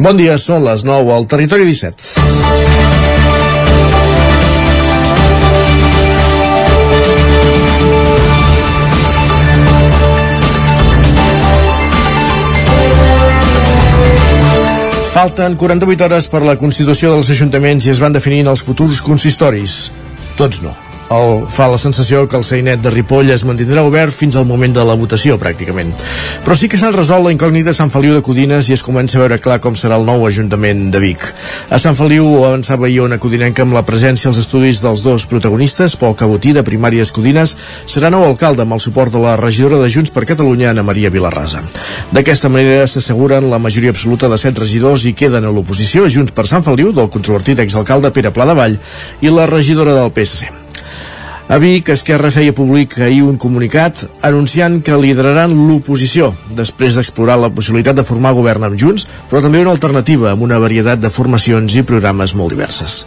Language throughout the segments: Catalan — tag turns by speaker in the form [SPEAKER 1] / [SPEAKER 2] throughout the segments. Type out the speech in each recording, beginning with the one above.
[SPEAKER 1] Bon dia, són les 9 al Territori 17. Falten 48 hores per la Constitució dels Ajuntaments i es van definint els futurs consistoris. Tots no el, fa la sensació que el Seinet de Ripoll es mantindrà obert fins al moment de la votació, pràcticament. Però sí que s'han resolt la incògnita a Sant Feliu de Codines i es comença a veure clar com serà el nou Ajuntament de Vic. A Sant Feliu avançava Iona Codinenca amb la presència als estudis dels dos protagonistes, Pol Cabotí, de Primàries Codines, serà nou alcalde amb el suport de la regidora de Junts per Catalunya, Ana Maria Vilarrasa. D'aquesta manera s'asseguren la majoria absoluta de set regidors i queden a l'oposició Junts per Sant Feliu del controvertit exalcalde Pere Pla de Vall i la regidora del PSC. A Vic, Esquerra feia públic ahir un comunicat anunciant que lideraran l'oposició després d'explorar la possibilitat de formar govern amb Junts, però també una alternativa amb una varietat de formacions i programes molt diverses.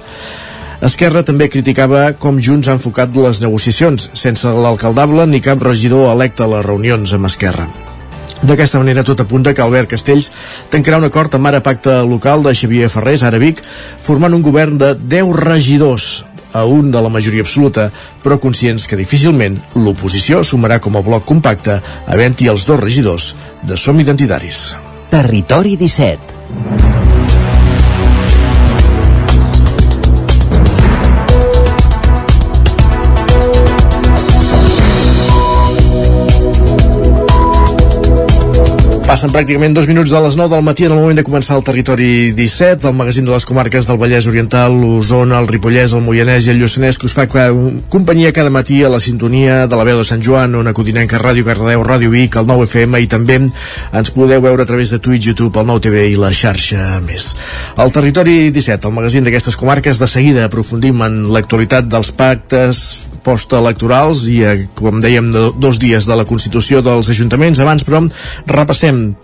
[SPEAKER 1] Esquerra també criticava com Junts ha enfocat les negociacions, sense l'alcaldable ni cap regidor electe a les reunions amb Esquerra. D'aquesta manera, tot apunta que Albert Castells tancarà un acord amb ara pacte local de Xavier Ferrés, ara Vic, formant un govern de 10 regidors, a un de la majoria absoluta, però conscients que difícilment l'oposició sumarà com a bloc compacte havent-hi els dos regidors de Som Identitaris.
[SPEAKER 2] Territori 17
[SPEAKER 1] Passen pràcticament dos minuts de les 9 del matí en el moment de començar el territori 17, el magazín de les comarques del Vallès Oriental, l'Osona, el Ripollès, el Moianès i el Lluçanès, que us fa companyia cada matí a la sintonia de la veu de Sant Joan, una codinenca Ràdio Cardedeu, Ràdio Vic, el 9 FM i també ens podeu veure a través de Twitch, YouTube, el 9 TV i la xarxa més. El territori 17, el magazín d'aquestes comarques, de seguida aprofundim en l'actualitat dels pactes postelectorals i, eh, com dèiem, dos dies de la Constitució dels Ajuntaments. Abans, però, repassem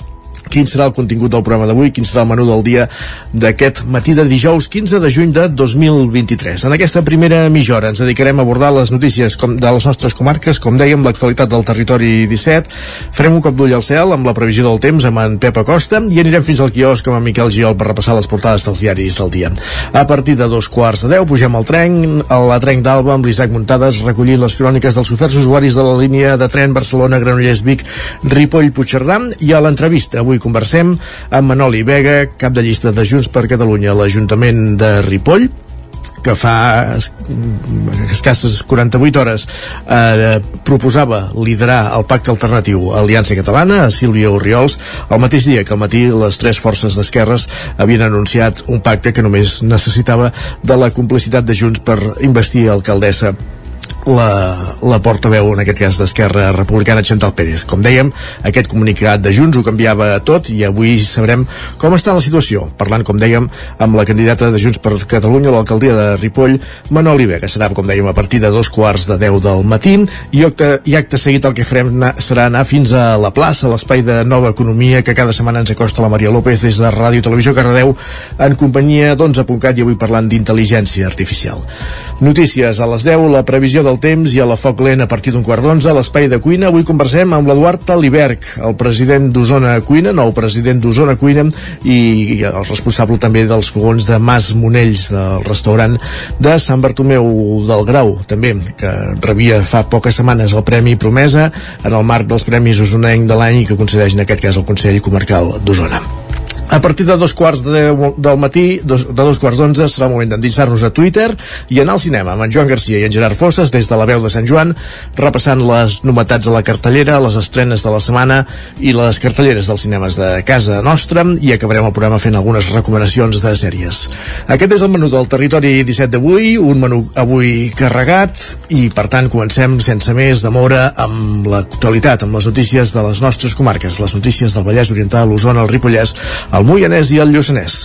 [SPEAKER 1] quin serà el contingut del programa d'avui, quin serà el menú del dia d'aquest matí de dijous 15 de juny de 2023. En aquesta primera mitja hora ens dedicarem a abordar les notícies com, de les nostres comarques, com dèiem, l'actualitat del territori 17. Farem un cop d'ull al cel amb la previsió del temps amb en Pep Acosta i anirem fins al quiosc amb en Miquel Giol per repassar les portades dels diaris del dia. A partir de dos quarts de deu pugem al tren, a la tren d'Alba amb l'Isaac Muntades recollint les cròniques dels oferts usuaris de la línia de tren Barcelona-Granollers-Vic Ripoll-Puigcerdà i a l'entrevista avui conversem amb Manoli Vega, cap de llista de Junts per Catalunya a l'Ajuntament de Ripoll que fa escasses 48 hores eh, proposava liderar el pacte alternatiu Aliança Catalana, a Sílvia Oriols, el mateix dia que al matí les tres forces d'esquerres havien anunciat un pacte que només necessitava de la complicitat de Junts per investir alcaldessa la, la portaveu, en aquest cas d'Esquerra Republicana, Chantal Pérez. Com dèiem, aquest comunicat de Junts ho canviava tot i avui sabrem com està la situació. Parlant, com dèiem, amb la candidata de Junts per Catalunya a l'alcaldia de Ripoll, Manoli Vega. Serà, com dèiem, a partir de dos quarts de deu del matí i acte, i acte seguit el que farem na, serà anar fins a la plaça, l'espai de nova economia que cada setmana ens acosta la Maria López des de Ràdio Televisió Cardedeu en companyia d'11.cat i avui parlant d'intel·ligència artificial. Notícies a les 10, la previsió del temps i a la Foc Lent a partir d'un quart d'onze a l'espai de cuina. Avui conversem amb l'Eduard Taliberg, el president d'Osona Cuina, nou president d'Osona Cuina i el responsable també dels fogons de Mas Monells, del restaurant de Sant Bartomeu del Grau, també, que rebia fa poques setmanes el Premi Promesa en el marc dels Premis Osonenc de l'any que concedeix en aquest cas el Consell Comarcal d'Osona. A partir de dos quarts de deu del matí, dos, de dos quarts d'onze, serà el moment d'endinsar-nos a Twitter i anar al cinema amb en Joan Garcia i en Gerard Fosses des de la veu de Sant Joan, repassant les novetats a la cartellera, les estrenes de la setmana i les cartelleres dels cinemes de casa nostra i acabarem el programa fent algunes recomanacions de sèries. Aquest és el menú del territori 17 d'avui, un menú avui carregat i per tant comencem sense més demora amb l'actualitat, amb les notícies de les nostres comarques, les notícies del Vallès Oriental, l'Osona, el Ripollès, el Moianès i el Lluçanès.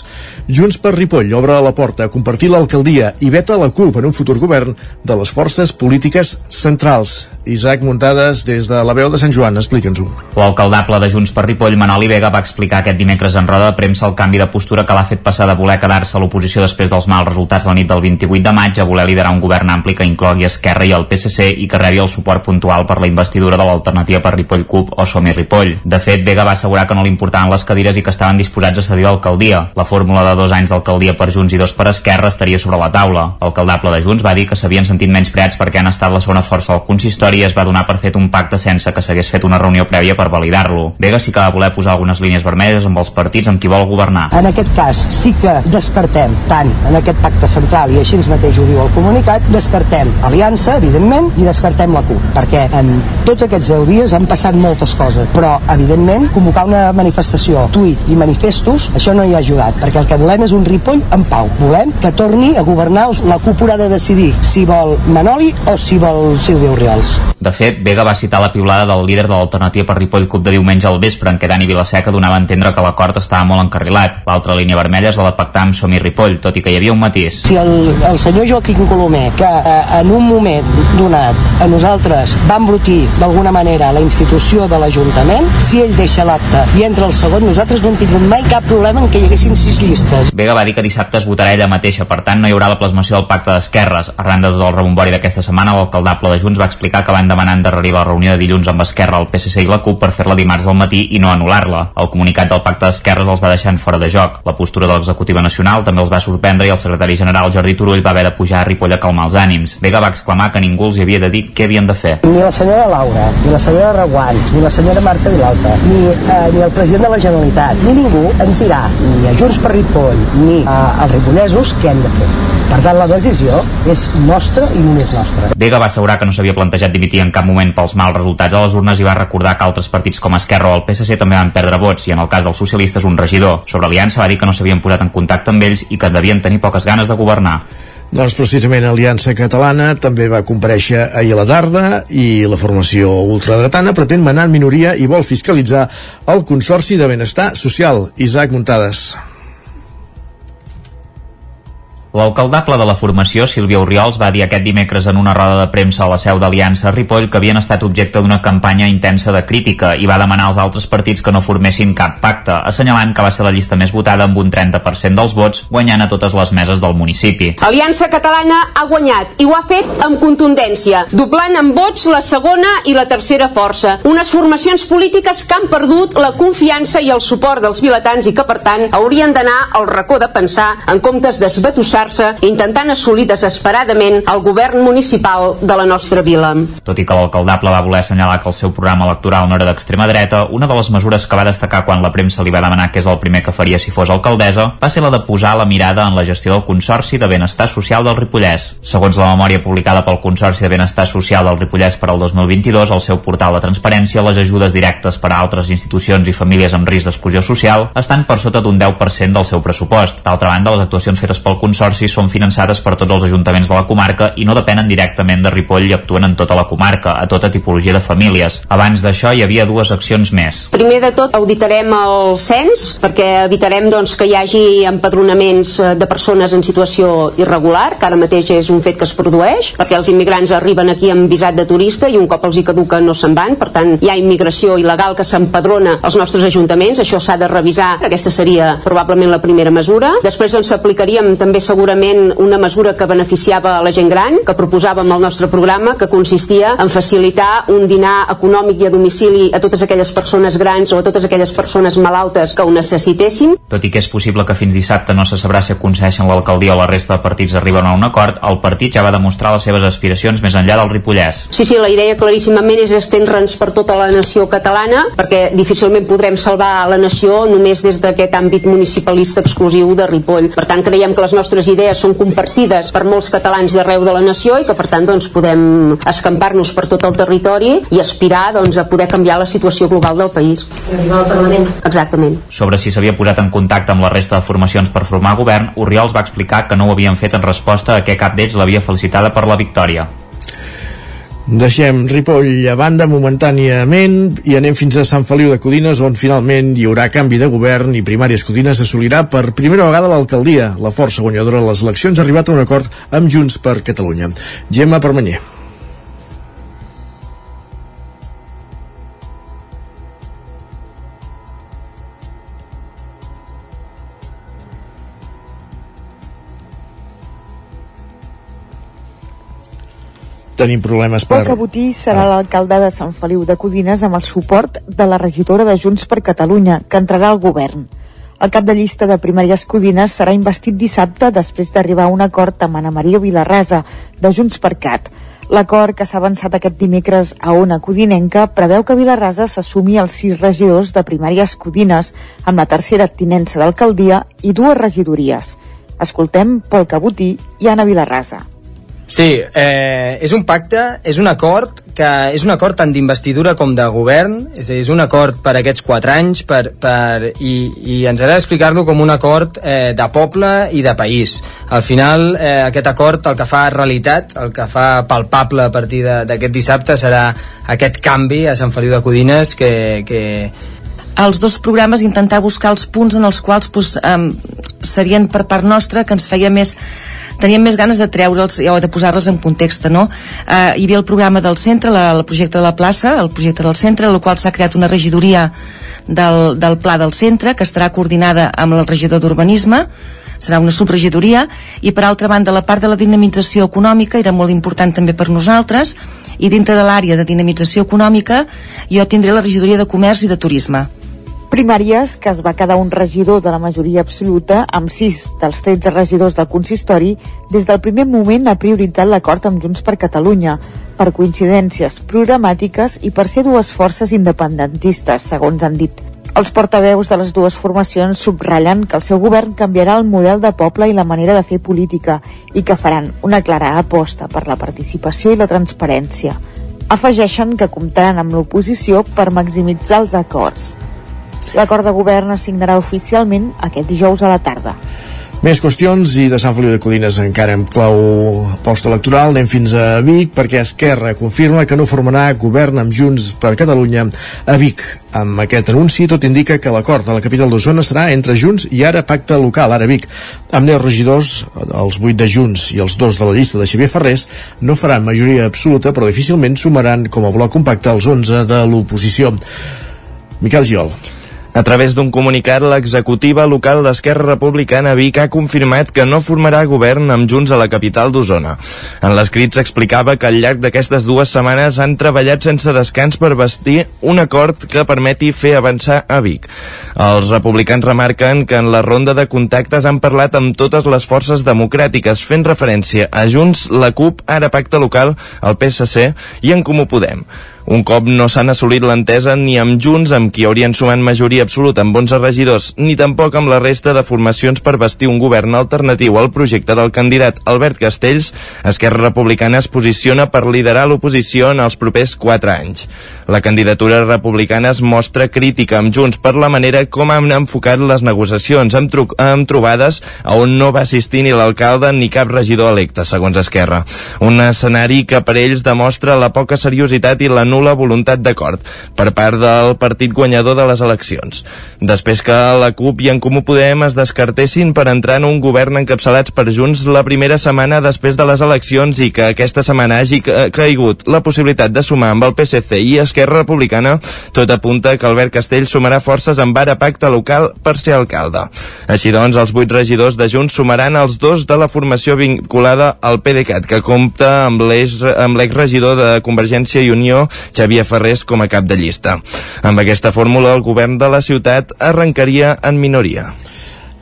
[SPEAKER 1] Junts per Ripoll obre la porta a compartir l'alcaldia i veta la CUP en un futur govern de les forces polítiques centrals. Isaac Muntades, des de la veu de Sant Joan, explica'ns-ho.
[SPEAKER 3] L'alcaldable de Junts per Ripoll, Manoli Vega, va explicar aquest dimecres en roda de premsa el canvi de postura que l'ha fet passar de voler quedar-se a l'oposició després dels mals resultats la nit del 28 de maig a voler liderar un govern ampli que inclogui Esquerra i el PSC i que rebi el suport puntual per la investidura de l'alternativa per Ripoll CUP o Som i Ripoll. De fet, Vega va assegurar que no li importaven les cadires i que estaven disposats a cedir l'alcaldia. La fórmula de dos anys d'alcaldia per Junts i dos per Esquerra estaria sobre la taula. L'alcaldable de Junts va dir que s'havien sentit menys preats perquè han estat la segona força del consistori es va donar per fet un pacte sense que s'hagués fet una reunió prèvia per validar-lo. Vega sí que va voler posar algunes línies vermelles amb els partits amb qui vol governar.
[SPEAKER 4] En aquest cas sí que descartem tant en aquest pacte central i així mateix ho diu el comunicat, descartem Aliança, evidentment, i descartem la CUP, perquè en tots aquests 10 dies han passat moltes coses, però evidentment convocar una manifestació, tuit i manifestos, això no hi ha ajudat, perquè el que volem és un Ripoll en pau. Volem que torni a governar la CUP haurà de decidir si vol Manoli o si vol Sílvia Oriols.
[SPEAKER 3] De fet, Vega va citar la piulada del líder de l'alternativa per Ripoll CUP de diumenge al vespre en què Dani Vilaseca donava a entendre que l'acord estava molt encarrilat. L'altra línia vermella és la de pactar amb Som i Ripoll, tot i que hi havia un matís.
[SPEAKER 4] Si el, el senyor Joaquim Colomer, que eh, en un moment donat a nosaltres va embrutir d'alguna manera la institució de l'Ajuntament, si ell deixa l'acte i entra el segon, nosaltres no hem tingut mai cap problema en que hi haguessin sis llistes.
[SPEAKER 3] Vega va dir que dissabte es votarà ella mateixa, per tant no hi haurà la plasmació del pacte d'esquerres. Arran de tot el rebombori d'aquesta setmana, l'alcaldable de Junts va explicar que van demanar endarrerir la reunió de dilluns amb Esquerra, el PSC i la CUP per fer-la dimarts al matí i no anul·lar-la. El comunicat del pacte d'esquerres els va deixar en fora de joc. La postura de l'executiva nacional també els va sorprendre i el secretari general Jordi Turull va haver de pujar a Ripoll a calmar els ànims. Vega va exclamar que ningú els havia de dir què havien de fer.
[SPEAKER 4] Ni la senyora Laura, ni la senyora Reguant, ni la senyora Marta Vilalta, ni, eh, ni el president de la Generalitat, ni ningú ens dirà, ni a Junts per Ripoll, ni eh, als ripollesos, què hem de fer. Per tant, la decisió és nostra i només nostra.
[SPEAKER 3] Vega va assegurar que no s'havia plantejat dimitir en cap moment pels mals resultats a les urnes i va recordar que altres partits com Esquerra o el PSC també van perdre vots i en el cas dels socialistes un regidor. Sobre Aliança va dir que no s'havien posat en contacte amb ells i que devien tenir poques ganes de governar.
[SPEAKER 1] Doncs precisament Aliança Catalana també va compareixer ahir a la tarda i la formació ultradretana pretén manar en minoria i vol fiscalitzar el Consorci de Benestar Social. Isaac Muntades.
[SPEAKER 3] L'alcaldable de la formació, Sílvia Oriols, va dir aquest dimecres en una roda de premsa a la seu d'Aliança Ripoll que havien estat objecte d'una campanya intensa de crítica i va demanar als altres partits que no formessin cap pacte, assenyalant que va ser la llista més votada amb un 30% dels vots, guanyant a totes les meses del municipi.
[SPEAKER 5] Aliança Catalana ha guanyat i ho ha fet amb contundència, doblant en vots la segona i la tercera força. Unes formacions polítiques que han perdut la confiança i el suport dels vilatans i que, per tant, haurien d'anar al racó de pensar en comptes d'esbatussar se intentant assolir desesperadament el govern municipal de la nostra vila.
[SPEAKER 3] Tot i que l'alcaldable va voler assenyalar que el seu programa electoral no era d'extrema dreta, una de les mesures que va destacar quan la premsa li va demanar que és el primer que faria si fos alcaldessa va ser la de posar la mirada en la gestió del Consorci de Benestar Social del Ripollès. Segons la memòria publicada pel Consorci de Benestar Social del Ripollès per al 2022, al seu portal de transparència, les ajudes directes per a altres institucions i famílies amb risc d'exclusió social estan per sota d'un 10% del seu pressupost. D'altra banda, les actuacions fetes pel Consorci consorcis són finançades per tots els ajuntaments de la comarca i no depenen directament de Ripoll i actuen en tota la comarca, a tota tipologia de famílies. Abans d'això hi havia dues accions més.
[SPEAKER 5] Primer de tot auditarem el cens perquè evitarem doncs, que hi hagi empadronaments eh, de persones en situació irregular, que ara mateix és un fet que es produeix, perquè els immigrants arriben aquí amb visat de turista i un cop els hi caduca no se'n van, per tant hi ha immigració il·legal que s'empadrona als nostres ajuntaments, això s'ha de revisar, aquesta seria probablement la primera mesura. Després ens aplicaríem també segur segurament una mesura que beneficiava a la gent gran, que proposàvem al nostre programa, que consistia en facilitar un dinar econòmic i a domicili a totes aquelles persones grans o a totes aquelles persones malaltes que ho necessitessin.
[SPEAKER 3] Tot i que és possible que fins dissabte no se sabrà si aconsegueixen l'alcaldia o la resta de partits arriben a un acord, el partit ja va demostrar les seves aspiracions més enllà del Ripollès.
[SPEAKER 5] Sí, sí, la idea claríssimament és estendre'ns per tota la nació catalana, perquè difícilment podrem salvar la nació només des d'aquest àmbit municipalista exclusiu de Ripoll. Per tant, creiem que les nostres idees són compartides per molts catalans d'arreu de la nació i que per tant doncs, podem escampar-nos per tot el territori i aspirar doncs, a poder canviar la situació global del país. Arribar al Parlament. Exactament.
[SPEAKER 3] Sobre si s'havia posat en contacte amb la resta de formacions per formar govern, Oriols va explicar que no ho havien fet en resposta a què cap d'ells l'havia felicitada per la victòria.
[SPEAKER 1] Deixem Ripoll a banda momentàniament i anem fins a Sant Feliu de Codines on finalment hi haurà canvi de govern i Primàries Codines assolirà per primera vegada l'alcaldia. La força guanyadora de les eleccions ha arribat a un acord amb Junts per Catalunya. Gemma Permanyer. Tenim problemes per...
[SPEAKER 6] El Cabotí serà l'alcalde de Sant Feliu de Codines amb el suport de la regidora de Junts per Catalunya, que entrarà al govern. El cap de llista de primàries Codines serà investit dissabte després d'arribar a un acord amb Ana Maria Vilarrasa, de Junts per Cat. L'acord que s'ha avançat aquest dimecres a una codinenca preveu que Vilarrasa s'assumi els sis regidors de primàries Codines amb la tercera tinença d'alcaldia i dues regidories. Escoltem Pol Cabotí i Anna Vilarrasa.
[SPEAKER 7] Sí, eh, és un pacte, és un acord que és un acord tant d'investidura com de govern, és, és un acord per aquests quatre anys per, per, i, i ens agrada explicar-lo com un acord eh, de poble i de país. Al final, eh, aquest acord el que fa realitat, el que fa palpable a partir d'aquest dissabte serà aquest canvi a Sant Feliu de Codines que, que,
[SPEAKER 8] els dos programes intentar buscar els punts en els quals pues, um, serien per part nostra que ens feia més teníem més ganes de treure'ls o de posar-les en context, no? Eh, hi havia el programa del centre, la, el projecte de la plaça, el projecte del centre, en el qual s'ha creat una regidoria del, del pla del centre, que estarà coordinada amb el regidor d'urbanisme, serà una subregidoria, i per altra banda la part de la dinamització econòmica era molt important també per nosaltres, i dintre de l'àrea de dinamització econòmica jo tindré la regidoria de comerç i de turisme
[SPEAKER 6] primàries que es va quedar un regidor de la majoria absoluta amb 6 dels 13 regidors del consistori des del primer moment ha prioritzat l'acord amb Junts per Catalunya per coincidències programàtiques i per ser dues forces independentistes, segons han dit. Els portaveus de les dues formacions subratllen que el seu govern canviarà el model de poble i la manera de fer política i que faran una clara aposta per la participació i la transparència. Afegeixen que comptaran amb l'oposició per maximitzar els acords. L'acord de govern es signarà oficialment aquest dijous a la tarda.
[SPEAKER 1] Més qüestions i de Sant Feliu de Codines encara en clau post-electoral. Anem fins a Vic perquè Esquerra confirma que no formarà govern amb Junts per Catalunya a Vic. Amb aquest anunci tot indica que l'acord de la capital d'Osona serà entre Junts i ara pacte local, ara Vic. Amb 10 regidors, els 8 de Junts i els dos de la llista de Xavier Ferrés, no faran majoria absoluta però difícilment sumaran com a bloc compacte els 11 de l'oposició. Miquel Giol.
[SPEAKER 9] A través d'un comunicat, l'executiva local d'Esquerra Republicana Vic ha confirmat que no formarà govern amb Junts a la capital d'Osona. En l'escrit s'explicava que al llarg d'aquestes dues setmanes han treballat sense descans per vestir un acord que permeti fer avançar a Vic. Els republicans remarquen que en la ronda de contactes han parlat amb totes les forces democràtiques, fent referència a Junts, la CUP, ara Pacte Local, el PSC i en Comú Podem. Un cop no s'han assolit l'entesa ni amb Junts, amb qui haurien sumat majoria absoluta amb 11 regidors, ni tampoc amb la resta de formacions per vestir un govern alternatiu al projecte del candidat Albert Castells, Esquerra Republicana es posiciona per liderar l'oposició en els propers 4 anys. La candidatura republicana es mostra crítica amb Junts per la manera com han enfocat les negociacions amb, amb trobades a on no va assistir ni l'alcalde ni cap regidor electe, segons Esquerra. Un escenari que per ells demostra la poca seriositat i la nula voluntat d'acord per part del partit guanyador de les eleccions. Després que la CUP i en Comú Podem es descartessin per entrar en un govern encapçalats per Junts la primera setmana després de les eleccions i que aquesta setmana hagi caigut la possibilitat de sumar amb el PSC i Esquerra Republicana, tot apunta que Albert Castell sumarà forces amb ara pacte local per ser alcalde. Així doncs, els vuit regidors de Junts sumaran els dos de la formació vinculada al PDeCAT, que compta amb l'exregidor de Convergència i Unió, Xavier Ferrés com a cap de llista. Amb aquesta fórmula, el govern de la ciutat arrencaria en minoria.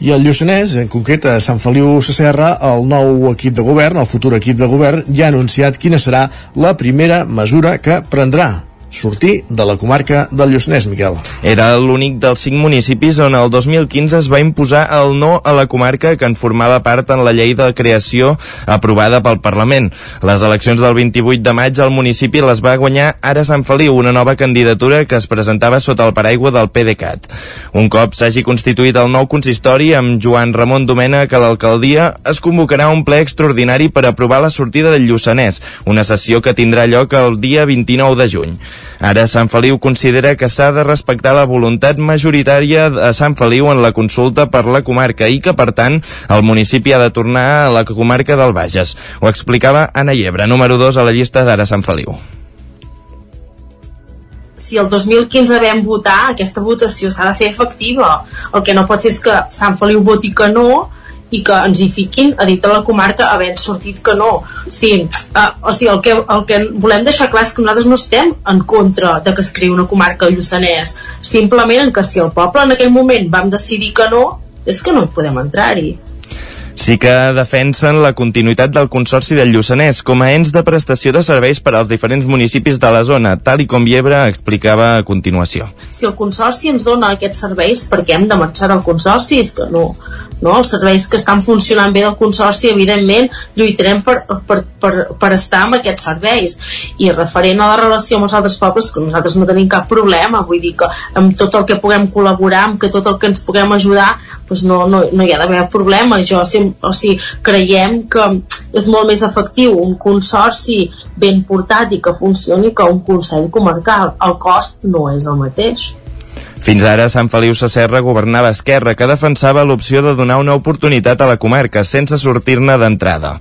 [SPEAKER 1] I el Lluçanès, en concret a Sant Feliu Sacerra, el nou equip de govern, el futur equip de govern, ja ha anunciat quina serà la primera mesura que prendrà sortir de la comarca del Lluçanès, Miquel.
[SPEAKER 9] Era l'únic dels cinc municipis on el 2015 es va imposar el no a la comarca que en formava part en la llei de creació aprovada pel Parlament. Les eleccions del 28 de maig al municipi les va guanyar Ara Sant Feliu, una nova candidatura que es presentava sota el paraigua del PDeCAT. Un cop s'hagi constituït el nou consistori amb Joan Ramon Domènech a l'alcaldia, es convocarà un ple extraordinari per aprovar la sortida del Lluçanès, una sessió que tindrà lloc el dia 29 de juny. Ara Sant Feliu considera que s'ha de respectar la voluntat majoritària de Sant Feliu en la consulta per la comarca i que, per tant, el municipi ha de tornar a la comarca del Bages. Ho explicava Anna Llebre, número 2 a la llista d'Ara Sant Feliu
[SPEAKER 10] si el 2015 vam votar, aquesta votació s'ha de fer efectiva. El que no pot ser és que Sant Feliu voti que no i que ens hi fiquin a dintre la comarca havent sortit que no. Sí, uh, o sigui, el que, el que volem deixar clar és que nosaltres no estem en contra de que es creï una comarca Lluçanès. Simplement en que si el poble en aquell moment vam decidir que no és que no podem entrar-hi
[SPEAKER 9] sí que defensen la continuïtat del Consorci del Lluçanès com a ens de prestació de serveis per als diferents municipis de la zona, tal i com Llebre explicava a continuació.
[SPEAKER 10] Si el Consorci ens dona aquests serveis, per què hem de marxar del Consorci? És que no, no? els serveis que estan funcionant bé del Consorci, evidentment, lluitarem per, per, per, per estar amb aquests serveis. I referent a la relació amb els altres pobles, que nosaltres no tenim cap problema, vull dir que amb tot el que puguem col·laborar, amb que tot el que ens puguem ajudar, doncs no, no, no hi ha d'haver problema. Jo sempre o sigui, creiem que és molt més efectiu un consorci ben portat i que funcioni que un Consell Comarcal. El cost no és el mateix.
[SPEAKER 9] Fins ara, Sant Feliu Sacerra governava Esquerra, que defensava l'opció de donar una oportunitat a la comarca, sense sortir-ne d'entrada.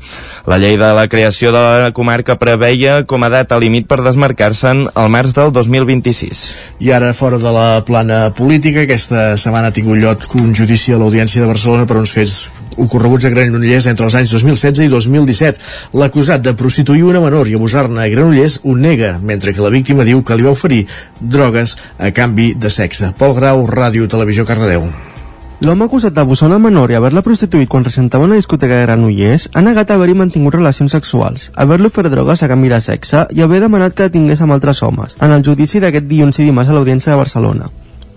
[SPEAKER 9] La llei de la creació de la comarca preveia com a data límit per desmarcar-se'n al març del 2026.
[SPEAKER 1] I ara, fora de la plana política, aquesta setmana ha tingut lloc un judici a l'Audiència de Barcelona per uns fets ocorreguts a Granollers entre els anys 2016 i 2017. L'acusat de prostituir una menor i abusar-ne a Granollers ho nega, mentre que la víctima diu que li va oferir drogues a canvi de sexe. Pol Grau, Ràdio Televisió Cardedeu.
[SPEAKER 11] L'home acusat d'abusar una menor i haver-la prostituït quan recentava una discoteca de Granollers ha negat haver-hi mantingut relacions sexuals, haver-li ofert drogues a canvi de sexe i haver demanat que la tingués amb altres homes, en el judici d'aquest dilluns i dimarts a l'Audiència de Barcelona.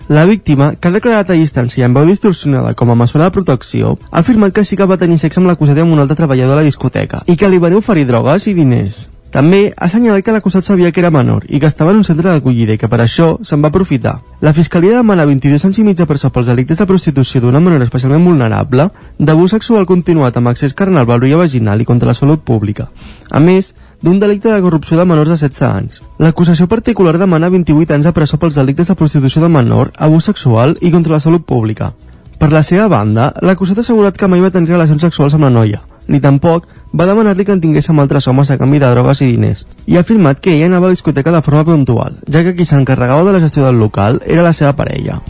[SPEAKER 11] La víctima, que ha declarat a distància amb veu distorsionada com a mesura de protecció, ha afirmat que sí que va tenir sexe amb l'acusat i amb un altre treballador de la discoteca i que li van oferir drogues i diners. També ha assenyalat que l'acusat sabia que era menor i que estava en un centre d'acollida i que per això se'n va aprofitar. La Fiscalia demana 22 anys i mig de presó pels delictes de prostitució d'una menor especialment vulnerable, d'abús sexual continuat amb accés carnal, valoria vaginal i contra la salut pública. A més, d'un delicte de corrupció de menors de 16 anys. L'acusació particular demana 28 anys de presó pels delictes de prostitució de menor, abús sexual i contra la salut pública. Per la seva banda, l'acusat ha assegurat que mai va tenir relacions sexuals amb la noia, ni tampoc va demanar-li que en tingués amb altres homes a canvi de drogues i diners, i ha afirmat que ella anava a la discoteca de forma puntual, ja que qui s'encarregava de la gestió del local era la seva parella.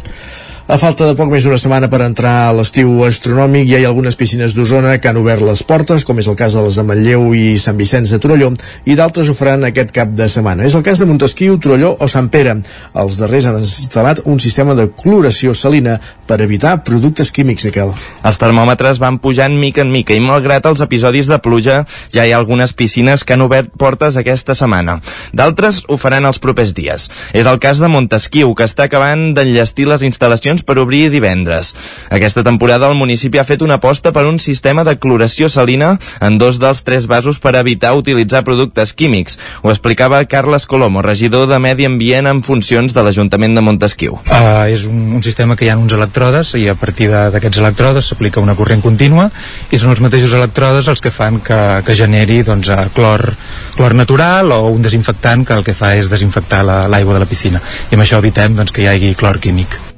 [SPEAKER 1] A falta de poc més d'una setmana per entrar a l'estiu astronòmic, ja hi ha algunes piscines d'Osona que han obert les portes, com és el cas de les de Manlleu i Sant Vicenç de Torelló, i d'altres ho faran aquest cap de setmana. És el cas de Montesquieu, Torelló o Sant Pere. Els darrers han instal·lat un sistema de cloració salina per evitar productes químics, Miquel.
[SPEAKER 9] Els termòmetres van pujant mica en mica i malgrat els episodis de pluja ja hi ha algunes piscines que han obert portes aquesta setmana. D'altres ho faran els propers dies. És el cas de Montesquieu, que està acabant d'enllestir les instal·lacions per obrir divendres. Aquesta temporada el municipi ha fet una aposta per un sistema de cloració salina en dos dels tres vasos per evitar utilitzar productes químics. Ho explicava Carles Colomo, regidor de Medi Ambient en funcions de l'Ajuntament de Montesquieu.
[SPEAKER 12] Uh, és un, un sistema que hi ha uns electrodes i a partir d'aquests electrodes s'aplica una corrent contínua i són els mateixos electrodes els que fan que, que generi doncs, clor, clor natural o un desinfectant que el que fa és desinfectar l'aigua la, de la piscina i amb això evitem doncs, que hi hagi clor químic.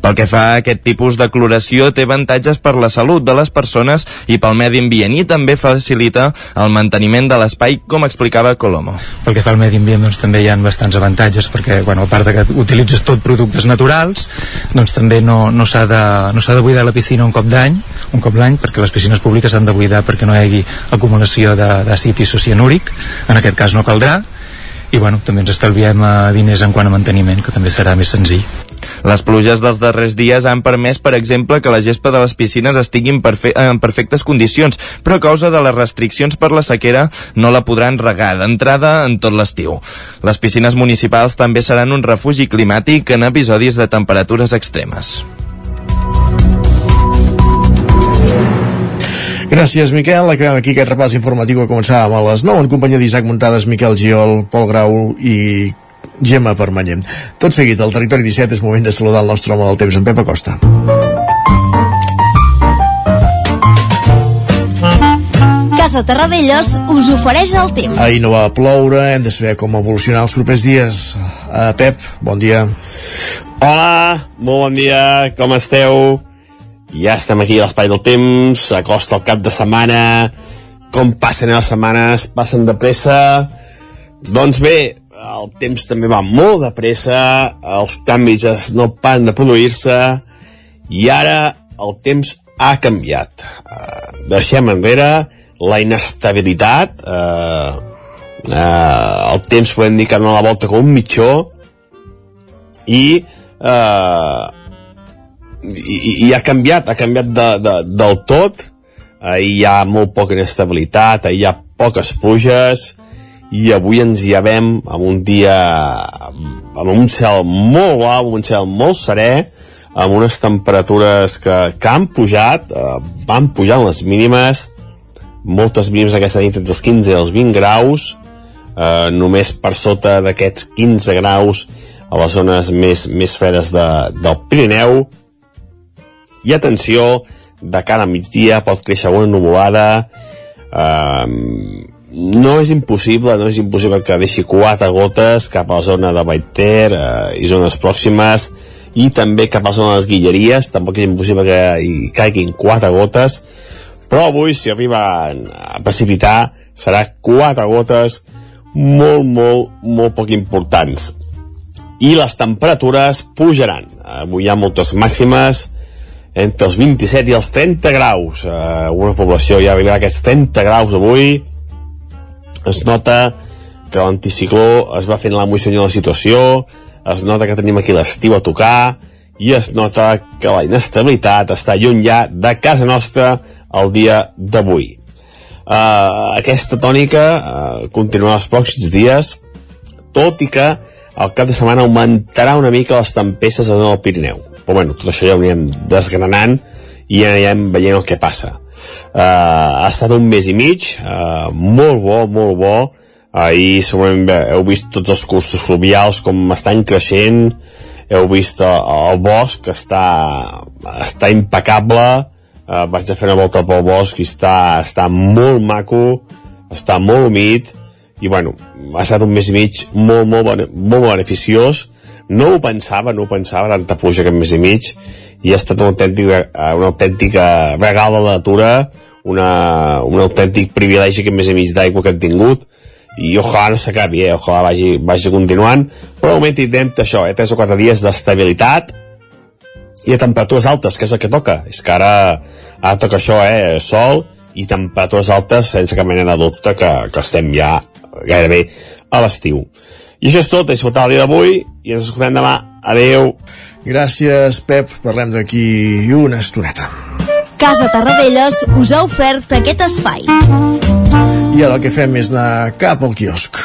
[SPEAKER 9] Pel que fa a aquest tipus de cloració té avantatges per la salut de les persones i pel medi ambient i també facilita el manteniment de l'espai, com explicava Colomo.
[SPEAKER 12] Pel que fa al medi ambient doncs, també hi ha bastants avantatges perquè bueno, a part de que utilitzes tot productes naturals doncs també no, no s'ha de, no de buidar la piscina un cop d'any un cop l'any perquè les piscines públiques s'han de buidar perquè no hi hagi acumulació d'àcid isocianúric en aquest cas no caldrà. I bueno, també ens estalviem eh, diners en quant a manteniment que també serà més senzill
[SPEAKER 9] les pluges dels darrers dies han permès, per exemple, que la gespa de les piscines estigui en, perfe en perfectes condicions, però a causa de les restriccions per la sequera no la podran regar d'entrada en tot l'estiu. Les piscines municipals també seran un refugi climàtic en episodis de temperatures extremes.
[SPEAKER 1] Gràcies, Miquel. Acabem aquí aquest repàs informatiu que començàvem a les 9 en companyia d'Isaac Muntades, Miquel Giol, Pol Grau i Gemma Permanent. Tot seguit, al Territori 17 és moment de saludar el nostre home del temps, en Pep Acosta.
[SPEAKER 13] Casa Terradellos us ofereix el temps.
[SPEAKER 1] Ahir no va ploure, hem de saber com evolucionar els propers dies. Uh, Pep, bon dia.
[SPEAKER 14] Hola, molt bon dia, com esteu? Ja estem aquí a l'espai del temps, acosta el cap de setmana, com passen les setmanes, passen de pressa. Doncs bé, el temps també va molt de pressa, els canvis no paren de produir-se, i ara el temps ha canviat. Uh, deixem enrere la inestabilitat, uh, uh, el temps podem dir que ha la volta com un mitjó, i, uh, i, i ha canviat, ha canviat de, de, del tot, uh, hi ha molt poca inestabilitat, hi ha poques pluges, i avui ens hi havem amb un dia amb un cel molt blau, amb un cel molt serè, amb unes temperatures que, que han pujat, eh, van pujant les mínimes, moltes mínimes aquesta nit entre els 15 i els 20 graus, eh, només per sota d'aquests 15 graus a les zones més, més fredes de, del Pirineu. I atenció, de cara a migdia pot créixer una nuvolada, eh, no és impossible, no és impossible que deixi quatre gotes cap a la zona de Baiter eh, i zones pròximes, i també cap a la zona de les Guilleries, tampoc és impossible que hi caiguin quatre gotes, però avui si arriba a precipitar serà quatre gotes molt, molt, molt poc importants. I les temperatures pujaran. Avui hi ha moltes màximes entre els 27 i els 30 graus. Eh, una població ja arribarà a aquests 30 graus avui. Es nota que l'anticicló es va fent la molt de la situació, es nota que tenim aquí l'estiu a tocar i es nota que la inestabilitat està lluny ja de casa nostra el dia d'avui. Uh, aquesta tònica uh, continuarà els pròxims dies, tot i que al cap de setmana augmentarà una mica les tempestes al Pirineu. Però bueno, tot això ja ho anirem desgranant i ja anirem veient el que passa. Uh, ha estat un mes i mig, uh, molt bo, molt bo, Ahir segurament heu vist tots els cursos fluvials com estan creixent, heu vist el, el bosc que està, està impecable, eh, vaig a fer una volta pel bosc i està, està molt maco, està molt humit, i bueno, ha estat un mes i mig molt, molt, molt beneficiós, no ho pensava, no ho pensava, tanta pluja aquest mes i mig, i ha estat un autèntic, un autèntic regal de la natura, una, un autèntic privilegi aquest mes i mig d'aigua que hem tingut, i ojalà no s'acabi, eh? ojalà vagi, vagi continuant, però de moment tindrem això, eh? 3 o 4 dies d'estabilitat i a temperatures altes, que és el que toca. És que ara, ara toca això, eh? sol i temperatures altes sense cap mena de dubte que, que estem ja gairebé a l'estiu. I això és tot, és el dia d'avui i ens escoltem demà. Adeu.
[SPEAKER 1] Gràcies, Pep. Parlem d'aquí una estoneta.
[SPEAKER 15] Casa Tarradellas us ha ofert aquest espai.
[SPEAKER 1] I ara el que fem és anar cap al quiosc.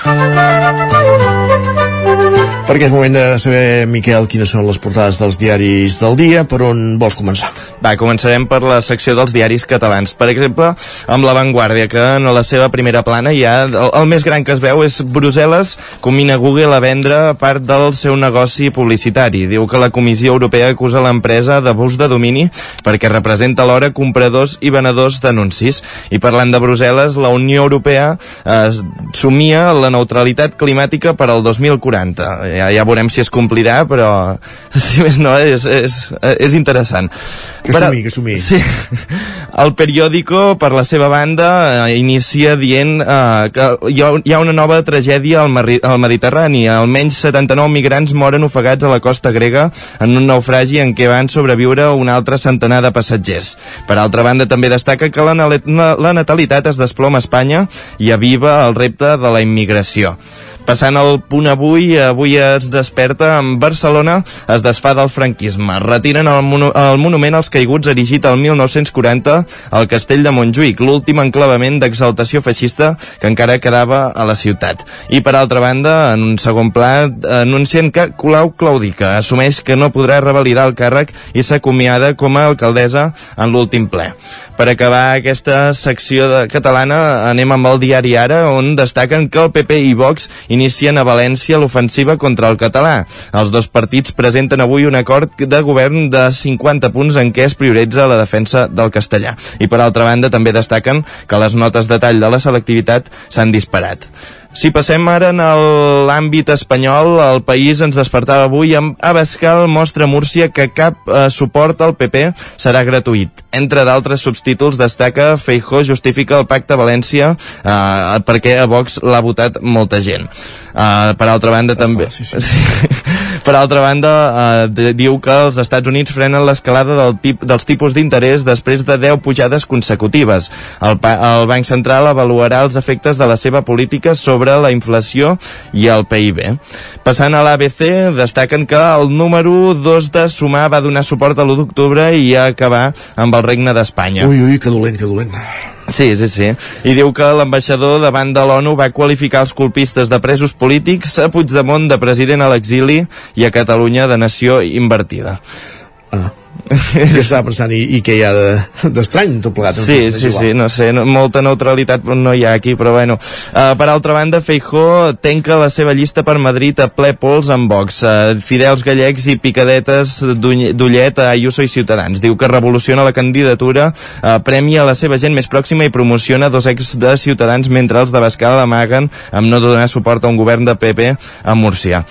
[SPEAKER 1] Perquè és moment de saber, Miquel, quines són les portades dels diaris del dia. Per on vols començar?
[SPEAKER 9] Va, començarem per la secció dels diaris catalans. Per exemple, amb La Vanguardia, que en la seva primera plana ja el, el més gran que es veu és Brussel·les combina Google a vendre part del seu negoci publicitari. Diu que la Comissió Europea acusa l'empresa d'abús de domini perquè representa alhora compradors i venedors d'anuncis. I parlant de Brussel·les, la Unió Europea eh, somia la neutralitat climàtica per al 2040 ja, ja veurem si es complirà, però si més no, és, és, és interessant.
[SPEAKER 1] Que però, sumi, que sumi.
[SPEAKER 9] Sí. El periòdico, per la seva banda, eh, inicia dient eh, que hi ha, hi ha una nova tragèdia al, Mar al Mediterrani. Almenys 79 migrants moren ofegats a la costa grega en un naufragi en què van sobreviure un altre centenar de passatgers. Per altra banda, també destaca que la, la natalitat es desploma a Espanya i aviva el repte de la immigració. Passant al punt avui, avui es desperta en Barcelona, es desfà del franquisme. Retiren el, monu el monument als caiguts erigit el 1940 al castell de Montjuïc, l'últim enclavament d'exaltació feixista que encara quedava a la ciutat. I per altra banda, en un segon pla, anuncien que Colau claudica, assumeix que no podrà revalidar el càrrec i s'acomiada com a alcaldessa en l'últim ple. Per acabar aquesta secció de catalana, anem amb el diari Ara, on destaquen que el PP i Vox inicien a València l'ofensiva contra el català. Els dos partits presenten avui un acord de govern de 50 punts en què es prioritza la defensa del castellà. I per altra banda també destaquen que les notes de tall de la selectivitat s'han disparat. Si passem ara en l'àmbit espanyol, el país ens despertava avui amb Abascal mostra Múrcia que cap eh, suport al PP serà gratuït. Entre d'altres subtítols destaca Feijó justifica el pacte València eh, perquè a Vox l'ha votat molta gent. Eh, per altra banda també... Sí, sí. per altra banda, eh, diu que els Estats Units frenen l'escalada del tip, dels tipus d'interès després de 10 pujades consecutives. El, el Banc Central avaluarà els efectes de la seva política sobre la inflació i el PIB. Passant a l'ABC, destaquen que el número 2 de sumar va donar suport a l'1 d'octubre i a acabar amb el regne d'Espanya.
[SPEAKER 1] Ui, ui, que dolent, que dolent.
[SPEAKER 9] Sí, sí, sí. I diu que l'ambaixador davant de l'ONU va qualificar els colpistes de presos polítics a Puigdemont de president a l'exili i a Catalunya de nació invertida.
[SPEAKER 1] Ah que estava pensant? I, i què hi ha d'estrany de, tot plegat
[SPEAKER 9] sí, sí, sí, no sé, no, molta neutralitat no hi ha aquí, però bueno. Uh, per altra banda, Feijó tenca la seva llista per Madrid a ple pols amb Vox. Uh, fidels gallecs i picadetes d'ullet a Ayuso i Ciutadans. Diu que revoluciona la candidatura uh, premia la seva gent més pròxima i promociona dos ex de Ciutadans mentre els de Bascal amaguen amb no donar suport a un govern de PP a Múrcia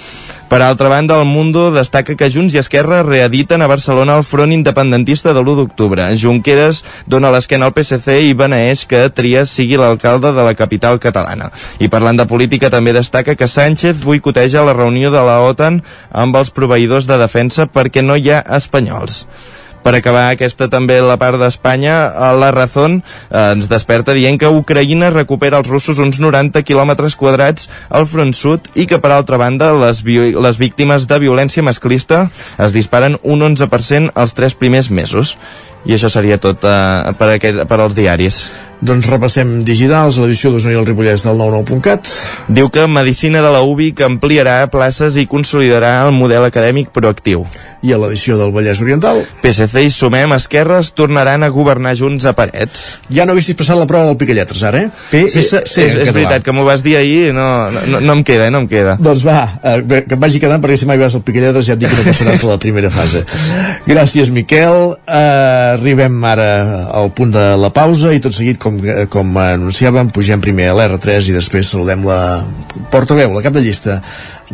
[SPEAKER 9] per altra banda, el Mundo destaca que Junts i Esquerra reediten a Barcelona el front independentista de l'1 d'octubre. Junqueras dona l'esquena al PSC i beneeix que Trias sigui l'alcalde de la capital catalana. I parlant de política, també destaca que Sánchez boicoteja la reunió de la OTAN amb els proveïdors de defensa perquè no hi ha espanyols. Per acabar aquesta també la part d'Espanya, la Razón eh, ens desperta dient que Ucraïna recupera als russos uns 90 quilòmetres quadrats al front sud i que per altra banda les, les víctimes de violència masclista es disparen un 11% els tres primers mesos. I això seria tot eh, per, aquest, per als diaris.
[SPEAKER 1] Doncs repassem digitals, l'edició d'Osona i el Ripollès del 99.cat.
[SPEAKER 9] Diu que Medicina de la UBI que ampliarà places i consolidarà el model acadèmic proactiu.
[SPEAKER 1] I a l'edició del Vallès Oriental.
[SPEAKER 9] PSC i Sumem Esquerres tornaran a governar junts a parets.
[SPEAKER 1] Ja no haguessis passat la prova del Piquelletres, ara, eh?
[SPEAKER 9] PSC sí, és, és veritat, que m'ho vas dir ahir no, no, no em queda, eh, no em queda.
[SPEAKER 1] Doncs va, eh, que em vagi quedant perquè si mai vas al Piquelletres ja et dic que no passaràs la primera fase. Gràcies, Miquel. Uh, arribem ara al punt de la pausa i tot seguit, com com, com anunciàvem, pugem primer a l'R3 i després saludem la portaveu, la cap de llista,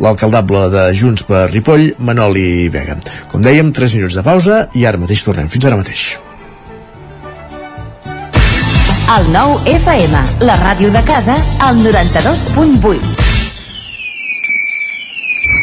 [SPEAKER 1] l'alcaldable de Junts per Ripoll, Manoli Vega. Com dèiem, 3 minuts de pausa i ara mateix tornem. Fins ara mateix.
[SPEAKER 15] El nou FM, la ràdio de casa, al 92.8.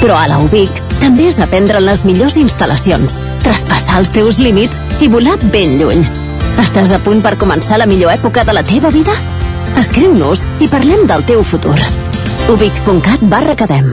[SPEAKER 15] però a la UBIC també és aprendre les millors instal·lacions, traspassar els teus límits i volar ben lluny. Estàs a punt per començar la millor època de la teva vida? Escriu-nos i parlem del teu futur. ubic.cat barra cadem.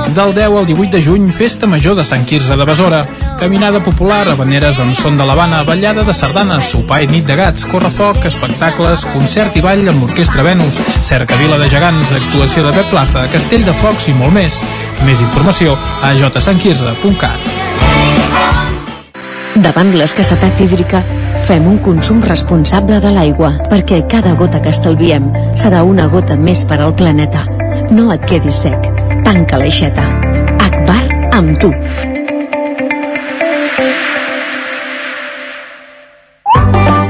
[SPEAKER 16] Del 10 al 18 de juny, Festa Major de Sant Quirze de Besora. Caminada popular, habaneres amb son de l'Havana, ballada de sardanes, sopar i nit de gats, correfoc, espectacles, concert i ball amb l'Orquestra Venus, cercavila de gegants, actuació de Pep Plaza, Castell de Focs i molt més. Més informació a jsanquirze.cat.
[SPEAKER 17] Davant l'escassetat hídrica, fem un consum responsable de l'aigua, perquè cada gota que estalviem serà una gota més per al planeta. No et quedis sec. Tanca l'aixeta. Akbar amb tu.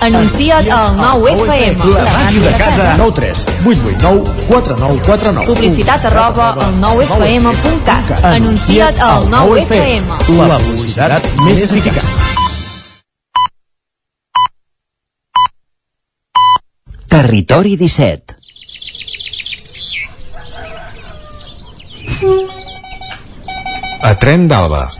[SPEAKER 13] Anuncia't al 9FM.
[SPEAKER 18] La màquina de casa. 9 3 8 8 9 4 9 4 9.
[SPEAKER 13] Publicitat arroba al 9FM.cat. Anuncia't al 9FM.
[SPEAKER 18] La publicitat més eficaç.
[SPEAKER 2] Territori 17
[SPEAKER 19] A Tren d'Alba.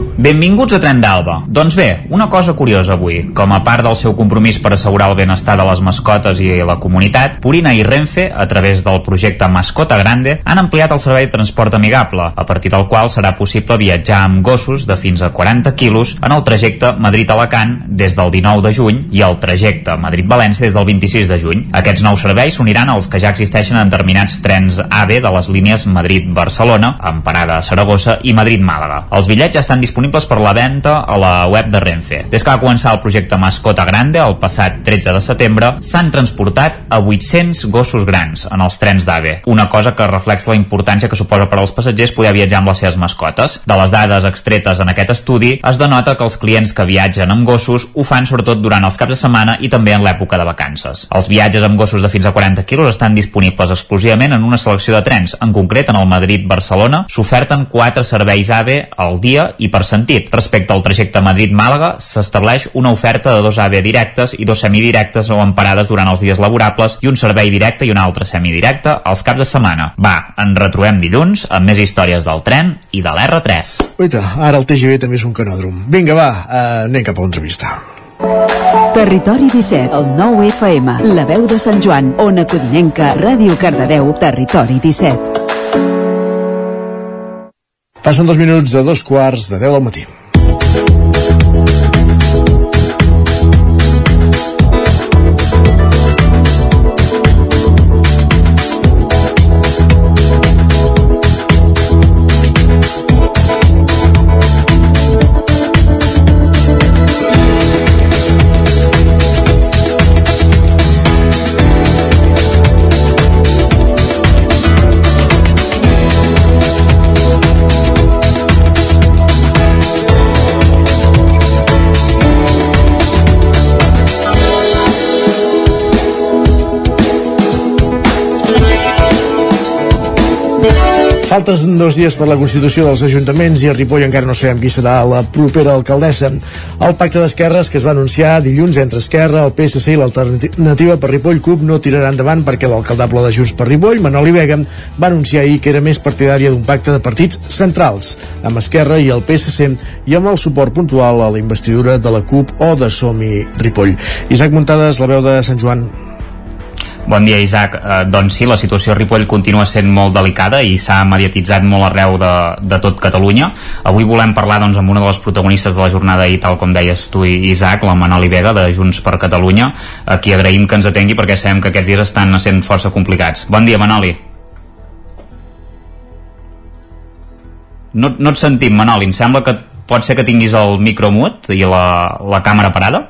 [SPEAKER 3] Benvinguts a Tren d'Alba. Doncs bé, una cosa curiosa avui. Com a part del seu compromís per assegurar el benestar de les mascotes i la comunitat, Purina i Renfe, a través del projecte Mascota Grande, han ampliat el servei de transport amigable, a partir del qual serà possible viatjar amb gossos de fins a 40 quilos en el trajecte Madrid-Alacant des del 19 de juny i el trajecte Madrid-València des del 26 de juny. Aquests nous serveis s'uniran als que ja existeixen en determinats trens AVE de les línies Madrid-Barcelona, amb parada a Saragossa i Madrid-Màlaga. Els bitllets ja estan disponibles per la venda a la web de Renfe. Des que va començar el projecte Mascota Grande el passat 13 de setembre, s'han transportat a 800 gossos grans en els trens d'AVE, una cosa que reflexa la importància que suposa per als passatgers poder viatjar amb les seves mascotes. De les dades extretes en aquest estudi, es denota que els clients que viatgen amb gossos ho fan sobretot durant els caps de setmana i també en l'època de vacances. Els viatges amb gossos de fins a 40 quilos estan disponibles exclusivament en una selecció de trens. En concret, en el Madrid-Barcelona s'oferten 4 serveis AVE al dia i per sentit. Respecte al trajecte Madrid-Màlaga, s'estableix una oferta de dos AVE directes i dos semidirectes o en parades durant els dies laborables i un servei directe i un altre semidirecte als caps de setmana. Va, en retrobem dilluns amb més històries del tren i de l'R3.
[SPEAKER 1] Uita, ara el TGV també és un canòdrom. Vinga, va, eh, anem cap a l'entrevista.
[SPEAKER 20] Territori 17, el 9 FM, la veu de Sant Joan, Ona Codinenca, Ràdio Cardedeu, Territori 17.
[SPEAKER 1] Passen dos minuts de dos quarts de 10 del matí. Faltes dos dies per la Constitució dels Ajuntaments i a Ripoll encara no sabem qui serà la propera alcaldessa. El pacte d'esquerres que es va anunciar dilluns entre Esquerra, el PSC i l'alternativa per Ripoll CUP no tirarà endavant perquè l'alcaldable de Junts per Ripoll, Manoli Vega, va anunciar ahir que era més partidària d'un pacte de partits centrals, amb Esquerra i el PSC i amb el suport puntual a la investidura de la CUP o de Somi Ripoll. Isaac Muntades, la veu de Sant Joan.
[SPEAKER 3] Bon dia, Isaac. Eh, doncs sí, la situació a Ripoll continua sent molt delicada i s'ha mediatitzat molt arreu de, de tot Catalunya. Avui volem parlar doncs, amb una de les protagonistes de la jornada i tal com deies tu, Isaac, la Manoli Vega, de Junts per Catalunya, a qui agraïm que ens atengui perquè sabem que aquests dies estan sent força complicats. Bon dia, Manoli. No, no et sentim, Manoli. Em sembla que pot ser que tinguis el micro mut i la, la càmera parada.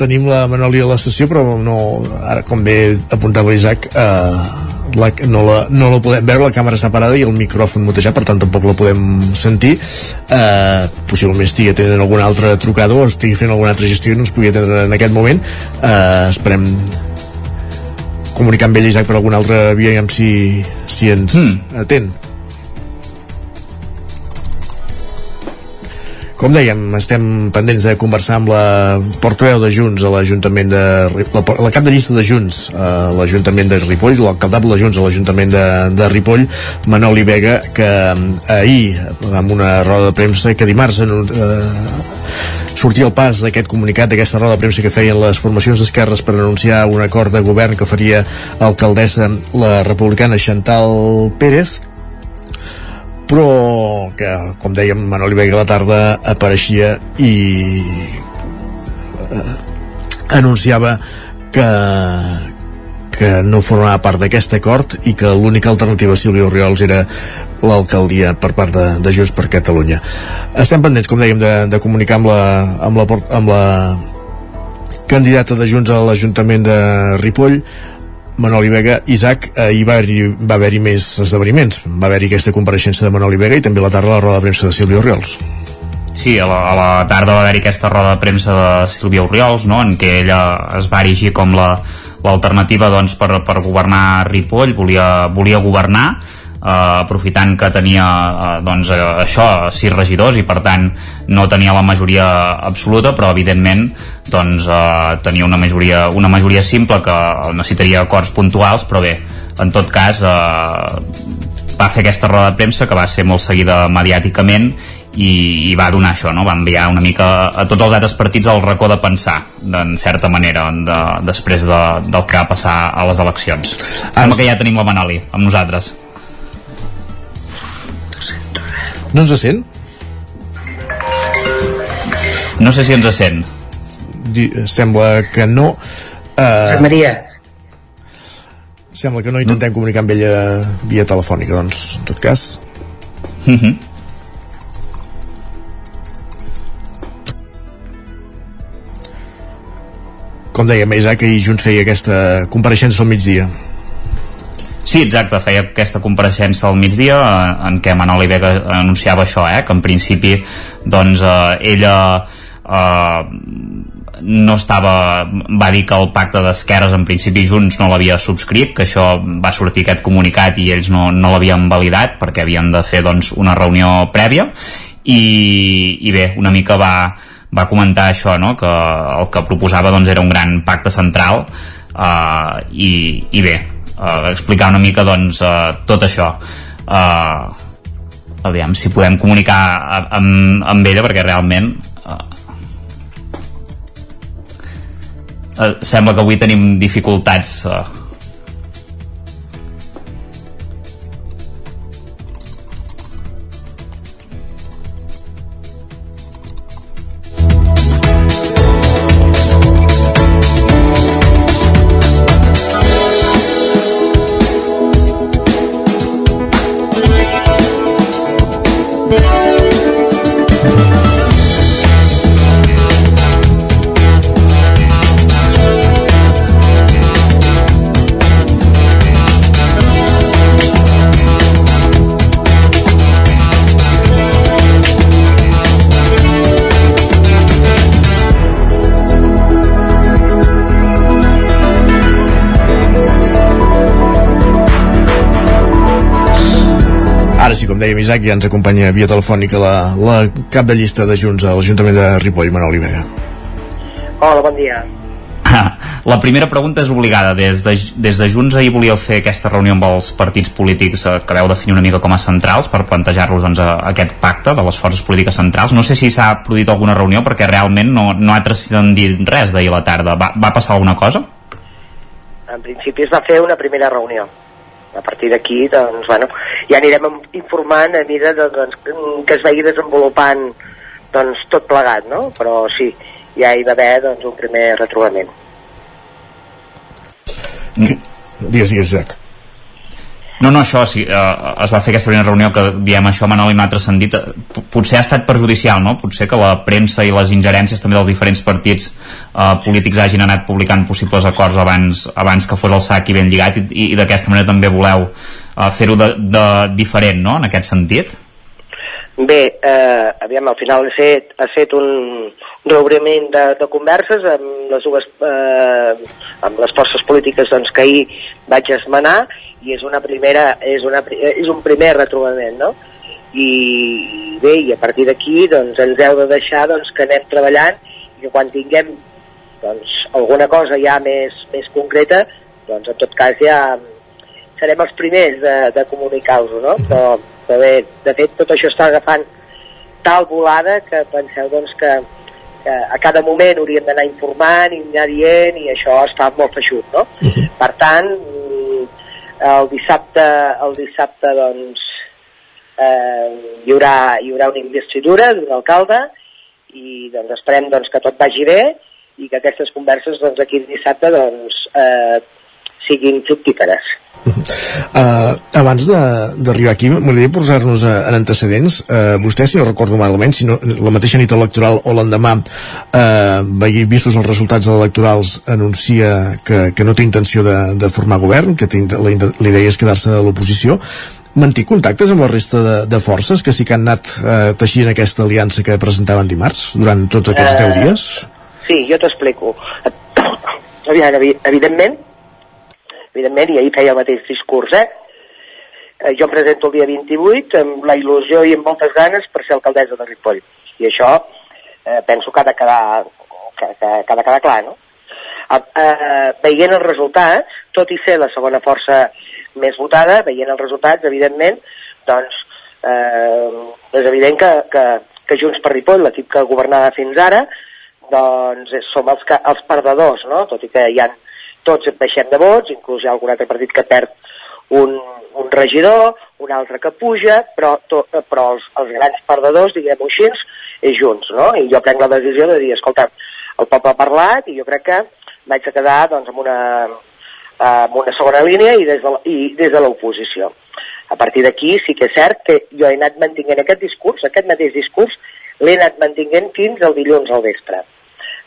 [SPEAKER 1] Tenim la Manoli a la sessió però no, ara com bé apuntava Isaac eh, la, no, la, no la podem veure, la càmera està parada i el micròfon mutejat, per tant tampoc la podem sentir. Eh, possiblement estigui tenint alguna altra trucada o estigui fent alguna altra gestió i no ens pugui atendre en aquest moment. Eh, esperem comunicar amb ell Isaac per alguna altra via i si, si ens mm. atén Com dèiem, estem pendents de conversar amb la portaveu de Junts a l'Ajuntament de... La, la cap de llista de Junts a l'Ajuntament de Ripoll, l'alcaldable de Junts a l'Ajuntament de, de Ripoll, Manoli Vega, que eh, ahir, amb una roda de premsa, que dimarts en, eh, sortia el pas d'aquest comunicat, d'aquesta roda de premsa que feien les formacions d'esquerres per anunciar un acord de govern que faria alcaldessa la republicana Chantal Pérez, però que, com dèiem, Manoli Vega la tarda apareixia i eh, anunciava que, que no formava part d'aquest acord i que l'única alternativa a Sílvia Oriols era l'alcaldia per part de, de Junts per Catalunya. Estem pendents, com dèiem, de, de comunicar amb la, amb la, amb la candidata de Junts a l'Ajuntament de Ripoll Manoli Vega, Isaac, eh, hi va haver-hi va haver més esdeveniments. Va haver-hi aquesta compareixença de Manoli Vega i també la tarda la roda de premsa de Sílvia Oriols.
[SPEAKER 3] Sí, a la, a la tarda va haver-hi aquesta roda de premsa de Sílvia Oriols, no?, en què ella es va erigir com l'alternativa la, doncs, per, per governar Ripoll, volia, volia governar, eh, aprofitant que tenia eh, doncs, eh, això, sis regidors i per tant no tenia la majoria absoluta però evidentment doncs, eh, tenia una majoria, una majoria simple que necessitaria acords puntuals però bé, en tot cas eh, va fer aquesta roda de premsa que va ser molt seguida mediàticament i, i va donar això, no? va enviar una mica a tots els altres partits al racó de pensar en certa manera de, després de, del que va passar a les eleccions sembla que ja tenim la Manoli amb nosaltres
[SPEAKER 1] no ens sent?
[SPEAKER 3] No sé si ens sent.
[SPEAKER 1] Di sembla que no. Uh,
[SPEAKER 21] Maria.
[SPEAKER 1] Sembla que no intentem comunicar amb ella via telefònica, doncs, en tot cas.
[SPEAKER 3] Uh -huh.
[SPEAKER 1] Com deia Isaac, ahir Junts feia aquesta compareixença al migdia.
[SPEAKER 3] Sí, exacte, feia aquesta compareixença al migdia eh, en què Manoli Vega anunciava això, eh, que en principi doncs, eh, ella eh, no estava va dir que el pacte d'esquerres en principi Junts no l'havia subscrit que això va sortir aquest comunicat i ells no, no l'havien validat perquè havien de fer doncs, una reunió prèvia i, i bé, una mica va, va comentar això, no? que el que proposava doncs, era un gran pacte central uh, i, i bé, uh, explicar una mica doncs, uh, tot això. Uh, aviam si podem comunicar amb, amb ella perquè realment uh, uh, sembla que avui tenim dificultats uh,
[SPEAKER 1] Isaac, ja ens acompanya via telefònica la, la cap de llista de Junts a l'Ajuntament de Ripoll, Manoli Vega.
[SPEAKER 21] Hola, bon dia.
[SPEAKER 3] La primera pregunta és obligada. Des de, des de Junts ahir volíeu fer aquesta reunió amb els partits polítics eh, que veu definir una mica com a centrals per plantejar-los doncs, aquest pacte de les forces polítiques centrals. No sé si s'ha produït alguna reunió perquè realment no, no ha transcendit res d'ahir a la tarda. Va, va passar alguna cosa?
[SPEAKER 21] En principi es va fer una primera reunió a partir d'aquí doncs, bueno, ja anirem informant a mesura de, doncs, que es vagi desenvolupant doncs, tot plegat, no? però sí, ja hi va haver doncs, un primer retrobament.
[SPEAKER 1] Digues, digues, Jack.
[SPEAKER 3] No, no, això sí, eh, es va fer aquesta primera reunió que diem això, Manol, i m'ha transcendit. Potser ha estat perjudicial, no? Potser que la premsa i les ingerències també dels diferents partits eh, polítics hagin anat publicant possibles acords abans, abans que fos el sac i ben lligat i, i d'aquesta manera també voleu eh, fer-ho de, de diferent, no?, en aquest sentit.
[SPEAKER 21] Bé, eh, aviam, al final ha set, ha set un reobriment de, de converses amb les dues, eh, amb les forces polítiques doncs, que ahir vaig esmenar i és una primera, és, una, és un primer retrobament, no? I bé, i a partir d'aquí doncs, ens heu de deixar doncs, que anem treballant i que quan tinguem doncs, alguna cosa ja més, més concreta, doncs en tot cas ja serem els primers de, de comunicar-vos, no? Però, però bé, de fet tot això està agafant tal volada que penseu doncs que, que a cada moment hauríem d'anar informant i anar dient i això està molt feixut, no? Per tant, el dissabte, el dissabte doncs, eh, hi, haurà, hi haurà una investidura d'un alcalde i doncs, esperem doncs, que tot vagi bé i que aquestes converses doncs, aquí dissabte doncs, eh, siguin fructíferes.
[SPEAKER 1] Uh, abans de- d'arribar aquí, m'agradaria posar-nos uh, en antecedents. Uh, vostè, si no recordo malament, si no, la mateixa nit electoral o l'endemà, uh, vistos els resultats electorals, anuncia que, que no té intenció de, de formar govern, que té, la, la idea és quedar-se a l'oposició. Manté contactes amb la resta de, de forces que sí que han anat uh, teixint aquesta aliança que presentaven dimarts durant tots aquests
[SPEAKER 21] Eh,
[SPEAKER 1] 10 dies?
[SPEAKER 21] Sí, jo t'explico. Evidentment, evidentment, i ahir feia el mateix discurs, eh? Eh, Jo em presento el dia 28 amb la il·lusió i amb moltes ganes per ser alcaldessa de Ripoll. I això eh, penso que ha de quedar, que, que, que ha de quedar clar, no? Eh, eh, veient els resultats, tot i ser la segona força més votada, veient els resultats, evidentment, doncs eh, és evident que, que, que Junts per Ripoll, l'equip que governava fins ara, doncs som els, que, els perdedors, no? Tot i que hi ha, tots baixem de vots, inclús hi ha algun altre partit que perd un, un regidor, un altre que puja, però, to, però els, els grans perdedors, diguem-ho així, és Junts, no? I jo prenc la decisió de dir, escolta, el poble ha parlat i jo crec que vaig a quedar doncs, amb, una, amb una segona línia i des de, i des de l'oposició. A partir d'aquí sí que és cert que jo he anat mantinguent aquest discurs, aquest mateix discurs, l'he anat mantinguent fins al dilluns al vespre.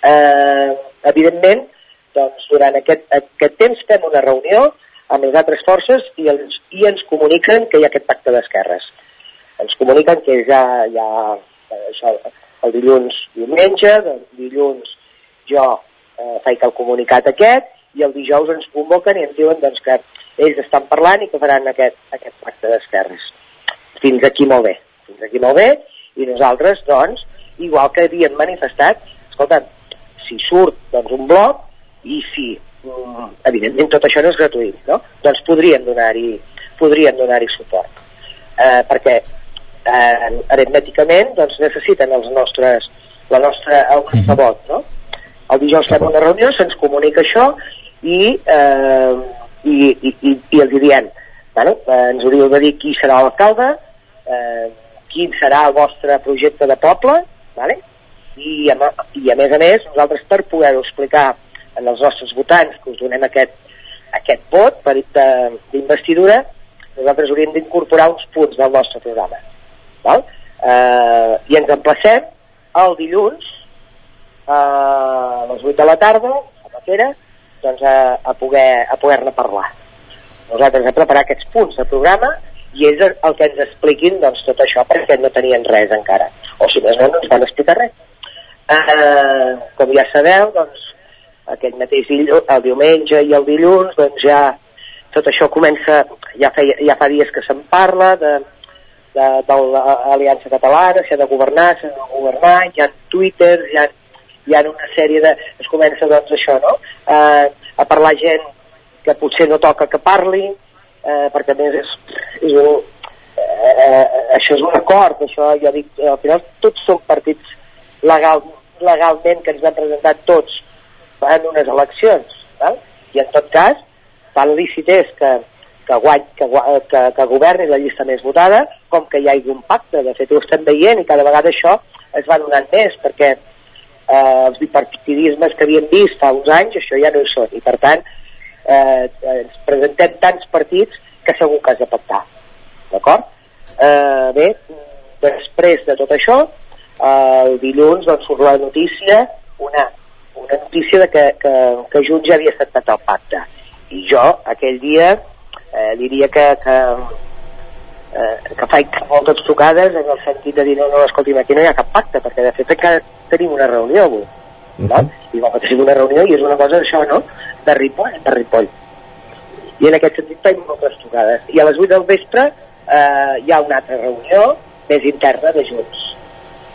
[SPEAKER 21] Eh, evidentment, doncs, durant aquest, aquest temps fem una reunió amb les altres forces i, els, i ens comuniquen que hi ha aquest pacte d'esquerres. Ens comuniquen que ja, ja eh, això, el dilluns diumenge, doncs, dilluns jo eh, faig el comunicat aquest i el dijous ens convoquen i ens diuen doncs, que ells estan parlant i que faran aquest, aquest pacte d'esquerres. Fins aquí molt bé, fins aquí molt bé, i nosaltres, doncs, igual que havíem manifestat, escolta, si surt doncs, un bloc i si, mm, evidentment tot això no és gratuït, no? doncs podrien donar-hi podrien donar-hi suport. Eh, perquè eh, aritmèticament doncs, necessiten els nostres, la nostra, el nostre vot, no? El dijous fem una reunió, se'ns comunica això i, eh, i, i, i, i els diem, bueno, eh, ens hauríeu de dir qui serà l'alcalde, eh, quin serà el vostre projecte de poble, vale? I, a, i a més a més, nosaltres per poder-ho explicar en els nostres votants que us donem aquest, aquest vot per de- d'investidura, nosaltres hauríem d'incorporar uns punts del nostre programa. Val? Eh, I ens emplacem el dilluns a les 8 de la tarda, a la que era, doncs a, a poder a poder-ne parlar. Nosaltres hem preparat aquests punts de programa i el el que ens expliquin doncs, tot això perquè no tenien res encara. O si més no, no ens van explicar res. Eh, com ja sabeu, doncs, aquell mateix dilluns, el diumenge i el dilluns, doncs ja tot això comença, ja, feia, ja fa dies que se'n parla de, de, de l'Aliança Catalana, si ha de governar, si ha de governar, hi ha Twitter, hi ha, hi ha una sèrie de... es comença doncs això, no? Eh, a parlar gent que potser no toca que parli, eh, perquè a més és, és un, eh, això és un acord, això jo dic, al final tots són partits legal, legalment que ens han presentat tots en unes eleccions, val? i en tot cas tan lícit és que, que, guany, que, que, que governi la llista més votada com que hi hagi un pacte, de fet ho estem veient i cada vegada això es va donant més perquè eh, els bipartidismes que havíem vist fa uns anys això ja no hi són i per tant eh, ens presentem tants partits que segur que has de pactar d'acord? Eh, bé, després de tot això el dilluns doncs, surt la notícia una, una notícia de que, que, que Junts ja havia acceptat el pacte i jo aquell dia eh, diria que, que, eh, que faig moltes trucades en el sentit de dir no, no, escolti'm, aquí no hi ha cap pacte perquè de fet que tenim una reunió avui val? i vam tenim una reunió i és una cosa això, no? de Ripoll, de Ripoll i en aquest sentit faig moltes trucades i a les 8 del vespre eh, hi ha una altra reunió més interna de Junts.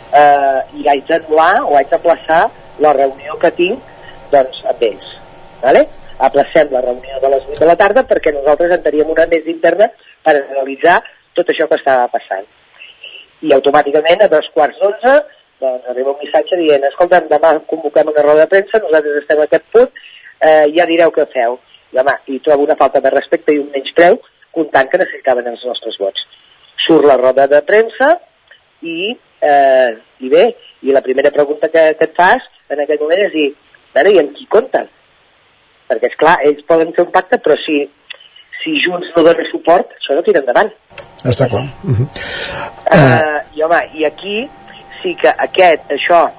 [SPEAKER 21] Eh, I haig d'anul·lar o haig d'aplaçar la reunió que tinc doncs, amb ells. Vale? Aplacem la reunió de les 8 de la tarda perquè nosaltres en teníem una més interna per analitzar tot això que estava passant. I automàticament a dos quarts d'onze doncs arriba un missatge dient escolta'm, demà convoquem una roda de premsa, nosaltres estem a aquest punt, eh, ja direu què feu. I, home, i trobo una falta de respecte i un menyspreu comptant que necessitaven els nostres vots. Surt la roda de premsa i, eh, i bé, i la primera pregunta que, que et fas en aquell moment és dir, bueno, i amb qui compten? Perquè, és clar, ells poden fer un pacte, però si, si Junts no dona suport, això no tira endavant.
[SPEAKER 1] Està clar. Uh -huh.
[SPEAKER 21] Uh, I home, i aquí sí que aquest, això,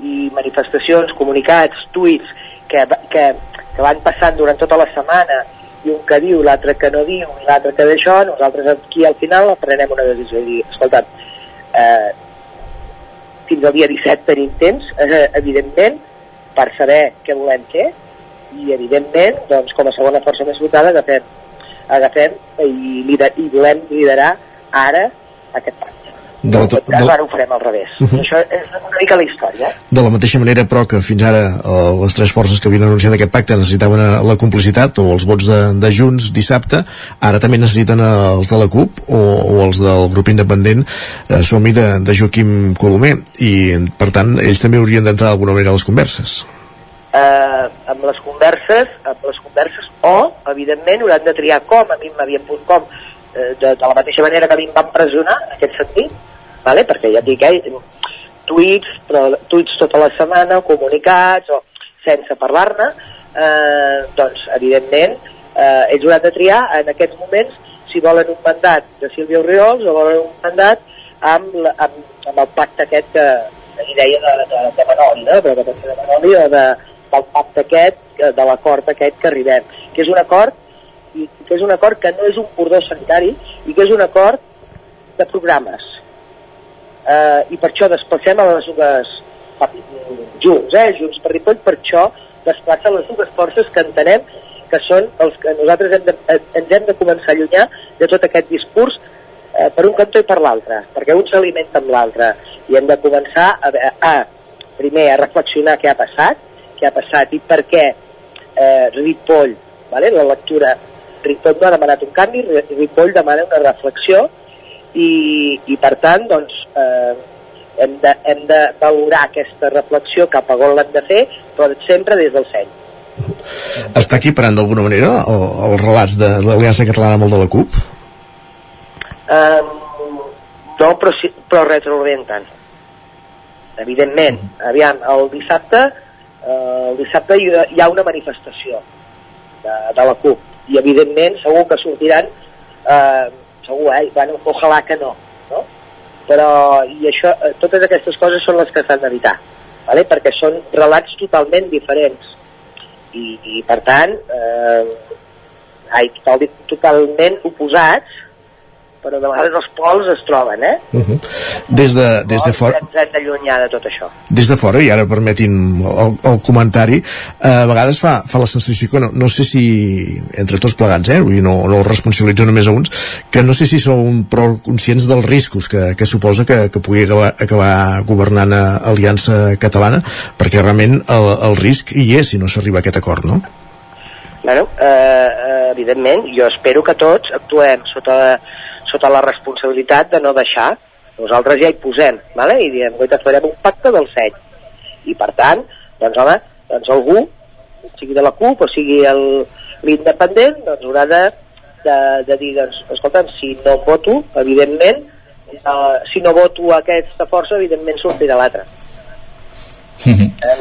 [SPEAKER 21] i manifestacions, comunicats, tuits, que, que, que van passant durant tota la setmana, i un que diu, l'altre que no diu, i l'altre que d'això, nosaltres aquí al final prenem una decisió i dir, escolta, eh, fins al dia 17 tenim temps, eh, evidentment, per saber què volem fer, i evidentment, doncs, com a segona força més votada, agafem, agafem i, lider, i volem liderar ara aquest pacte.
[SPEAKER 1] De la,
[SPEAKER 21] de, de... Ara ho farem al revés. Uh -huh. Això és una mica la història.
[SPEAKER 1] De la mateixa manera, però, que fins ara eh, les tres forces que havien anunciat aquest pacte necessitaven eh, la complicitat o els vots de, de Junts dissabte, ara també necessiten eh, els de la CUP o, o els del grup independent eh, som-hi de, de Joaquim Colomer i, per tant, ells també haurien d'entrar d'alguna manera a les converses.
[SPEAKER 21] Eh, amb les converses, amb les converses o, evidentment, hauran de triar com, a mi m'havien posat com, eh, de, de la mateixa manera que a mi em van presonar, en aquest sentit, vale? perquè ja et dic, eh, tuits, però tuits tota la setmana, comunicats, o sense parlar-ne, eh, doncs, evidentment, eh, ells hauran de triar en aquests moments si volen un mandat de Sílvia Oriols o volen un mandat amb, la, amb, amb el pacte aquest que, que deia de, de, de Manoli, no? però de, de Manoli o de, del pacte aquest, de l'acord aquest que arribem, que és un acord i que és un acord que no és un cordó sanitari i que és un acord de programes eh, i per això desplacem a les dues junts, eh, junts per Ripoll, per això desplaça les dues forces que entenem que són els que nosaltres hem de, ens hem de començar a allunyar de tot aquest discurs eh, per un cantó i per l'altre, perquè un s'alimenta amb l'altre i hem de començar a, a, primer a reflexionar què ha passat, què ha passat i per què eh, Ripoll, vale? la lectura Ripoll no ha demanat un canvi, Ripoll demana una reflexió i, i per tant doncs, eh, hem, de, hem de valorar aquesta reflexió cap a on l'hem de fer, però sempre des del seny.
[SPEAKER 1] Està equiparant d'alguna manera el, els relats de l'Aliança Catalana amb el de la CUP?
[SPEAKER 21] Um, no, però, sí, però retroorienten. Evidentment. Aviam, el dissabte, eh, el dissabte hi, hi ha una manifestació de, de la CUP i evidentment segur que sortiran eh, segur, eh? Bueno, ojalà que no, no? Però i això, eh, totes aquestes coses són les que s'han d'evitar, vale? perquè són relats totalment diferents i, i per tant eh, ai, total, totalment oposats però de vegades els pols es troben, eh?
[SPEAKER 1] Uh -huh. Des de, des de fora,
[SPEAKER 21] Ens hem d'allunyar de tot això.
[SPEAKER 1] des de fora, i ara permetin el, el comentari, eh, a vegades fa, fa la sensació que no, no sé si, entre tots plegats, eh, vull no, no els responsabilitzo només a uns, que no sé si són prou conscients dels riscos que, que suposa que, que pugui acabar, acabar governant a Aliança Catalana, perquè realment el, el risc hi és si no s'arriba a aquest acord, no?
[SPEAKER 21] Bueno, eh, eh, evidentment, jo espero que tots actuem sota, sota la responsabilitat de no deixar. Nosaltres ja hi posem, vale? i diem, guaita, farem un pacte del seny. I per tant, doncs home, doncs algú, sigui de la CUP o sigui el- l'independent, doncs haurà de, de, de dir, doncs, escolta'm, si no voto, evidentment, eh, si no voto aquesta força, evidentment sortirà l'altra.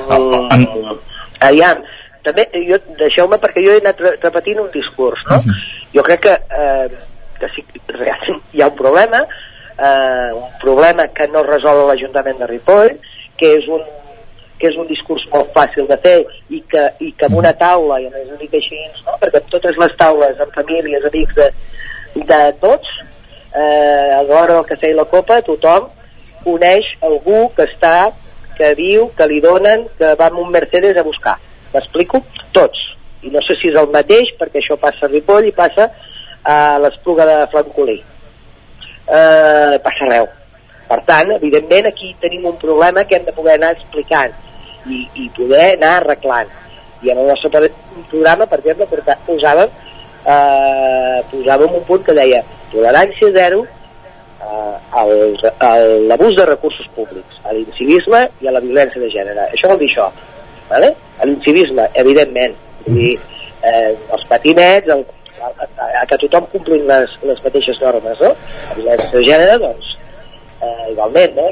[SPEAKER 21] Um, aviam, també, jo, deixeu-me perquè jo he anat re- repetint un discurs, no? Jo crec que, eh, que sí, realment hi ha un problema, eh, un problema que no resol l'Ajuntament de Ripoll, que és un que és un discurs molt fàcil de fer i que, i que amb una taula, i a més dic així, no? perquè amb totes les taules, amb famílies, amics de, de tots, eh, a l'hora del cafè i la copa, tothom coneix algú que està, que viu, que li donen, que va amb un Mercedes a buscar. M'explico? Tots. I no sé si és el mateix, perquè això passa a Ripoll i passa a l'Espluga de Francolí. eh, passa arreu. Per tant, evidentment, aquí tenim un problema que hem de poder anar explicant i, i poder anar arreglant. I en el nostre programa, per exemple, posàvem, eh, posàvem un punt que deia tolerància zero eh, l'abús de recursos públics, a l'incivisme i a la violència de gènere. Això vol dir això. Vale? L'incivisme, evidentment. Dir, eh, els patinets, el, a, a, a que tothom complin les, les mateixes normes, no? La violència de gènere, doncs, eh, igualment, no?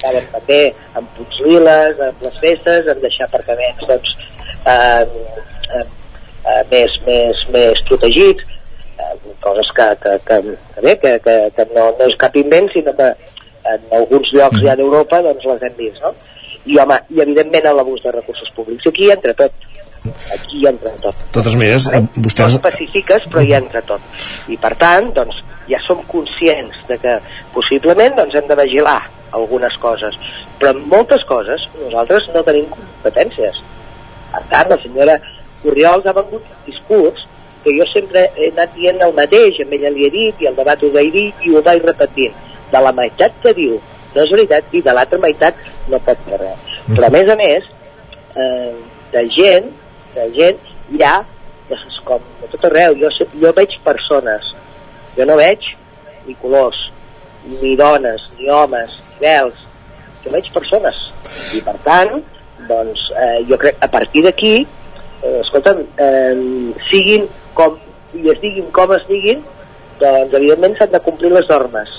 [SPEAKER 21] Saben també amb punts liles, amb les festes, amb deixar aparcaments, doncs, eh, eh, eh, més, més, més protegits, eh, coses que, que, que, que bé, que, que, que no, no és cap invent, sinó que en alguns llocs ja d'Europa doncs les hem vist, no? I, home, i evidentment l'abús de recursos públics. Aquí hi entra tot. Aquí hi entra tot.
[SPEAKER 1] Totes maneres, eh,
[SPEAKER 21] No
[SPEAKER 1] vostès...
[SPEAKER 21] específiques, però hi entra tot. I per tant, doncs, ja som conscients de que possiblement doncs, hem de vigilar algunes coses. Però en moltes coses nosaltres no tenim competències. Per tant, la senyora Oriols ha vengut un discurs que jo sempre he anat dient el mateix, amb ella li he dit, i el debat ho vaig dir, i ho vaig repetint. De la meitat que diu no és veritat, i de l'altra meitat no pot fer res. Però a més a més, eh, de gent, de gent, hi ha, doncs, com a tot arreu, jo, jo veig persones, jo no veig ni colors, ni dones, ni homes, ni vels, jo veig persones. I per tant, doncs, eh, jo crec, a partir d'aquí, eh, escolta'm, eh, siguin com, i es diguin com es diguin, doncs evidentment s'han de complir les normes.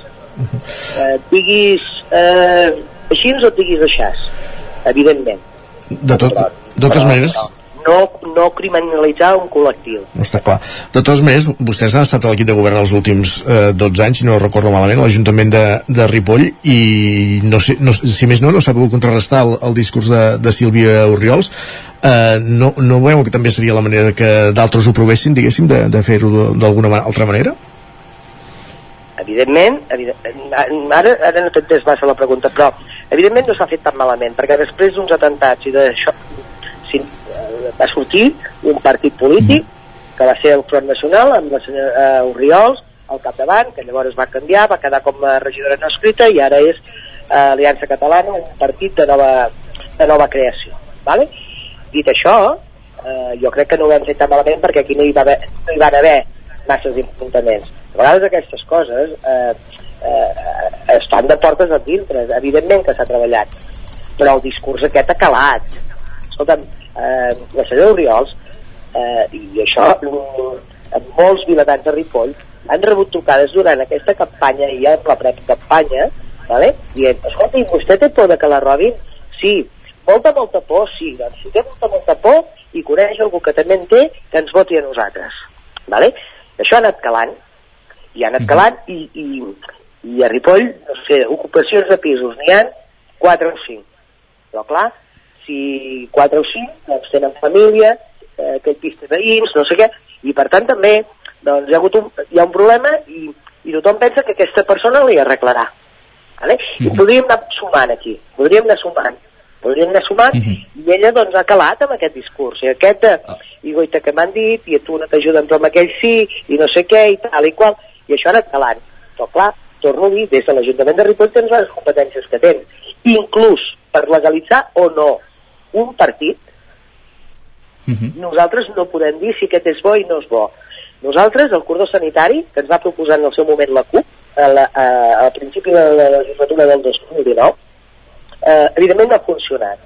[SPEAKER 21] Eh, diguis eh, així o diguis així, evidentment.
[SPEAKER 1] De, tot, de totes maneres,
[SPEAKER 21] No, no criminalitzar un col·lectiu.
[SPEAKER 1] està clar. De totes maneres, vostès han estat a l'equip de govern els últims eh, 12 anys, si no recordo malament, a l'Ajuntament de, de Ripoll, i no sé, no, si més no, no s'ha pogut contrarrestar el, el discurs de, de Sílvia Oriols. Eh, no, no veu que també seria la manera que d'altres ho provessin, diguéssim, de, de fer-ho d'alguna altra manera?
[SPEAKER 21] Evidentment, evident, ara, ara no t'entens massa la pregunta, però evidentment no s'ha fet tan malament, perquè després d'uns atentats i d'això va sortir un partit polític que va ser el Front Nacional amb la senyora eh, Oriols al capdavant, que llavors va canviar, va quedar com a regidora no escrita i ara és eh, Aliança Catalana, un partit de nova, de nova creació. Vale? Dit això, eh, jo crec que no ho hem fet tan malament perquè aquí no hi, va haver, no hi van haver masses enfrontaments. A vegades aquestes coses eh, eh, estan de portes a dintre, evidentment que s'ha treballat, però el discurs aquest ha calat. Escolta'm, eh, la senyora Oriols, eh, i això, mm, molts vilatans de Ripoll han rebut trucades durant aquesta campanya i ja en la precampanya, vale? dient, escolta, i vostè té por de que la robin? Sí. Molta, molta por? Sí. Doncs si té molta, molta por i coneix algú que també en té, que ens voti a nosaltres. Vale? Això ha anat calant, i ha anat calant, i, i, i a Ripoll, no sé, ocupacions de pisos n'hi ha 4 o 5. Però clar, si 4 o 5 doncs tenen família, eh, aquell pis té veïns, no sé què, i per tant també doncs, hi, ha hagut un, hi ha un problema i, i tothom pensa que aquesta persona li arreglarà. Vale? I podríem anar sumant aquí, podríem anar sumant, podríem anar sumant, i ella doncs ha calat amb aquest discurs, i aquest de, i goita que m'han dit, i a tu no t'ajuden però amb aquell sí, i no sé què, i tal i qual, i això ha anat calant. Però clar, torno a dir, des de l'Ajuntament de Ripoll tens les competències que tens, inclús per legalitzar o no un partit, nosaltres no podem dir si aquest és bo i no és bo. Nosaltres, el cordó sanitari, que ens va proposar en el seu moment la CUP, a la, a, al principi de la legislatura del 2019, eh, evidentment no ha funcionat.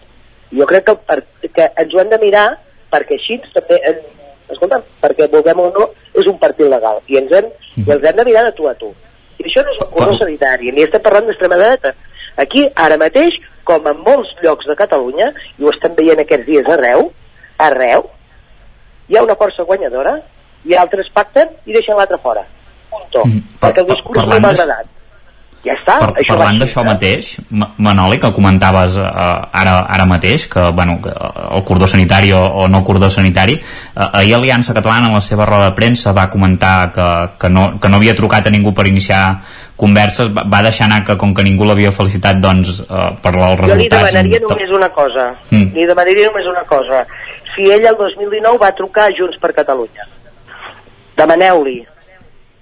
[SPEAKER 21] Jo crec que, part- que ens ho hem de mirar perquè així també, en, escolta, perquè vulguem o no, és un partit legal i ens hem, i els hem de mirar de tu a tu. I això no és un cordó sanitari, ni estem parlant d'extrema dreta. Aquí, ara mateix, com en molts llocs de Catalunya, i ho estem veient aquests dies arreu, arreu, hi ha una força guanyadora i altres pacten i deixen l'altre fora. Punto. perquè el discurs no
[SPEAKER 3] parlant
[SPEAKER 21] m'ha agradat. Ja està,
[SPEAKER 3] Per,
[SPEAKER 21] això va
[SPEAKER 3] parlant d'això mateix, Ma- Manoli, que comentaves eh, ara, ara mateix, que, bueno, que el cordó sanitari o, o no cordó sanitari, eh, ahir Aliança Catalana en la seva roda de premsa va comentar que, que, no, que no havia trucat a ningú per iniciar converses, va, va deixar anar que com que ningú l'havia felicitat doncs, eh, per els
[SPEAKER 21] Jo li
[SPEAKER 3] resultats...
[SPEAKER 21] demanaria
[SPEAKER 3] en-
[SPEAKER 21] només una cosa.
[SPEAKER 3] Mm.
[SPEAKER 21] Li demanaria només una cosa. Si ell el 2019 va trucar a Junts per Catalunya, demaneu-li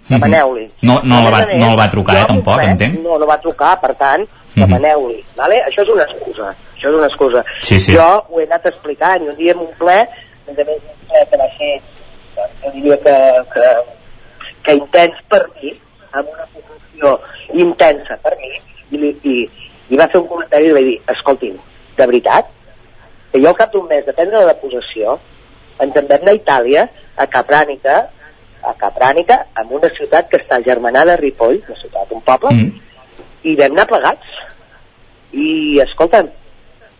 [SPEAKER 21] demaneu-li.
[SPEAKER 3] No, no, la va, no el va trucar, eh, tampoc,
[SPEAKER 21] res,
[SPEAKER 3] entenc.
[SPEAKER 21] No, no va trucar, per tant, demaneu-li. Vale? Això és una excusa. Això és una excusa.
[SPEAKER 3] Sí, sí.
[SPEAKER 21] Jo ho he anat explicant, un dia en un ple, a més a més, un ple que va ser, doncs, jo diria que, que, que intens per mi, amb una posició intensa per mi, i, li- i, i va fer un comentari i li vaig dir, escolti'm, de veritat, que jo al cap d'un mes de prendre la possessió ens en vam anar a Itàlia, a Caprànica, a Caprànica, en una ciutat que està germanada a Ripoll, una ciutat, un poble, mm. i vam anar plegats. I, escolta'm,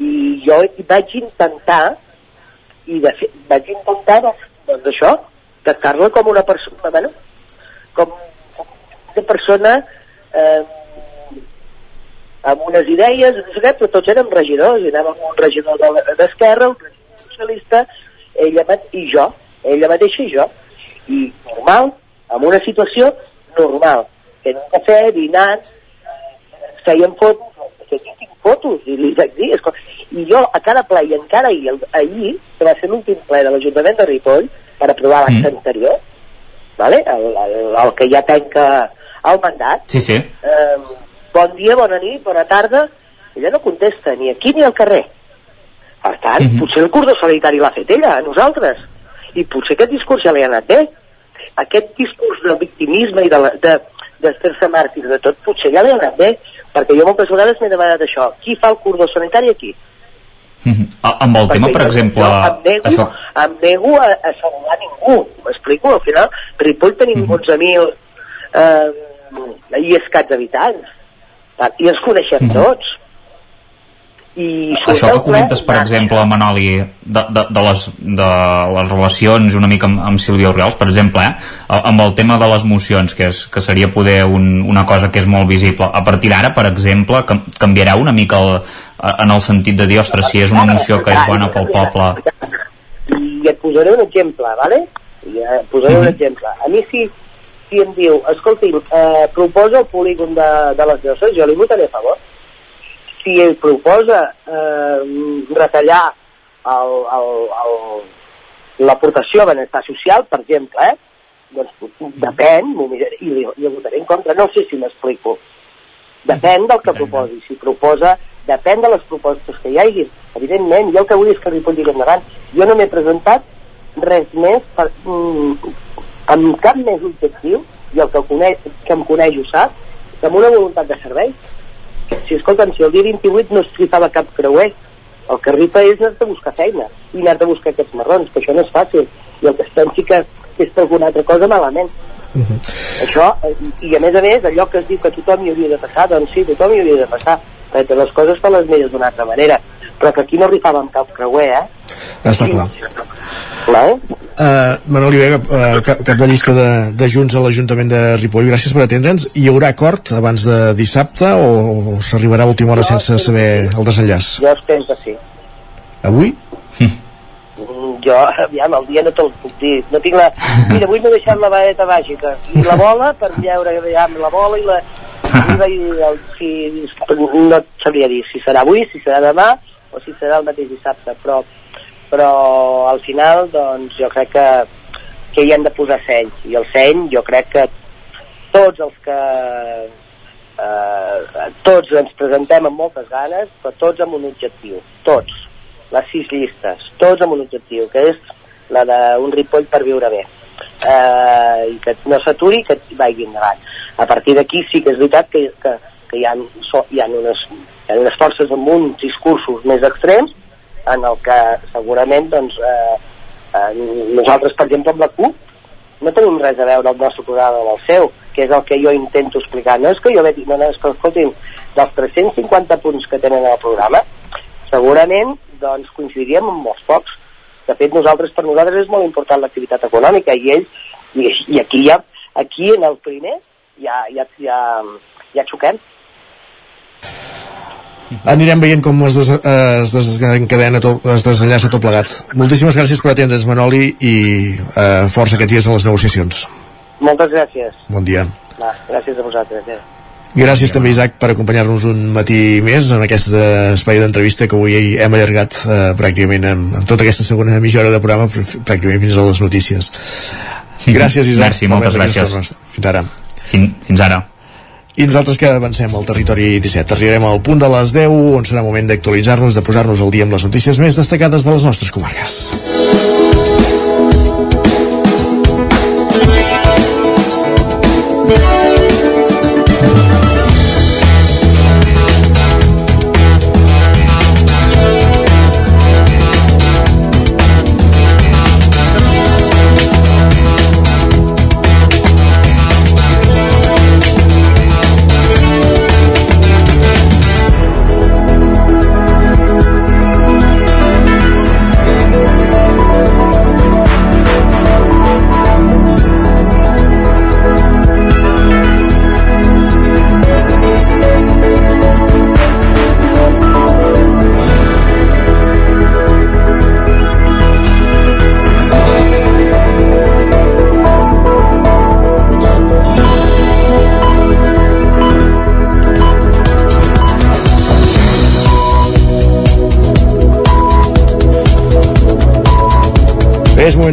[SPEAKER 21] i jo vaig intentar, i de fet, vaig intentar, doncs, doncs això, tractar-la com una persona, bueno, com una persona eh, amb unes idees, no sé què, però tots érem regidors, i anàvem un regidor d'Esquerra, un regidor socialista, ella i jo, ella mateixa i jo, i normal, amb una situació normal, fent un cafè, dinant, eh, feien fotos, que aquí tinc fotos, i li vaig dir, escolta, i jo a cada ple, i encara ahir, ahir que va ser l'últim ple de l'Ajuntament de Ripoll, per aprovar l'acte
[SPEAKER 3] Mm.
[SPEAKER 21] anterior, vale? el, el, el que ja tanca el mandat,
[SPEAKER 3] Sí, sí.
[SPEAKER 21] eh, bon dia, bona nit, bona tarda, ella no contesta ni aquí ni al carrer. Per tant,
[SPEAKER 3] Mhm.
[SPEAKER 21] potser el cordó sanitari l'ha fet ella, a nosaltres. I potser aquest discurs ja li ha anat bé. Aquest discurs del victimisme i de, la, de, de fer-se màrtir de tot, potser ja li ha anat bé, perquè jo moltes vegades m'he demanat això. Qui fa el cordó sanitari aquí?
[SPEAKER 3] Mhm. A- Amb el tema,
[SPEAKER 21] Perquè
[SPEAKER 3] per
[SPEAKER 21] jo-
[SPEAKER 3] exemple...
[SPEAKER 21] Jo em nego,
[SPEAKER 3] Això,
[SPEAKER 21] em nego a, a saludar ningú, m'explico? Al final, Ripoll tenim
[SPEAKER 3] Mhm.
[SPEAKER 21] 11.000 eh, i escats habitants, Clar, i ens coneixem
[SPEAKER 3] Mhm.
[SPEAKER 21] tots. I
[SPEAKER 3] això que comentes, per exemple, Manoli, de, de, de, les, de les relacions una mica amb, amb Sílvia Oriols, per exemple, eh? amb el tema de les mocions, que, és, que seria poder un, una cosa que és molt visible. A partir d'ara, per exemple, cam, canviarà una mica el, en el sentit de dir, ostres, si és una moció que és bona pel poble...
[SPEAKER 21] I et posaré un exemple, ¿vale? I et posaré un
[SPEAKER 3] Mhm.
[SPEAKER 21] exemple. A mi si, si em diu, escolti'm, eh, proposa el polígon de, de les lloses, jo li votaré a favor. Si ell proposa eh, retallar el, el, el, l'aportació a benestar social, per exemple, eh? doncs depèn, miraré, i li, li votaré en contra. No sé si m'explico. Depèn del que proposi. Si proposa, depèn de les propostes que hi hagi. Evidentment, jo el que vull és que Ripoll digui endavant. Jo no m'he presentat res més per, mm, amb cap més objectiu, i el que, coneix, que em coneix ho sap, que amb una voluntat de servei. Si, escolta'm, si el dia 28 no es rifava cap creuer, el que rifa és anar a buscar feina i anar a buscar aquests marrons, que això no és fàcil. I el que es pensi que és per alguna altra cosa malament. Això, eh, i a més a més, allò que es diu que tothom hi hauria de passar, doncs sí, tothom hi hauria de passar, perquè les coses fan les millors d'una altra manera. Però que aquí no rifàvem cap creuer, eh?
[SPEAKER 1] Està clar.
[SPEAKER 21] Clar, eh?
[SPEAKER 1] Uh, Manoli Vega, uh, cap, cap de llista de, de Junts a l'Ajuntament de Ripoll, gràcies per atendre'ns. Hi haurà acord abans de dissabte o, o s'arribarà a última hora sense saber el desenllaç?
[SPEAKER 21] Jo espero que sí.
[SPEAKER 1] Avui?
[SPEAKER 21] Mm, Jo, aviam, el dia no te'l puc dir. No tinc la... Mira, avui m'he deixat la vareta màgica. I la bola, per veure aviam, la bola i la... I la, i el, si, no et sabria dir si serà avui, si serà demà o si serà el mateix dissabte, però, però al final doncs, jo crec que, que hi han de posar seny. I el seny jo crec que tots els que eh, tots ens presentem amb moltes ganes però tots amb un objectiu, tots. Les sis llistes, tots amb un objectiu que és la d'un Ripoll per viure bé. Eh, i que no s'aturi que vagi endavant. A partir d'aquí sí que és veritat que, que, que hi, ha, so, hi, ha unes, hi ha unes forces amb uns discursos més extrems en el que segurament doncs, eh, eh, nosaltres per exemple amb la CUP no tenim res a veure el nostre programa amb el seu que és el que jo intento explicar. No és que jo vegi, no, no, és que escolti'm dels 350 punts que tenen al programa segurament doncs coincidiríem amb molts pocs. De fet nosaltres per nosaltres és molt important l'activitat econòmica i ells i, i aquí ja aquí en el primer ja, ja, ja, ja xoquem
[SPEAKER 1] Anirem veient com es, des, es desencadena tot, es desenllaça tot plegat. Moltíssimes gràcies per atendre's, Manoli, i eh, força aquests dies a les negociacions.
[SPEAKER 21] moltes gràcies
[SPEAKER 1] Bon dia.
[SPEAKER 21] Va, gràcies a vosaltres eh.
[SPEAKER 1] Gràcies també, Isaac, per acompanyar-nos un matí més en aquest eh, espai d'entrevista que avui hem allargat eh, pràcticament amb, amb tota aquesta segona mitja hora de programa, pràcticament fins a les notícies. Gràcies, Isaac.
[SPEAKER 3] Merci, moltes gràcies.
[SPEAKER 1] Fins ara.
[SPEAKER 3] Fins, fins ara.
[SPEAKER 1] I nosaltres que avancem al territori 17. Arribarem al punt de les 10, on serà moment d'actualitzar-nos, de posar-nos al dia amb les notícies més destacades de les nostres comarques.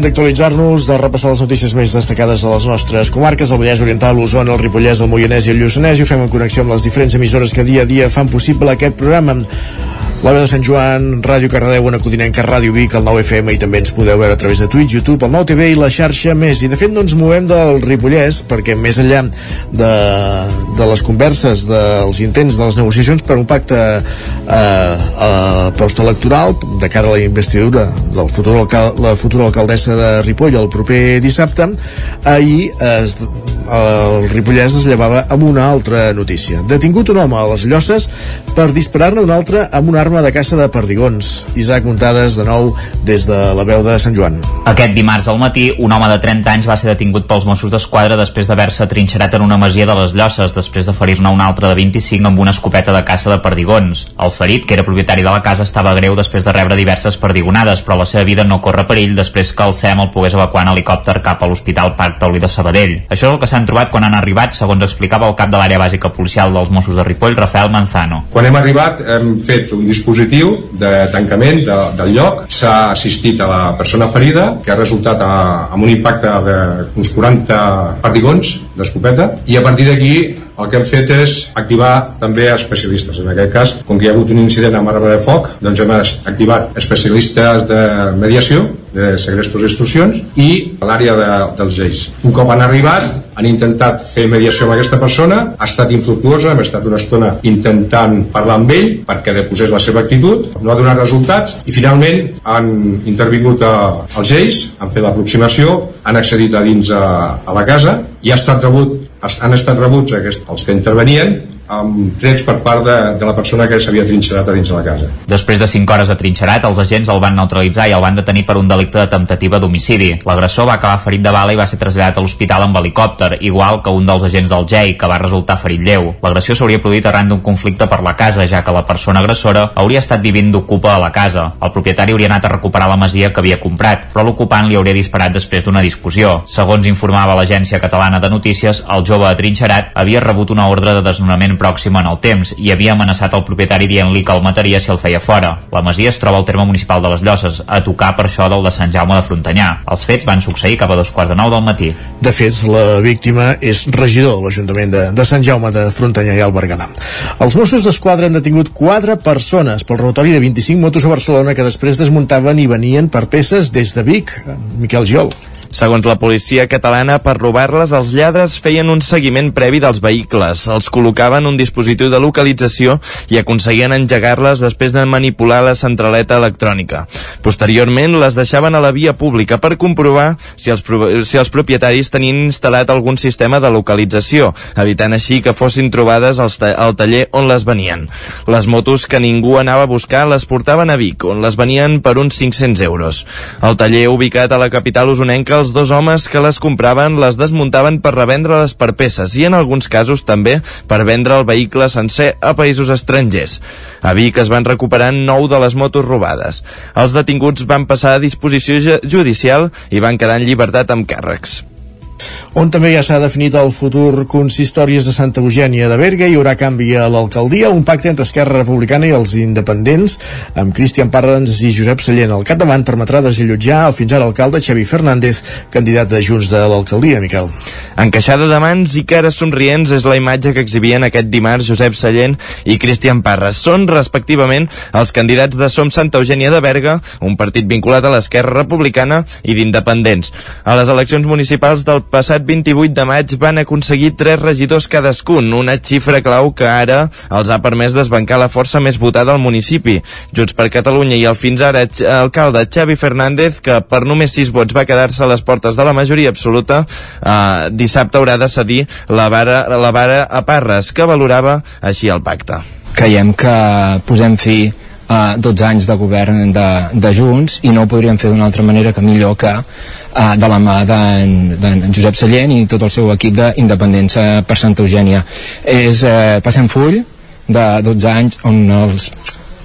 [SPEAKER 1] Moment d'actualitzar-nos, de repassar les notícies més destacades de les nostres comarques, el Vallès Oriental, l'Osona, el Ripollès, el Moianès i el Lluçanès, i ho fem en connexió amb les diferents emissores que dia a dia fan possible aquest programa. Veu de Sant Joan, Ràdio Cardedeu, una Codinenca, Ràdio Vic, el 9FM i també ens podeu veure a través de Twitch, YouTube, el 9TV i la xarxa més. I de fet no ens movem del Ripollès perquè més enllà de, de les converses, dels intents de les negociacions per un pacte eh, eh, postelectoral de cara a la investidura del futur alcal la futura alcaldessa de Ripoll el proper dissabte, ahir es, el Ripollès es llevava amb una altra notícia. Detingut un home a les Llosses per disparar-ne un altre amb una arma de caça de perdigons. Isaac Muntades, de nou, des de la veu de Sant Joan.
[SPEAKER 3] Aquest dimarts al matí, un home de 30 anys va ser detingut pels Mossos d'Esquadra després d'haver-se trinxerat en una masia de les Llosses, després de ferir-ne un altre de 25 amb una escopeta de caça de perdigons. El ferit, que era propietari de la casa, estava greu després de rebre diverses perdigonades, però la seva vida no corre perill després que el SEM el pogués evacuar en helicòpter cap a l'Hospital Parc Taulí de Sabadell. Això és el que s'han trobat quan han arribat, segons explicava el cap de l'àrea bàsica policial dels Mossos de Ripoll, Rafael Manzano.
[SPEAKER 22] Quan hem arribat hem fet un dispositiu de tancament de, del lloc. S'ha assistit a la persona ferida, que ha resultat a, amb un impacte d'uns 40 perdigons d'escopeta, i a partir d'aquí el que hem fet és activar també especialistes. En aquest cas, com que hi ha hagut un incident amb arma de foc, doncs hem activat especialistes de mediació, de segrestos i instruccions, i l'àrea de, dels lleis. Un cop han arribat, han intentat fer mediació amb aquesta persona, ha estat infructuosa, hem estat una estona intentant parlar amb ell perquè deposés la seva actitud, no ha donat resultats, i finalment han intervingut a, als lleis, han fet l'aproximació, han accedit a dins a, a la casa, i ha estat rebut han estat rebuts aquests, els que intervenien amb trets per part de, de la persona que s'havia trinxerat a dins de la casa.
[SPEAKER 3] Després de 5 hores de trinxerat, els agents el van neutralitzar i el van detenir per un delicte de temptativa d'homicidi. L'agressor va acabar ferit de bala i va ser traslladat a l'hospital amb helicòpter, igual que un dels agents del GEI, que va resultar ferit lleu. L'agressió s'hauria produït arran d'un conflicte per la casa, ja que la persona agressora hauria estat vivint d'ocupa a la casa. El propietari hauria anat a recuperar la masia que havia comprat, però l'ocupant li hauria disparat després d'una discussió. Segons informava l'agència catalana de notícies, el jove atrinxerat havia rebut una ordre de desnonament pròxim en el temps i havia amenaçat el propietari dient-li que el mataria si el feia fora. La masia es troba al terme municipal de les Llosses, a tocar per això del de Sant Jaume de Frontanyà. Els fets van succeir cap a dos quarts de nou del matí.
[SPEAKER 1] De fet, la víctima és regidor de l'Ajuntament de, de Sant Jaume de Frontanyà i el Berguedà. Els Mossos d'Esquadra han detingut quatre persones pel robatori de 25 motos a Barcelona que després desmuntaven i venien per peces des de Vic. Miquel Giol.
[SPEAKER 9] Segons la policia catalana, per robar-les, els lladres feien un seguiment previ dels vehicles, els col·locaven un dispositiu de localització i aconseguien engegar-les després de manipular la centraleta electrònica. Posteriorment, les deixaven a la via pública per comprovar si els, si els propietaris tenien instal·lat algun sistema de localització, evitant així que fossin trobades al, al taller on les venien. Les motos que ningú anava a buscar les portaven a Vic, on les venien per uns 500 euros. El taller ubicat a la capital usonenca els dos homes que les compraven les desmuntaven per revendre-les per peces i en alguns casos també per vendre el vehicle sencer a països estrangers. A Vic es van recuperar nou de les motos robades. Els detinguts van passar a disposició judicial i van quedar en llibertat amb càrrecs.
[SPEAKER 1] On també ja s'ha definit el futur consistòries de Santa Eugènia de Berga, hi haurà canvi a l'alcaldia, un pacte entre Esquerra Republicana i els independents, amb Cristian Parrens i Josep Sallent al capdavant permetrà desallotjar el fins ara alcalde Xavi Fernández, candidat de Junts de l'alcaldia, Miquel.
[SPEAKER 9] Encaixada de mans i cares somrients és la imatge que exhibien aquest dimarts Josep Sallent i Cristian Parres. Són, respectivament, els candidats de Som Santa Eugènia de Berga, un partit vinculat a l'Esquerra Republicana i d'independents. A les eleccions municipals del passat 28 de maig van aconseguir tres regidors cadascun, una xifra clau que ara els ha permès desbancar la força més votada al municipi. Junts per Catalunya i el fins ara alcalde Xavi Fernández, que per només sis vots va quedar-se a les portes de la majoria absoluta, eh, dissabte haurà de cedir la vara, la vara a Parres, que valorava així el pacte.
[SPEAKER 23] Creiem que posem fi a 12 anys de govern de, de Junts i no ho podríem fer d'una altra manera que millor que uh, de la mà d'en Josep Sallent i tot el seu equip d'independència per Santa Eugènia. És, eh, passem full de 12 anys on els,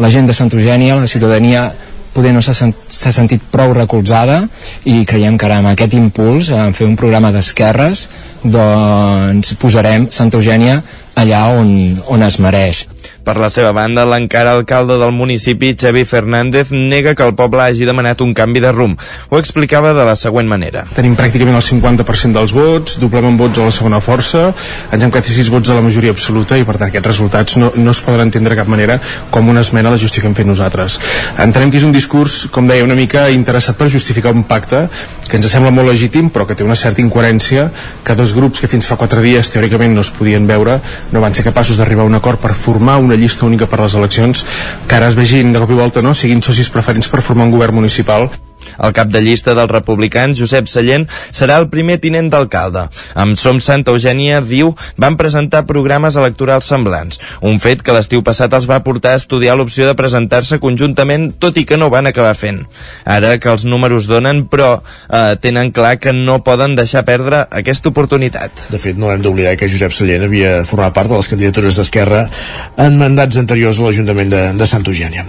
[SPEAKER 23] la gent de Santa Eugènia, la ciutadania poder no s'ha sent, sentit prou recolzada i creiem que ara amb aquest impuls en fer un programa d'esquerres doncs posarem Santa Eugènia allà on, on es mereix
[SPEAKER 9] per la seva banda, l'encara alcalde del municipi, Xavi Fernández, nega que el poble hagi demanat un canvi de rumb. Ho explicava de la següent manera.
[SPEAKER 24] Tenim pràcticament el 50% dels vots, doblem en vots a la segona força, ens hem quedat 6 vots de la majoria absoluta i per tant aquests resultats no, no es poden entendre de cap manera com una esmena la justícia que hem fet nosaltres. Entenem que és un discurs, com deia, una mica interessat per justificar un pacte que ens sembla molt legítim però que té una certa incoherència que dos grups que fins fa 4 dies teòricament no es podien veure no van ser capaços d'arribar a un acord per formar una llista única per les eleccions que ara es vegin de cop i volta no, siguin socis preferents per formar un govern municipal
[SPEAKER 9] el cap de llista dels republicans, Josep Sallent, serà el primer tinent d'alcalde. Amb Som Santa Eugènia, diu, van presentar programes electorals semblants, un fet que l'estiu passat els va portar a estudiar l'opció de presentar-se conjuntament, tot i que no van acabar fent. Ara que els números donen, però eh, tenen clar que no poden deixar perdre aquesta oportunitat.
[SPEAKER 1] De fet, no hem d'oblidar que Josep Sallent havia format part de les candidatures d'Esquerra en mandats anteriors a l'Ajuntament de, de Santa Eugènia.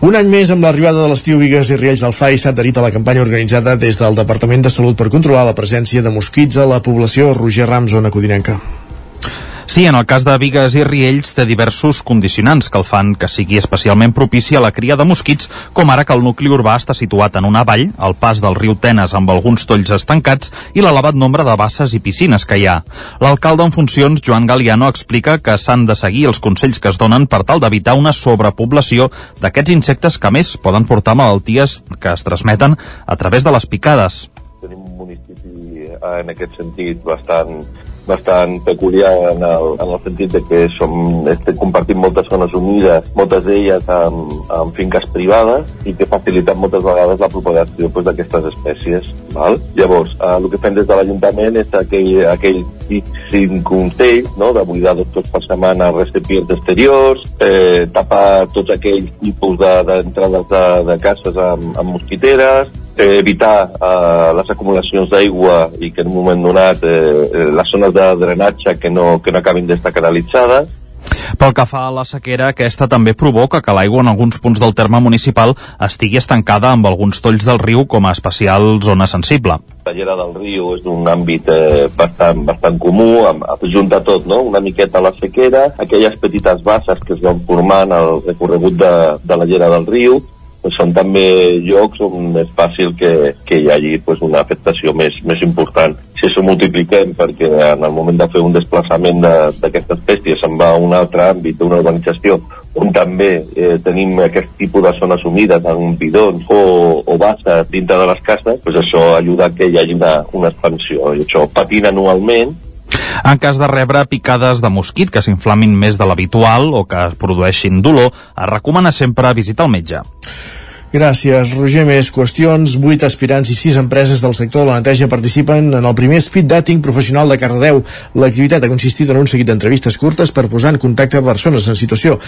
[SPEAKER 1] Un any més amb l'arribada de l'estiu Vigues i Riells del FAI s'ha adherit a la campanya organitzada des del Departament de Salut per controlar la presència de mosquits a la població Roger Rams, zona codinenca.
[SPEAKER 25] Sí, en el cas de Vigues i Riells té diversos condicionants que el fan que sigui especialment propici a la cria de mosquits, com ara que el nucli urbà està situat en una vall, al pas del riu Tenes amb alguns tolls estancats i l'elevat nombre de basses i piscines que hi ha. L'alcalde en funcions, Joan Galiano, explica que s'han de seguir els consells que es donen per tal d'evitar una sobrepoblació d'aquests insectes que més poden portar malalties que es transmeten a través de les picades.
[SPEAKER 26] Tenim un municipi eh, en aquest sentit bastant bastant peculiar en el, en el sentit de que som, estem compartint moltes zones humides, moltes d'elles amb, amb finques privades i que faciliten moltes vegades la propagació pues, d'aquestes espècies. Val? Llavors, eh, el que fem des de l'Ajuntament és aquell, aquell cinc consells no? de buidar dos cops per setmana recipients exteriors, eh, tapar tots aquells tipus d'entrades de, de, de cases amb, amb mosquiteres, eh, evitar eh, les acumulacions d'aigua i que en un moment donat eh, eh, les zones de drenatge que no, que no acabin d'estar canalitzades
[SPEAKER 25] pel que fa a la sequera, aquesta també provoca que l'aigua en alguns punts del terme municipal estigui estancada amb alguns tolls del riu com a especial zona sensible.
[SPEAKER 26] La llera del riu és un àmbit eh, bastant, bastant comú, amb, junta tot, no? una miqueta a la sequera, aquelles petites basses que es van formant al recorregut de, de la llera del riu, pues són també llocs on és fàcil que, que hi hagi pues, una afectació més, més important. Si això multipliquem perquè en el moment de fer un desplaçament d'aquestes bèsties se'n va a un altre àmbit d'una urbanització on també eh, tenim aquest tipus de zones humides amb bidons o, o basses dintre de les cases, pues això ajuda que hi hagi una, una expansió. I això patina anualment
[SPEAKER 25] en cas de rebre picades de mosquit que s'inflamin més de l'habitual o que produeixin dolor, es recomana sempre visitar el metge.
[SPEAKER 1] Gràcies, Roger. Més qüestions. Vuit aspirants i sis empreses del sector de la neteja participen en el primer speed dating professional de Cardedeu. L'activitat ha consistit en un seguit d'entrevistes curtes per posar en contacte persones en situació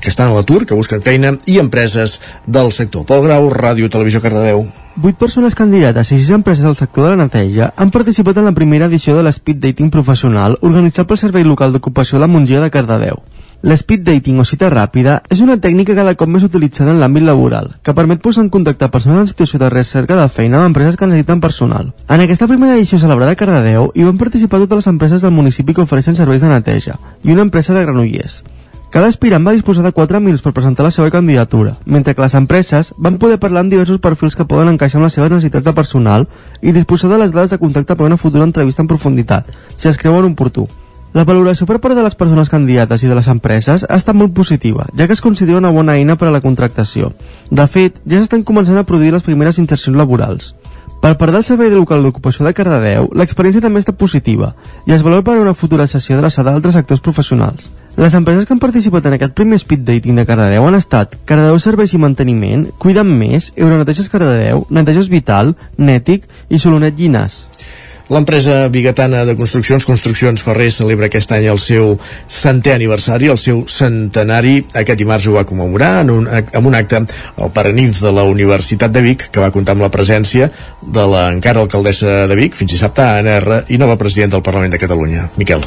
[SPEAKER 1] que estan a l'atur, que busquen feina, i empreses del sector. Pol Grau, Ràdio Televisió Cardedeu.
[SPEAKER 27] Vuit persones candidates i sis empreses del sector de la neteja han participat en la primera edició de l'Speed Dating Professional organitzat pel Servei Local d'Ocupació de la Montgia de Cardedeu.
[SPEAKER 11] L'speed dating o cita ràpida és una tècnica cada cop més utilitzada en l'àmbit laboral, que permet posar en contacte persones en situació de recerca de feina amb empreses que necessiten personal. En aquesta primera edició celebrada a Cardedeu hi van participar totes les empreses del municipi que ofereixen serveis de neteja i una empresa de Granollers. Cada aspirant va disposar de 4 minuts per presentar la seva candidatura, mentre que les empreses van poder parlar amb diversos perfils que poden encaixar amb les seves necessitats de personal i disposar de les dades de contacte per una futura entrevista en profunditat, si es creuen oportú. La valoració per part de les persones candidates i de les empreses ha estat molt positiva, ja que es considera una bona eina per a la contractació. De fet, ja s'estan començant a produir les primeres insercions laborals. Per part del Servei de Local d'Ocupació de Cardedeu, l'experiència també està positiva i es valora per a una futura sessió adreçada a altres sectors professionals. Les empreses que han participat en aquest primer speed dating de Cardedeu han estat Cardedeu Serveis i Manteniment, Cuida'm Més, Euroneteges Cardedeu, Neteges Vital, Nètic i Solonet Llinàs.
[SPEAKER 1] L'empresa bigatana de construccions Construccions Ferrer celebra aquest any el seu centè aniversari, el seu centenari. Aquest dimarts ho va commemorar en un, en un acte al Paranifs de la Universitat de Vic, que va comptar amb la presència de la encara alcaldessa de Vic, fins dissabte, Anna R, i nova presidenta del Parlament de Catalunya. Miquel.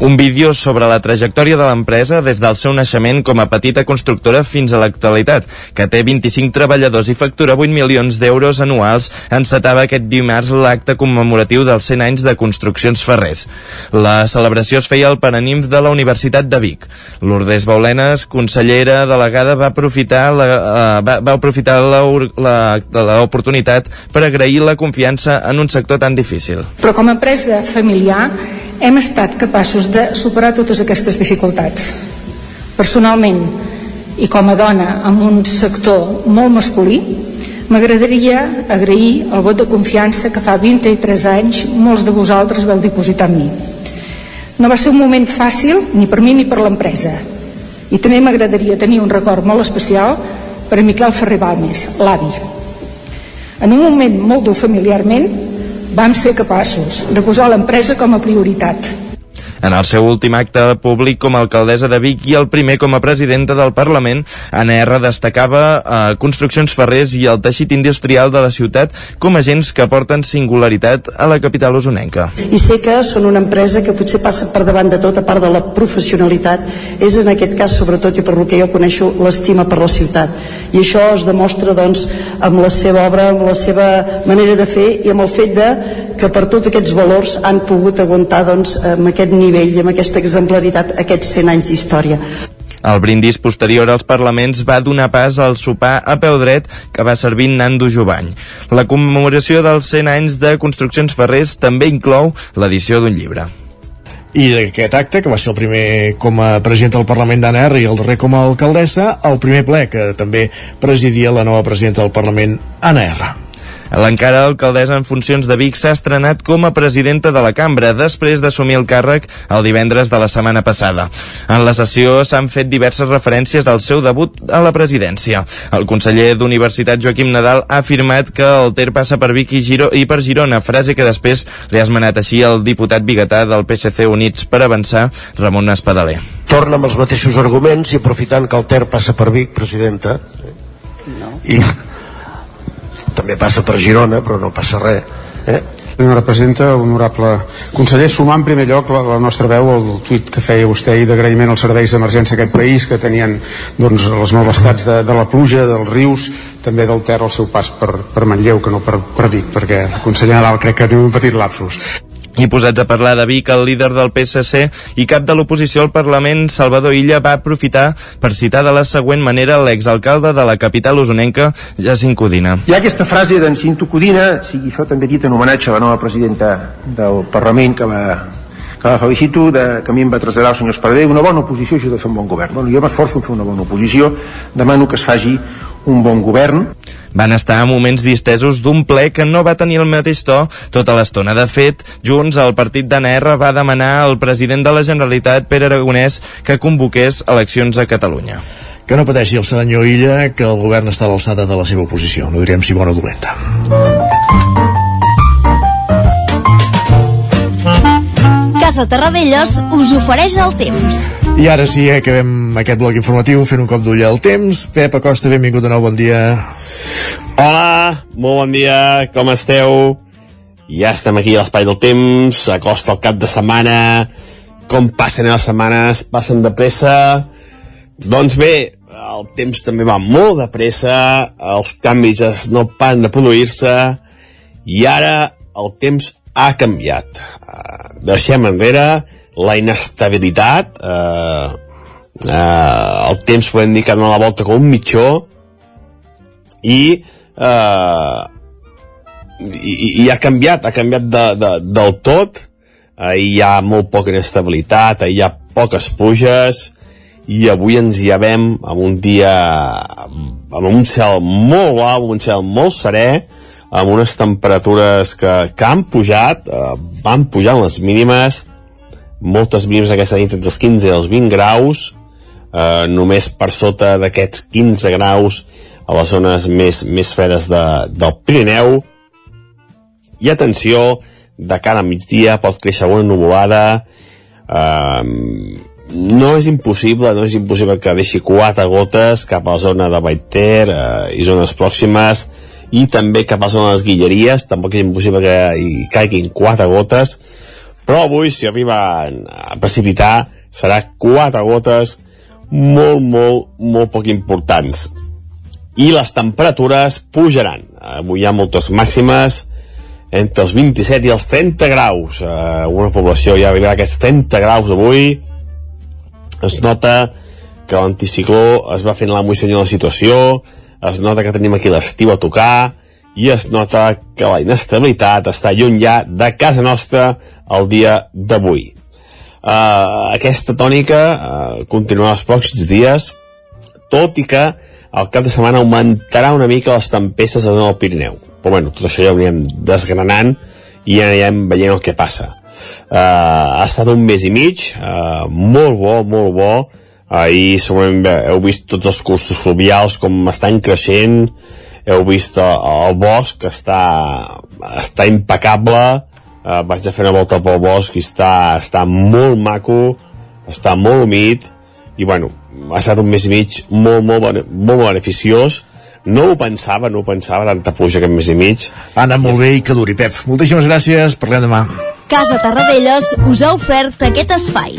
[SPEAKER 9] Un vídeo sobre la trajectòria de l'empresa des del seu naixement com a petita constructora fins a l'actualitat, que té 25 treballadors i factura 8 milions d'euros anuals, encetava aquest dimarts l'acte commemoratiu dels 100 anys de construccions ferrers. La celebració es feia al Paranimf de la Universitat de Vic. Lourdes Baulenes, consellera delegada, va aprofitar la, uh, va, va aprofitar l'oportunitat per agrair la confiança en un sector tan difícil.
[SPEAKER 28] Però com a empresa familiar hem estat capaços de superar totes aquestes dificultats. Personalment, i com a dona amb un sector molt masculí, m'agradaria agrair el vot de confiança que fa 23 anys molts de vosaltres vau dipositar en mi. No va ser un moment fàcil ni per mi ni per l'empresa. I també m'agradaria tenir un record molt especial per a Miquel Ferrer Balmes, l'avi. En un moment molt dur familiarment, vam ser capaços de posar l'empresa com a prioritat.
[SPEAKER 9] En el seu últim acte públic com a alcaldessa de Vic i el primer com a presidenta del Parlament, Anna R destacava eh, construccions ferrers i el teixit industrial de la ciutat com agents que aporten singularitat a la capital usonenca.
[SPEAKER 29] I sé que són una empresa que potser passa per davant de tot, a part de la professionalitat, és en aquest cas, sobretot, i per lo que jo coneixo, l'estima per la ciutat. I això es demostra, doncs, amb la seva obra, amb la seva manera de fer i amb el fet de que per tots aquests valors han pogut aguantar, doncs, amb aquest nivell nivell i amb aquesta exemplaritat aquests 100 anys d'història.
[SPEAKER 9] El brindis posterior als parlaments va donar pas al sopar a peu dret que va servir Nando Jovany. La commemoració dels 100 anys de Construccions Ferrers també inclou l'edició d'un llibre.
[SPEAKER 1] I d'aquest acte, que va ser el primer com a president del Parlament d'Anna R i el darrer com a alcaldessa, el primer ple que també presidia la nova presidenta del Parlament, Anna R.
[SPEAKER 9] L'encara alcaldessa en funcions de Vic s'ha estrenat com a presidenta de la cambra després d'assumir el càrrec el divendres de la setmana passada. En la sessió s'han fet diverses referències al seu debut a la presidència. El conseller d'Universitat Joaquim Nadal ha afirmat que el Ter passa per Vic i, Giro, i per Girona, frase que després li ha esmenat així el diputat biguetà del PSC Units per avançar, Ramon Espadaler.
[SPEAKER 30] Torna amb els mateixos arguments i aprofitant que el Ter passa per Vic, presidenta, no. i també passa per Girona, però no passa res. Eh?
[SPEAKER 31] Senyora presidenta, honorable conseller, sumar en primer lloc la, la nostra veu al tuit que feia vostè i d'agraïment als serveis d'emergència d'aquest país que tenien doncs, les malvestats de, de la pluja, dels rius, també del Ter al seu pas per, per Manlleu, que no per, per Vic, perquè el conseller Nadal crec que tingut un petit lapsus.
[SPEAKER 9] I posats a parlar de Vic, el líder del PSC i cap de l'oposició al Parlament, Salvador Illa, va aprofitar per citar de la següent manera l'exalcalde de la capital usonenca, Jacint Codina.
[SPEAKER 32] Hi ha aquesta frase d'en Cinto Codina, sigui això també dit en homenatge a la nova presidenta del Parlament que va que la felicito de, que a mi em va traslladar el senyor Espadaler una bona oposició ajuda a fer un bon govern bueno, jo m'esforço en fer una bona oposició demano que es faci un bon govern
[SPEAKER 9] van estar a moments distesos d'un ple que no va tenir el mateix to tota l'estona. De fet, Junts, el partit d'ANR, va demanar al president de la Generalitat, Pere Aragonès, que convoqués eleccions a Catalunya.
[SPEAKER 1] Que no pateixi el senyor Illa, que el govern està a l'alçada de la seva oposició. No direm si bona o dolenta.
[SPEAKER 33] Casa Terradellos us ofereix el temps.
[SPEAKER 1] I ara sí, eh, acabem aquest bloc informatiu fent un cop d'ull al temps. Pep Acosta, benvingut de nou, bon dia.
[SPEAKER 14] Hola, molt bon dia, com esteu? Ja estem aquí a l'espai del temps, acosta el cap de setmana, com passen les setmanes, passen de pressa, doncs bé, el temps també va molt de pressa, els canvis no paren de produir-se i ara el temps ha canviat. Uh, deixem enrere la inestabilitat, uh, uh, el temps podem dir que ha la volta com un mitjó i, uh, i, i ha canviat, ha canviat de, de, del tot, uh, hi ha molt poca inestabilitat, hi ha poques puges, i avui ens hi havem amb un dia amb un cel molt blau, un cel molt serè, amb unes temperatures que, que han pujat, eh, van pujant les mínimes, moltes mínimes aquesta nit entre els 15 i els 20 graus, eh, només per sota d'aquests 15 graus a les zones més, més fredes de, del Pirineu. I atenció, de cara a migdia pot créixer una nuvolada, eh, no és impossible, no és impossible que deixi quatre gotes cap a la zona de Baiter eh, i zones pròximes i també cap a la zona de les Guilleries tampoc és impossible que hi caiguin quatre gotes però avui si arriba a precipitar serà quatre gotes molt, molt, molt poc importants. I les temperatures pujaran. Avui hi ha moltes màximes entre els 27 i els 30 graus. Eh, una població ja arribarà a aquests 30 graus avui. Es nota que l'anticicló es va fent i senyor de la situació, es nota que tenim aquí l'estiu a tocar, i es nota que la inestabilitat està lluny ja de casa nostra el dia d'avui. Uh, aquesta tònica uh, continuarà els pròxims dies, tot i que al cap de setmana augmentarà una mica les tempestes a del Pirineu. Però bueno, tot això ja ho anirem desgranant i ja anirem veient el que passa. Uh, ha estat un mes i mig, uh, molt bo, molt bo. Ahir segurament heu vist tots els cursos fluvials com estan creixent, heu vist el, el bosc que està, està impecable, uh, vaig a fer una volta pel bosc i està, està molt maco, està molt humit, i bueno, ha estat un mes i mig molt, molt, molt beneficiós, no ho pensava, no ho pensava, tanta pluja aquest mes i mig.
[SPEAKER 1] Ha anat molt bé i que duri, Pep. Moltíssimes gràcies, parlem demà.
[SPEAKER 34] Casa Tarradellas us ha ofert aquest espai.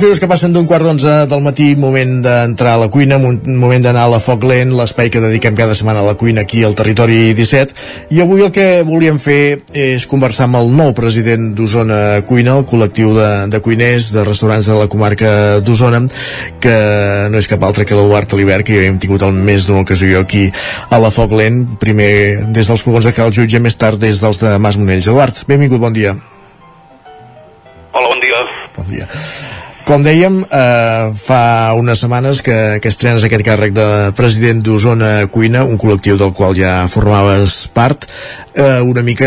[SPEAKER 1] Dos minuts que passen d'un quart d'onze del matí, moment d'entrar a la cuina, moment d'anar a la Foc Lent, l'espai que dediquem cada setmana a la cuina aquí al territori 17. I avui el que volíem fer és conversar amb el nou president d'Osona Cuina, el col·lectiu de, de cuiners de restaurants de la comarca d'Osona, que no és cap altre que l'Eduard Alibert, que ja hem tingut el més d'una ocasió aquí a la Foc Lent, primer des dels fogons de Cal Jutge, més tard des dels de Mas Monells. Eduard, benvingut, bon dia.
[SPEAKER 35] Hola, bon dia.
[SPEAKER 1] Bon dia. Com dèiem, eh, fa unes setmanes que, que estrenes aquest càrrec de president d'Osona Cuina, un col·lectiu del qual ja formaves part. Eh, una mica,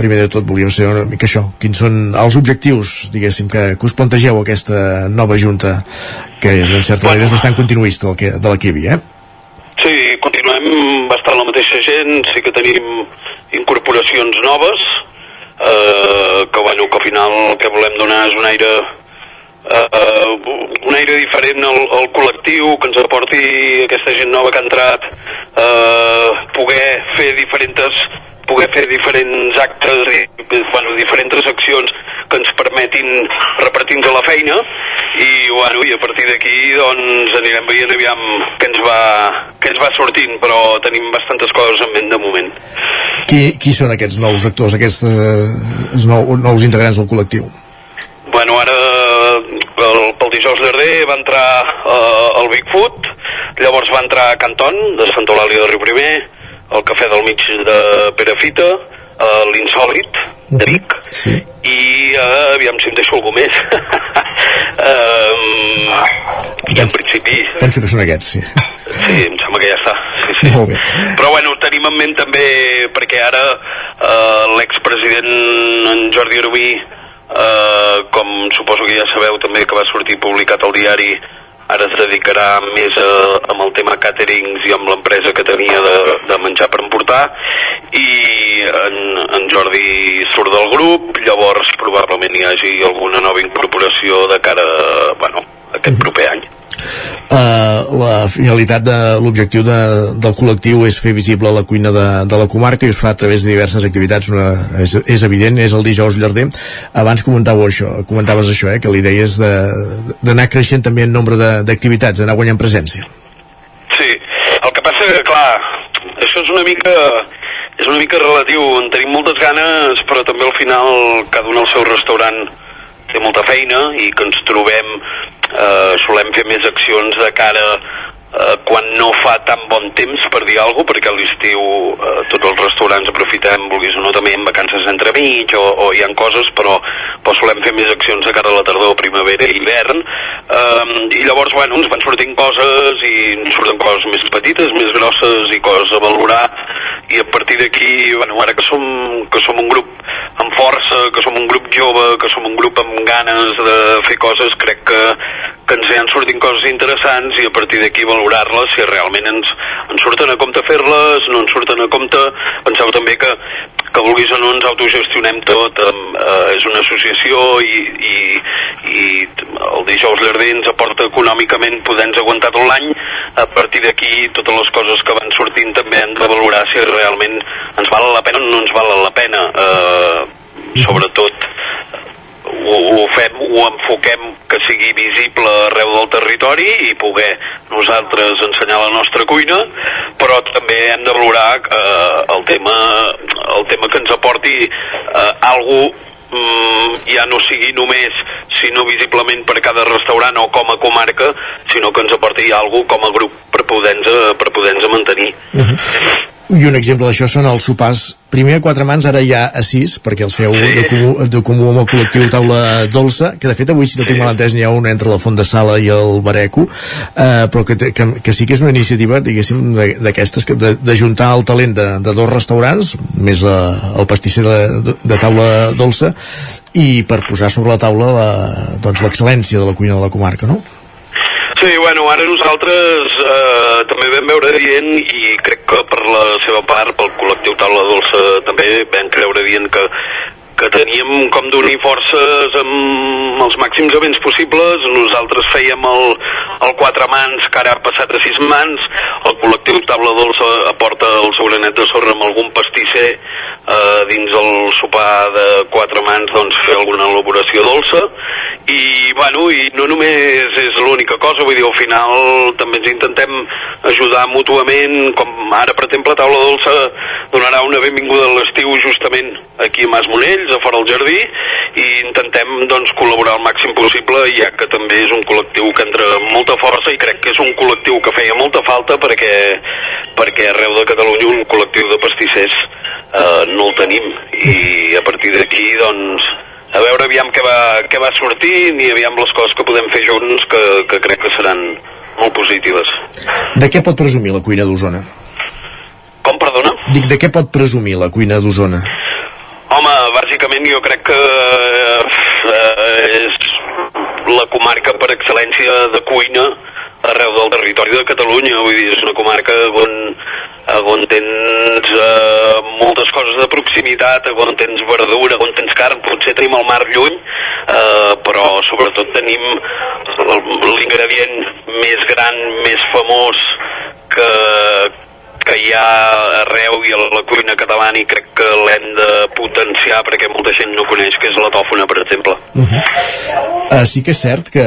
[SPEAKER 1] primer de tot volíem saber una mica això, quins són els objectius, diguéssim, que, que us plantegeu aquesta nova junta, que és, en certa manera és bastant continuista del que, de la que hi havia, eh?
[SPEAKER 35] Sí, continuem bastant la mateixa gent, sí que tenim incorporacions noves, eh, que, bueno, que al final el que volem donar és un aire uh, un aire diferent al, al col·lectiu que ens aporti aquesta gent nova que ha entrat uh, poder fer diferents poder fer diferents actes i bueno, diferents accions que ens permetin repartir-nos la feina i, bueno, i a partir d'aquí doncs anirem veient aviam què ens, va, què ens va sortint però tenim bastantes coses en ment de moment
[SPEAKER 1] Qui, qui són aquests nous actors, aquests eh, nou, nous integrants del col·lectiu?
[SPEAKER 35] Bueno, ara el, pel dijous darrer va entrar eh, el Bigfoot, llavors va entrar a Canton, de Santa Eulàlia de Riu Primer, el Cafè del Mig de Perafita, uh, l'insòlid de Vic
[SPEAKER 1] sí.
[SPEAKER 35] i uh, aviam si em deixo algú més um, i en principi
[SPEAKER 1] Penso que són aquests, sí.
[SPEAKER 35] sí, em sembla que ja està sí, sí.
[SPEAKER 1] Molt bé.
[SPEAKER 35] però bueno, tenim en ment també perquè ara uh, l'expresident en Jordi Arubí uh, com suposo que ja sabeu també que va sortir publicat al diari ara es dedicarà més a, amb el tema caterings i amb l'empresa que tenia de, de menjar per emportar. I en, en Jordi surt del grup llavors probablement hi hagi alguna nova incorporació de cara bueno, a aquest proper any
[SPEAKER 1] Uh, la finalitat de l'objectiu de, del col·lectiu és fer visible la cuina de, de la comarca i es fa a través de diverses activitats. Una, és, és evident, és el dijous llarder. Abans comentàveu això, comentaves això eh, que la idea és d'anar creixent també en nombre d'activitats, d'anar guanyant presència.
[SPEAKER 35] Sí, el que passa que clar això és una mica és una mica relatiu, en tenim moltes ganes però també al final cada un al seu restaurant té molta feina i que ens trobem eh, solem fer més accions de cara eh, quan no fa tan bon temps per dir alguna cosa, perquè a l'estiu eh, tots els restaurants aprofitem, vulguis o no, també en vacances entremig o, o hi han coses, però, però solem fer més accions de cara a la tardor, primavera i hivern, eh, i llavors, bueno, ens van sortint coses i ens surten coses més petites, més grosses i coses a valorar, i a partir d'aquí, bueno, ara que som, que som un grup amb força, que som un grup jove, que som un grup amb ganes de fer coses, crec que, que ens han sortint coses interessants i a partir d'aquí valorar-les si realment ens, ens surten a compte fer-les, no ens surten a compte. Penseu també que, que vulguis o no ens autogestionem tot, eh, és una associació i, i, i el dijous Llardí ens aporta econòmicament poder-nos aguantar tot l'any, a partir d'aquí totes les coses que van sortint també hem de valorar si realment ens val la pena o no ens val la pena. Eh, sobretot ho, ho fem, ho enfoquem que sigui visible arreu del territori i poder nosaltres ensenyar la nostra cuina, però també hem de valorar eh, el, tema, el tema que ens aporti eh, algú mm, ja no sigui només sinó visiblement per cada restaurant o com a comarca, sinó que ens aporti alguna com a grup per poder-nos poder mantenir.
[SPEAKER 1] Uh -huh. I un exemple d'això són els sopars. Primer a quatre mans, ara ja a sis, perquè els feu de comú, de comú amb el col·lectiu Taula Dolça, que de fet avui, si no tinc mal entès, n'hi ha un entre la Font de Sala i el Bareco, eh, però que, que, que sí que és una iniciativa, diguéssim, d'aquestes, de, de juntar el talent de, de dos restaurants, més la, el pastisser de, de, de Taula Dolça, i per posar sobre la taula l'excel·lència doncs, l'excel·lència de la cuina de la comarca, no?
[SPEAKER 35] Sí, bueno, ara nosaltres eh, també vam veure dient i crec que per la seva part, pel col·lectiu Taula Dolça també vam creure dient que que teníem com d'unir forces amb els màxims events possibles. Nosaltres fèiem el, el quatre mans, que ara ha passat a sis mans. El col·lectiu Taula Dolça aporta el seu granet de sorra amb algun pastisser eh, dins el sopar de quatre mans doncs, fer alguna elaboració dolça. I, bueno, i no només és l'única cosa, vull dir, al final també ens intentem ajudar mútuament, com ara, per exemple, Taula Dolça donarà una benvinguda a l'estiu justament aquí a Mas Monells, a fora del jardí, i intentem doncs, col·laborar el màxim possible, ja que també és un col·lectiu que entra amb molta força i crec que és un col·lectiu que feia molta falta perquè, perquè arreu de Catalunya un col·lectiu de pastissers eh, no el tenim. I a partir d'aquí doncs a veure aviam què va, què va sortir i aviam les coses que podem fer junts que, que crec que seran molt positives.
[SPEAKER 1] De què pot presumir la cuina d'Osona?
[SPEAKER 35] Com, perdona?
[SPEAKER 1] Dic, de què pot presumir la cuina d'Osona?
[SPEAKER 35] Home, bàsicament jo crec que eh, és la comarca per excel·lència de cuina arreu del territori de Catalunya, vull dir, és una comarca on, on tens eh, moltes coses de proximitat, on tens verdura, on tens carn, potser tenim el mar lluny, eh, però sobretot tenim l'ingredient més gran, més famós que, que hi ha arreu i a la cuina catalana i crec que l'hem de potenciar perquè molta gent no coneix que és la tòfona, per exemple.
[SPEAKER 1] Uh -huh. uh, sí que és cert que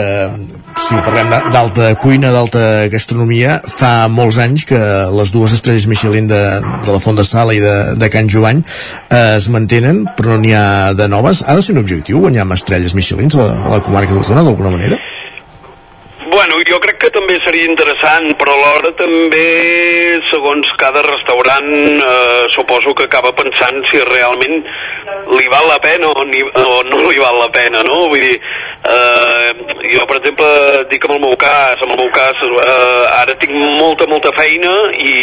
[SPEAKER 1] si parlem d'alta cuina, d'alta gastronomia, fa molts anys que les dues estrelles Michelin de, de la Font de Sala i de, de Can Jovany uh, es mantenen, però no n'hi ha de noves. Ha de ser un objectiu guanyar amb estrelles Michelin a la, a la comarca d'Osona, d'alguna manera?
[SPEAKER 35] Bueno, jo crec que també seria interessant, però alhora també, segons cada restaurant, eh, suposo que acaba pensant si realment li val la pena o, ni, o no li val la pena, no? Vull dir, eh, jo, per exemple, dic amb el meu cas, amb el meu cas, eh, ara tinc molta, molta feina i,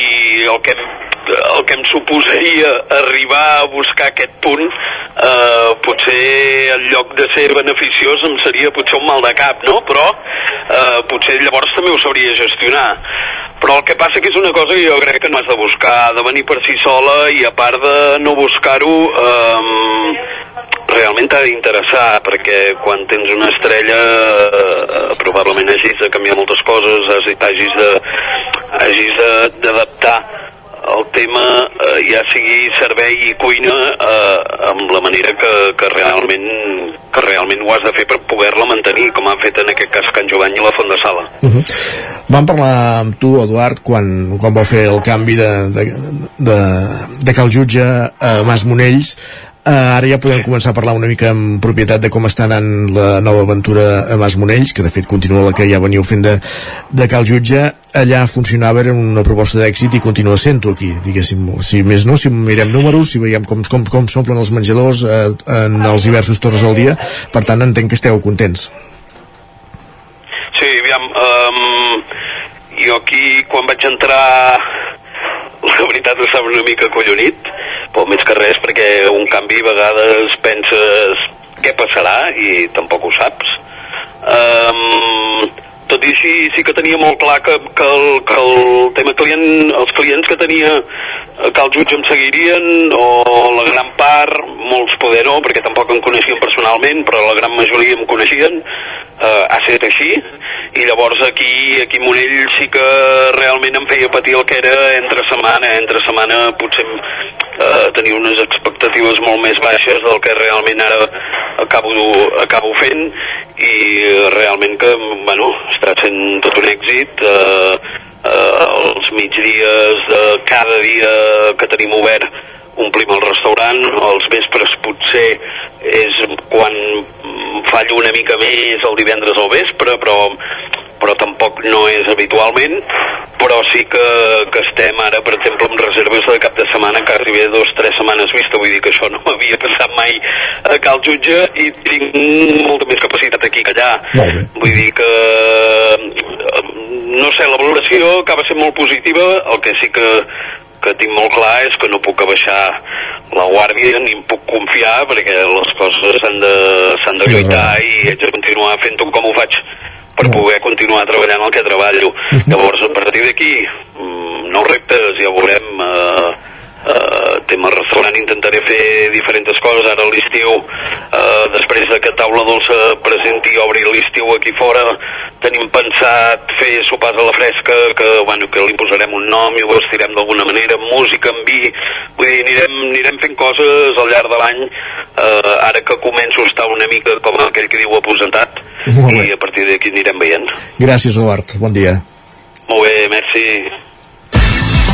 [SPEAKER 35] i el que, el que em suposaria arribar a buscar aquest punt, eh, potser en lloc de ser beneficiós em seria potser un mal de cap, no? Però eh, potser llavors també ho sabria gestionar. Però el que passa que és una cosa que jo crec que no has de buscar, de venir per si sola i a part de no buscar-ho, eh, realment t'ha d'interessar, perquè quan tens una estrella eh, probablement hagis de canviar moltes coses, hagis, de hagis d'adaptar el tema eh, ja sigui servei i cuina eh, amb la manera que, que realment que realment ho has de fer per poder-la mantenir com han fet en aquest cas Can Jovany i la Font de Sala
[SPEAKER 1] Uh -huh. Vam parlar amb tu, Eduard, quan, quan vau fer el canvi de, de, de, de cal jutge a Mas Monells. Uh, ara ja podem començar a parlar una mica amb propietat de com està anant la nova aventura a Mas Monells, que de fet continua la que ja veníeu fent de, de cal jutge. Allà funcionava, era una proposta d'èxit i continua sent-ho aquí, diguéssim. Si més no, si mirem números, si veiem com, com, com s'omplen els menjadors eh, en els diversos torns del dia, per tant entenc que esteu contents.
[SPEAKER 35] Sí, aviam, um, jo aquí quan vaig entrar la veritat estava una mica collonit, però més que res perquè un canvi a vegades penses què passarà i tampoc ho saps. Um, tot i així sí que tenia molt clar que, que, el, que el tema client, els clients que tenia eh, que el jutge em seguirien o la gran part, molts poder no, perquè tampoc em coneixien personalment, però la gran majoria em coneixien, eh, ha estat així, i llavors aquí, aquí Monell sí que realment em feia patir el que era entre setmana, entre setmana potser eh, tenia unes expectatives molt més baixes del que realment ara acabo, acabo fent i realment que, bueno, està sent tot un èxit eh, eh, els migdies de cada dia que tenim obert omplim el restaurant, els vespres potser és quan fallo una mica més el divendres al vespre, però, però tampoc no és habitualment, però sí que, que estem ara, per exemple, amb reserves de cap de setmana que arriba dos o tres setmanes vista, vull dir que això no m'havia passat mai a Cal Jutge i tinc molta més capacitat aquí que allà. Vull dir que eh, no sé, la valoració acaba sent molt positiva, el que sí que que tinc molt clar és que no puc abaixar la guàrdia ni em puc confiar perquè les coses s'han de, de lluitar i haig de continuar fent-ho com ho faig per poder continuar treballant el que treballo. Llavors, a partir d'aquí, mm, nous reptes, ja veurem, eh, eh, tema restaurant intentaré fer diferents coses ara a l'estiu. Eh, després de que Taula Dolça presenti i obri l'estiu aquí fora tenim pensat fer sopars a la fresca que, bueno, que li posarem un nom i ho vestirem d'alguna manera música en vi. Vull dir, anirem, anirem fent coses al llarg de l'any. Eh, ara que començo a estar una mica com aquell que diu aposentat i a partir d'aquí anirem veient.
[SPEAKER 1] Gràcies, Eduard. Bon dia.
[SPEAKER 35] molt bé, merci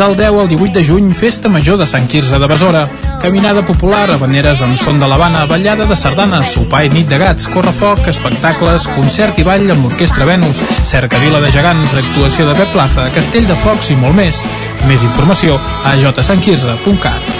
[SPEAKER 16] Del 10 al 18 de juny, Festa Major de Sant Quirze de Besora. Caminada popular, habaneres amb son de l'Havana, ballada de sardanes, sopar i nit de gats, correfoc, espectacles, concert i ball amb l'Orquestra Venus, cercavila de gegants, actuació de Pep Plaza, Castell de Focs i molt més. Més informació a jsantquirze.cat.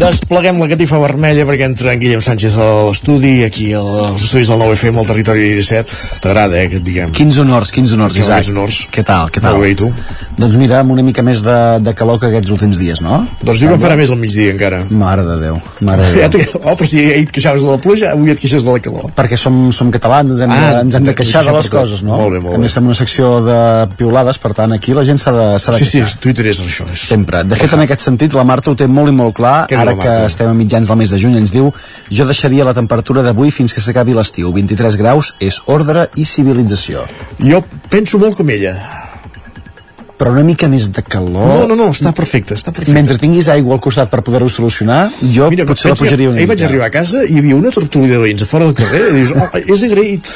[SPEAKER 1] Despleguem la catifa vermella perquè entra en Guillem Sánchez a l'estudi, aquí als estudis del 9FM al territori 17. T'agrada, eh, que et diguem?
[SPEAKER 36] Quins honors, quins honors,
[SPEAKER 1] Quins
[SPEAKER 36] Isaac.
[SPEAKER 1] honors.
[SPEAKER 36] Què tal, què tal?
[SPEAKER 1] Molt bé, i tu?
[SPEAKER 36] Doncs mira, amb una mica més de, de calor que aquests últims dies, no?
[SPEAKER 1] Doncs que en farà més al migdia encara.
[SPEAKER 36] Mare de Déu, mare de Déu.
[SPEAKER 1] oh, però si ahir et queixaves de la pluja, avui et queixes de la calor.
[SPEAKER 36] Perquè som, som catalans, ens hem,
[SPEAKER 1] Ah,
[SPEAKER 36] de, ens hem de queixar de les coses, no?
[SPEAKER 1] Molt bé, molt
[SPEAKER 36] a més,
[SPEAKER 1] bé.
[SPEAKER 36] som una secció de piulades, per tant, aquí la gent s'ha de, de
[SPEAKER 1] Sí, sí. Twitter és això. És.
[SPEAKER 36] Sempre. De fet, en aquest sentit, la Marta ho té molt i molt clar.
[SPEAKER 1] Què diu
[SPEAKER 36] Ara que estem a mitjans del mes de juny, ens diu jo deixaria la temperatura d'avui fins que s'acabi l'estiu. 23 graus és ordre i civilització.
[SPEAKER 1] Jo penso molt com ella.
[SPEAKER 36] Però una mica més de calor...
[SPEAKER 1] No, no, no, està perfecte, està perfecte.
[SPEAKER 36] Mentre tinguis aigua al costat per poder-ho solucionar, jo
[SPEAKER 1] Mira,
[SPEAKER 36] potser la pujaria una
[SPEAKER 1] ahir
[SPEAKER 36] mica.
[SPEAKER 1] vaig arribar a casa i hi havia una tortuga de veïns a fora del carrer i dius, oh, és agraït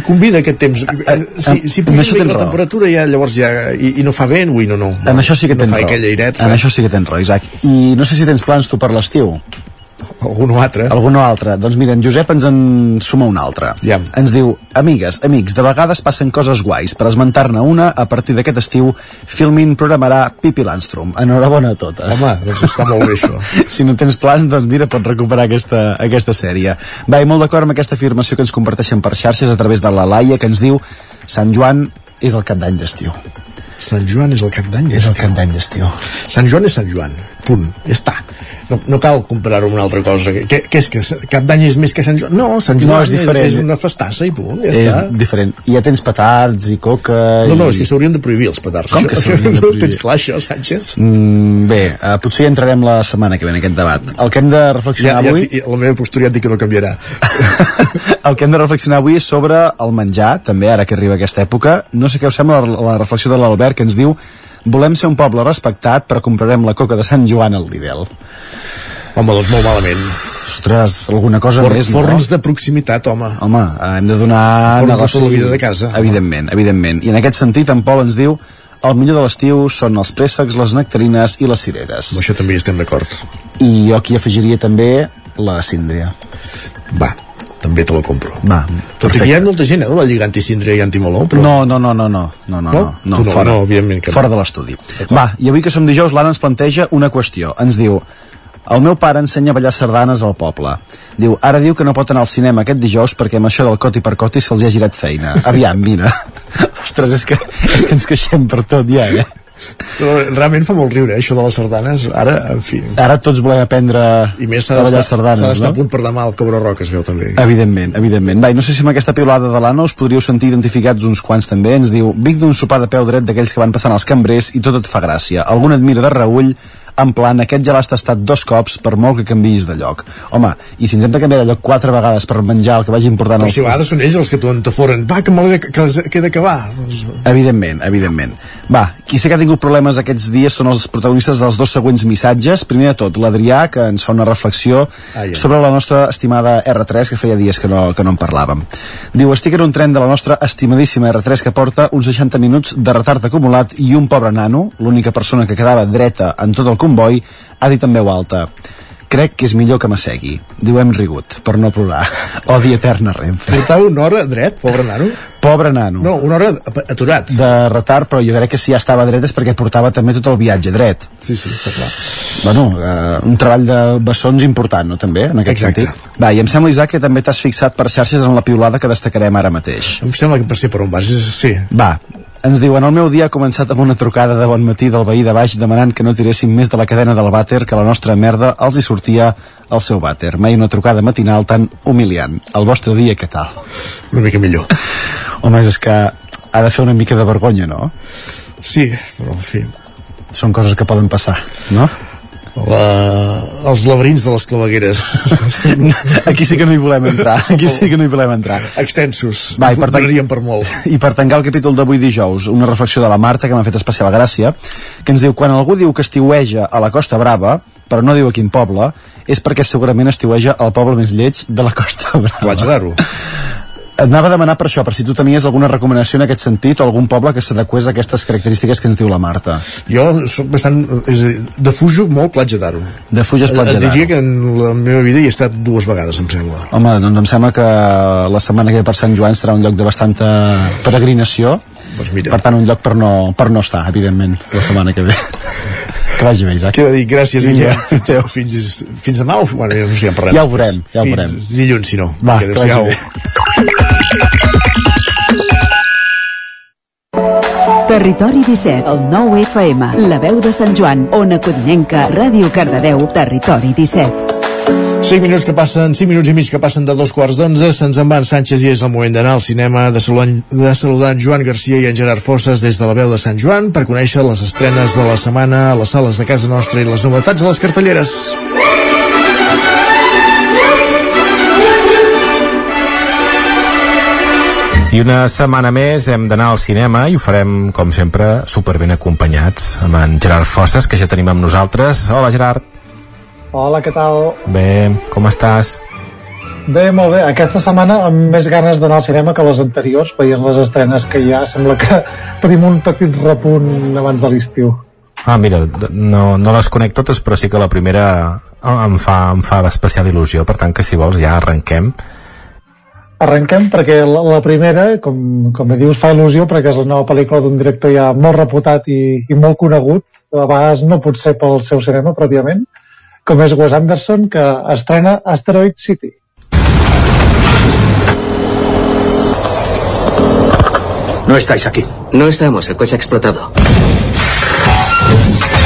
[SPEAKER 1] i convida aquest temps si, si
[SPEAKER 36] en
[SPEAKER 1] puja una mica la temperatura ja llavors ja i, i no fa vent, ui no no
[SPEAKER 36] En això sí que
[SPEAKER 1] no
[SPEAKER 36] tens
[SPEAKER 1] fa
[SPEAKER 36] raó.
[SPEAKER 1] aquell airet
[SPEAKER 36] en això sí que tens raó, Isaac. I no sé si tens plans tu per l'estiu.
[SPEAKER 1] Algun altre.
[SPEAKER 36] Algun altre. Doncs mira, en Josep ens en suma un altre.
[SPEAKER 1] Ja.
[SPEAKER 36] Ens diu, amigues, amics, de vegades passen coses guais. Per esmentar-ne una, a partir d'aquest estiu, Filmin programarà Pipi Landstrom. Enhorabona a totes.
[SPEAKER 1] Home, doncs està molt bé això.
[SPEAKER 36] si no tens plans, doncs mira, pots recuperar aquesta, aquesta sèrie. Va, i molt d'acord amb aquesta afirmació que ens comparteixen per xarxes a través de la Laia, que ens diu Sant Joan és el cap d'any d'estiu.
[SPEAKER 1] Sant Joan és el cap d'any
[SPEAKER 36] És el cap d'any d'estiu.
[SPEAKER 1] Sant Joan és Sant Joan, punt, ja està no, no cal comparar-ho amb una altra cosa què, què és que cap d'any és més que Sant Joan? no, Sant
[SPEAKER 36] No,
[SPEAKER 1] Joan
[SPEAKER 36] és diferent.
[SPEAKER 1] és una festassa i punt, ja
[SPEAKER 36] és
[SPEAKER 1] està
[SPEAKER 36] diferent. I ja tens petards i coca...
[SPEAKER 1] no, no,
[SPEAKER 36] i...
[SPEAKER 1] és que s'haurien de prohibir els petards
[SPEAKER 36] Com que
[SPEAKER 1] Això-
[SPEAKER 36] s'haurien de
[SPEAKER 1] no
[SPEAKER 36] prohibir?
[SPEAKER 1] tens clar això, Sánchez?
[SPEAKER 36] Mm, bé, uh, potser hi entrarem la setmana que ve en aquest debat. El que hem de reflexionar
[SPEAKER 1] ja, ja,
[SPEAKER 36] avui...
[SPEAKER 1] ja, la meva postura ja et dic que no canviarà
[SPEAKER 36] El que hem de reflexionar avui és sobre el menjar, també, ara que arriba aquesta època. No sé què us sembla la, la reflexió de l'Albert, que ens diu volem ser un poble respectat, però comprarem la coca de Sant Joan al Lidl.
[SPEAKER 1] home, doncs molt malament
[SPEAKER 36] Ostres, alguna cosa
[SPEAKER 1] For,
[SPEAKER 36] més,
[SPEAKER 1] forns de proximitat, home
[SPEAKER 36] Home, hem de donar...
[SPEAKER 1] Forns de
[SPEAKER 36] negoci-
[SPEAKER 1] tota la vida de casa.
[SPEAKER 36] Evidentment, evidentment. I en aquest sentit, en Pol ens diu el millor de l'estiu són els préssecs, les nectarines i les cireres.
[SPEAKER 1] amb això també hi estem d'acord
[SPEAKER 36] I jo aquí afegiria també la síndria.
[SPEAKER 1] va, també te la compro
[SPEAKER 36] Va,
[SPEAKER 1] tot i que hi ha molta gent, eh, la Lliga antisíndria i antimoló però...
[SPEAKER 36] No, no, no, no, no, no, no,
[SPEAKER 1] No?
[SPEAKER 36] no,
[SPEAKER 1] no,
[SPEAKER 36] fora,
[SPEAKER 1] no, evidentment que no.
[SPEAKER 36] fora de l'estudi. Va, i avui que som dijous, l'Anna ens planteja una qüestió. Ens diu, el meu pare ensenya a ballar sardanes al poble. Diu, ara diu que no pot anar al cinema aquest dijous perquè amb això del coti per coti se'ls ha girat feina. Aviam, mira. Ostres, és que, és que ens queixem per tot ja, eh?
[SPEAKER 1] Però realment fa molt riure, eh, això de les sardanes. Ara, en fi...
[SPEAKER 36] Ara tots volem aprendre
[SPEAKER 1] I més s'ha
[SPEAKER 36] a ballar
[SPEAKER 1] d'estar
[SPEAKER 36] no?
[SPEAKER 1] a punt per demà al Cobra Roca, es veu també.
[SPEAKER 36] Evidentment, evidentment. Va, i no sé si amb aquesta piulada de l'Anna us podríeu sentir identificats uns quants també. Ens diu, Vic d'un sopar de peu dret d'aquells que van passant als cambrers i tot et fa gràcia. Algun et mira de reull en plan, aquest ja l'has tastat dos cops per molt que canviïs de lloc. Home, i si ens hem de canviar de lloc quatre vegades per menjar el que vagi important...
[SPEAKER 1] Però si a vegades són ells els que t'ho entaforen. Va, que me l'he de, que, que he d'acabar. Doncs...
[SPEAKER 36] Evidentment, evidentment. Va, qui sé que ha tingut problemes aquests dies són els protagonistes dels dos següents missatges. Primer de tot, l'Adrià, que ens fa una reflexió
[SPEAKER 1] Ah, ja.
[SPEAKER 36] sobre la nostra estimada R3, que feia dies que no, que no en parlàvem. Diu, estic en un tren de la nostra estimadíssima R3 que porta uns 60 minuts de retard acumulat i un pobre nano, l'única persona que quedava dreta en tot el comboi, ha dit en veu alta crec que és millor que m'assegui. Diu, hem rigut, per no plorar. Odi eterna Renfe.
[SPEAKER 1] Portava una hora dret, pobre nano?
[SPEAKER 36] Pobre nano.
[SPEAKER 1] No, una hora aturat.
[SPEAKER 36] De retard, però jo crec que si ja estava dret és perquè portava també tot el viatge dret.
[SPEAKER 1] Sí, sí, està clar.
[SPEAKER 36] Bueno, eh, un treball de bessons important, no, també, en aquest
[SPEAKER 1] Exacte.
[SPEAKER 36] sentit? Va, i em sembla, Isaac, que també t'has fixat per xarxes en la piulada que destacarem ara mateix.
[SPEAKER 1] Em sembla que per ser per on vas, sí.
[SPEAKER 36] Va, ens diuen, el meu dia ha començat amb una trucada de bon matí del veí de baix demanant que no tiréssim més de la cadena del vàter que la nostra merda els hi sortia al seu vàter. Mai una trucada matinal tan humiliant. El vostre dia, què tal?
[SPEAKER 1] Una mica millor.
[SPEAKER 36] Home, és que ha de fer una mica de vergonya, no?
[SPEAKER 1] Sí, però en fi.
[SPEAKER 36] Són coses que poden passar, no?
[SPEAKER 1] La... Els laberints de les clavegueres.
[SPEAKER 36] Aquí sí que no hi volem entrar. Aquí sí que no hi volem entrar.
[SPEAKER 1] Extensos.
[SPEAKER 36] Va, i per tant-
[SPEAKER 1] per molt.
[SPEAKER 36] I per tancar el capítol d'avui dijous, una reflexió de la Marta que m'ha fet especial gràcia, que ens diu, quan algú diu que estiueja a la Costa Brava, però no diu a quin poble, és perquè segurament estiueja al poble més lleig de la Costa Brava.
[SPEAKER 1] Platja d'Aro.
[SPEAKER 36] Et anava a demanar per això, per si tu tenies alguna recomanació en aquest sentit o algun poble que s'adequés a aquestes característiques que ens diu la Marta.
[SPEAKER 1] Jo sóc bastant... És a dir, defujo molt Platja d'Aro.
[SPEAKER 36] Defuges Platja d'Aro.
[SPEAKER 1] diria que en la meva vida hi he estat dues vegades, em sembla.
[SPEAKER 36] Home, doncs em sembla que la setmana que ve per Sant Joan serà un lloc de bastanta peregrinació.
[SPEAKER 1] Doncs mira.
[SPEAKER 36] Per tant, un lloc per no, per no estar, evidentment, la setmana que ve. que vagi bé, Isaac.
[SPEAKER 1] Queda dir, gràcies, Guillem. Fins, fins demà o... Bueno, ja no sé, ja en parlem
[SPEAKER 36] Ja ho veurem, ja ho
[SPEAKER 1] Fins
[SPEAKER 36] veurem.
[SPEAKER 1] Dilluns, si no.
[SPEAKER 36] Va, que vagi
[SPEAKER 1] adéu-siau.
[SPEAKER 20] Territori 17, el 9 FM, la veu de Sant Joan, Ona Codinenca, Ràdio Cardedeu, Territori 17.
[SPEAKER 1] 5 minuts que passen, 5 minuts i mig que passen de dos quarts d'onze, se'ns en van Sánchez i és el moment d'anar al cinema de saludar, de saludar en Joan Garcia i en Gerard Fosses des de la veu de Sant Joan per conèixer les estrenes de la setmana a les sales de casa nostra i les novetats a les cartelleres.
[SPEAKER 37] I una setmana més hem d'anar al cinema i ho farem, com sempre, superben acompanyats amb en Gerard Fosses, que ja tenim amb nosaltres. Hola, Gerard.
[SPEAKER 38] Hola, què tal?
[SPEAKER 37] Bé, com estàs?
[SPEAKER 38] Bé, molt bé. Aquesta setmana amb més ganes d'anar al cinema que les anteriors, veient les estrenes que hi ha, sembla que tenim un petit repunt abans de l'estiu.
[SPEAKER 37] Ah, mira, no, no les conec totes, però sí que la primera em fa, em fa especial il·lusió, per tant que si vols ja arrenquem.
[SPEAKER 38] Arrenquem perquè la, la primera, com, com dius, fa il·lusió perquè és la nova pel·lícula d'un director ja molt reputat i, i molt conegut, a vegades no pot ser pel seu cinema pròpiament, com és Wes Anderson, que estrena Asteroid City.
[SPEAKER 39] No estáis aquí. No estamos, el coche ha explotado.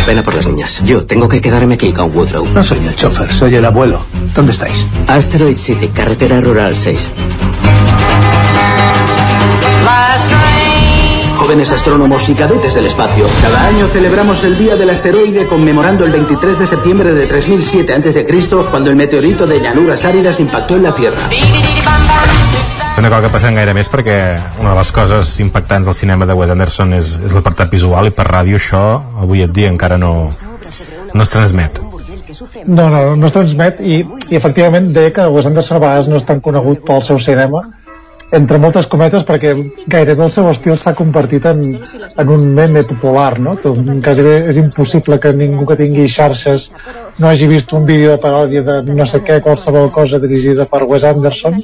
[SPEAKER 39] Pena por las niñas. Yo tengo que quedarme aquí con Woodrow.
[SPEAKER 40] No soy el chofer, soy el abuelo. ¿Dónde estáis?
[SPEAKER 39] Asteroid City, carretera rural 6.
[SPEAKER 41] Jóvenes astrónomos y cadetes del espacio. Cada año celebramos el Día del Asteroide conmemorando el 23 de septiembre de 3007 a.C., cuando el meteorito de llanuras áridas impactó en la Tierra.
[SPEAKER 37] Una cosa que passa gaire més perquè una de les coses impactants del cinema de Wes Anderson és, és l'apartat visual i per ràdio això avui et dia encara no, no es transmet.
[SPEAKER 38] No, no, no es transmet i, i efectivament deia que Wes Anderson a vegades no és tan conegut pel seu cinema entre moltes cometes perquè gairebé el seu estil s'ha convertit en, en un meme popular no? que quasi és impossible que ningú que tingui xarxes no hagi vist un vídeo de paròdia de no sé què, qualsevol cosa dirigida per Wes Anderson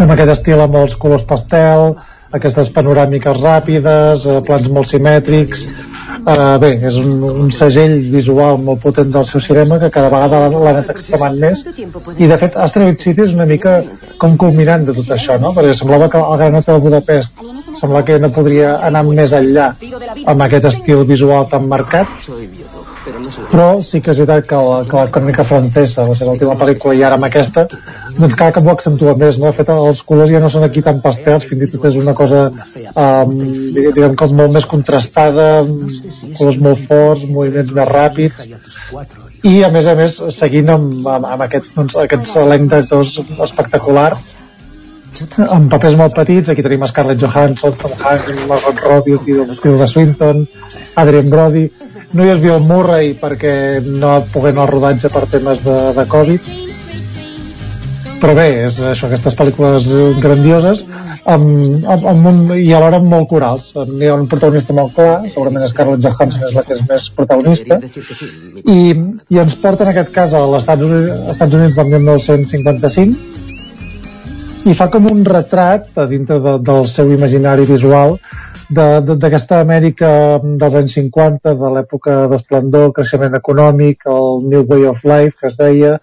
[SPEAKER 38] amb aquest estil amb els colors pastel aquestes panoràmiques ràpides, eh, plans molt simètrics. Uh, bé, és un, un segell visual molt potent del seu cinema que cada vegada l'ha anat extremant més. I de fet Asteroid City és una mica com culminant de tot això no? perquè semblava que el Gran Hotel Budapest sembla que no podria anar més enllà amb aquest estil visual tan marcat però sí que és veritat que la, que la crònica francesa, la seva última pel·lícula i ara amb aquesta, doncs cada cop ho accentua més, no? De fet, els colors ja no són aquí tan pastels, fins i tot és una cosa um, diguem que molt més contrastada, colors molt forts, moviments més ràpids, i a més a més seguint amb, amb, amb aquest, doncs, aquest elenc d'actors espectacular amb papers molt petits, aquí tenim Scarlett Johansson, Tom Hanks, Margot Robbie, Tilda Swinton, Adrian Brody, no hi és Bill Murray perquè no pogué anar al rodatge per temes de, de Covid, però bé, és això, aquestes pel·lícules grandioses amb, amb, amb un, i alhora amb molt corals. Hi ha un protagonista molt clar segurament Scarlett Johansson és la que és més protagonista i, i ens porta en aquest cas a l'Estats Estats Units del 1955 i fa com un retrat a dintre de, del seu imaginari visual d'aquesta Amèrica dels anys 50, de l'època d'esplendor, creixement econòmic, el New Way of Life, que es deia,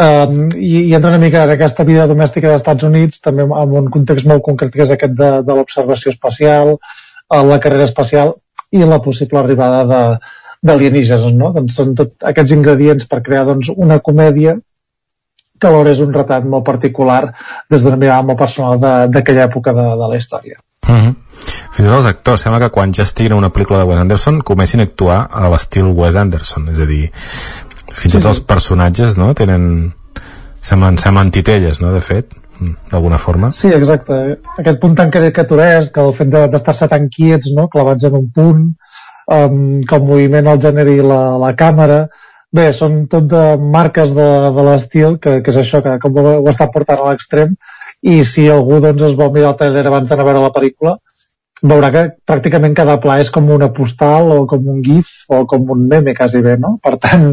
[SPEAKER 38] um, i, i entra una mica en aquesta vida domèstica dels Estats Units, també amb un context molt concret que és aquest de, de l'observació espacial, uh, la carrera espacial i la possible arribada de, d'alienígenes, no? Doncs són tot aquests ingredients per crear doncs, una comèdia que alhora és un retrat molt particular des d'una mirada molt personal d'aquella època de, de la història.
[SPEAKER 37] Uh -huh. Fins i tot els actors, sembla que quan ja estiguin en una pel·lícula de Wes Anderson comencin a actuar a l'estil Wes Anderson, és a dir, fins i tot sí, els personatges no, tenen semblen, semblen titelles, no, de fet d'alguna forma.
[SPEAKER 38] Sí, exacte. Aquest punt tan caricaturesc, el fet d'estar-se tan quiets, no? clavats en un punt, um, que el moviment el generi la, la càmera, Bé, són tot de marques de, de l'estil, que, que és això, que com ho, ho està portant a l'extrem, i si algú doncs, es vol mirar el trailer abans d'anar a veure la pel·lícula, veurà que pràcticament cada pla és com una postal o com un gif o com un meme quasi bé, no? Per tant,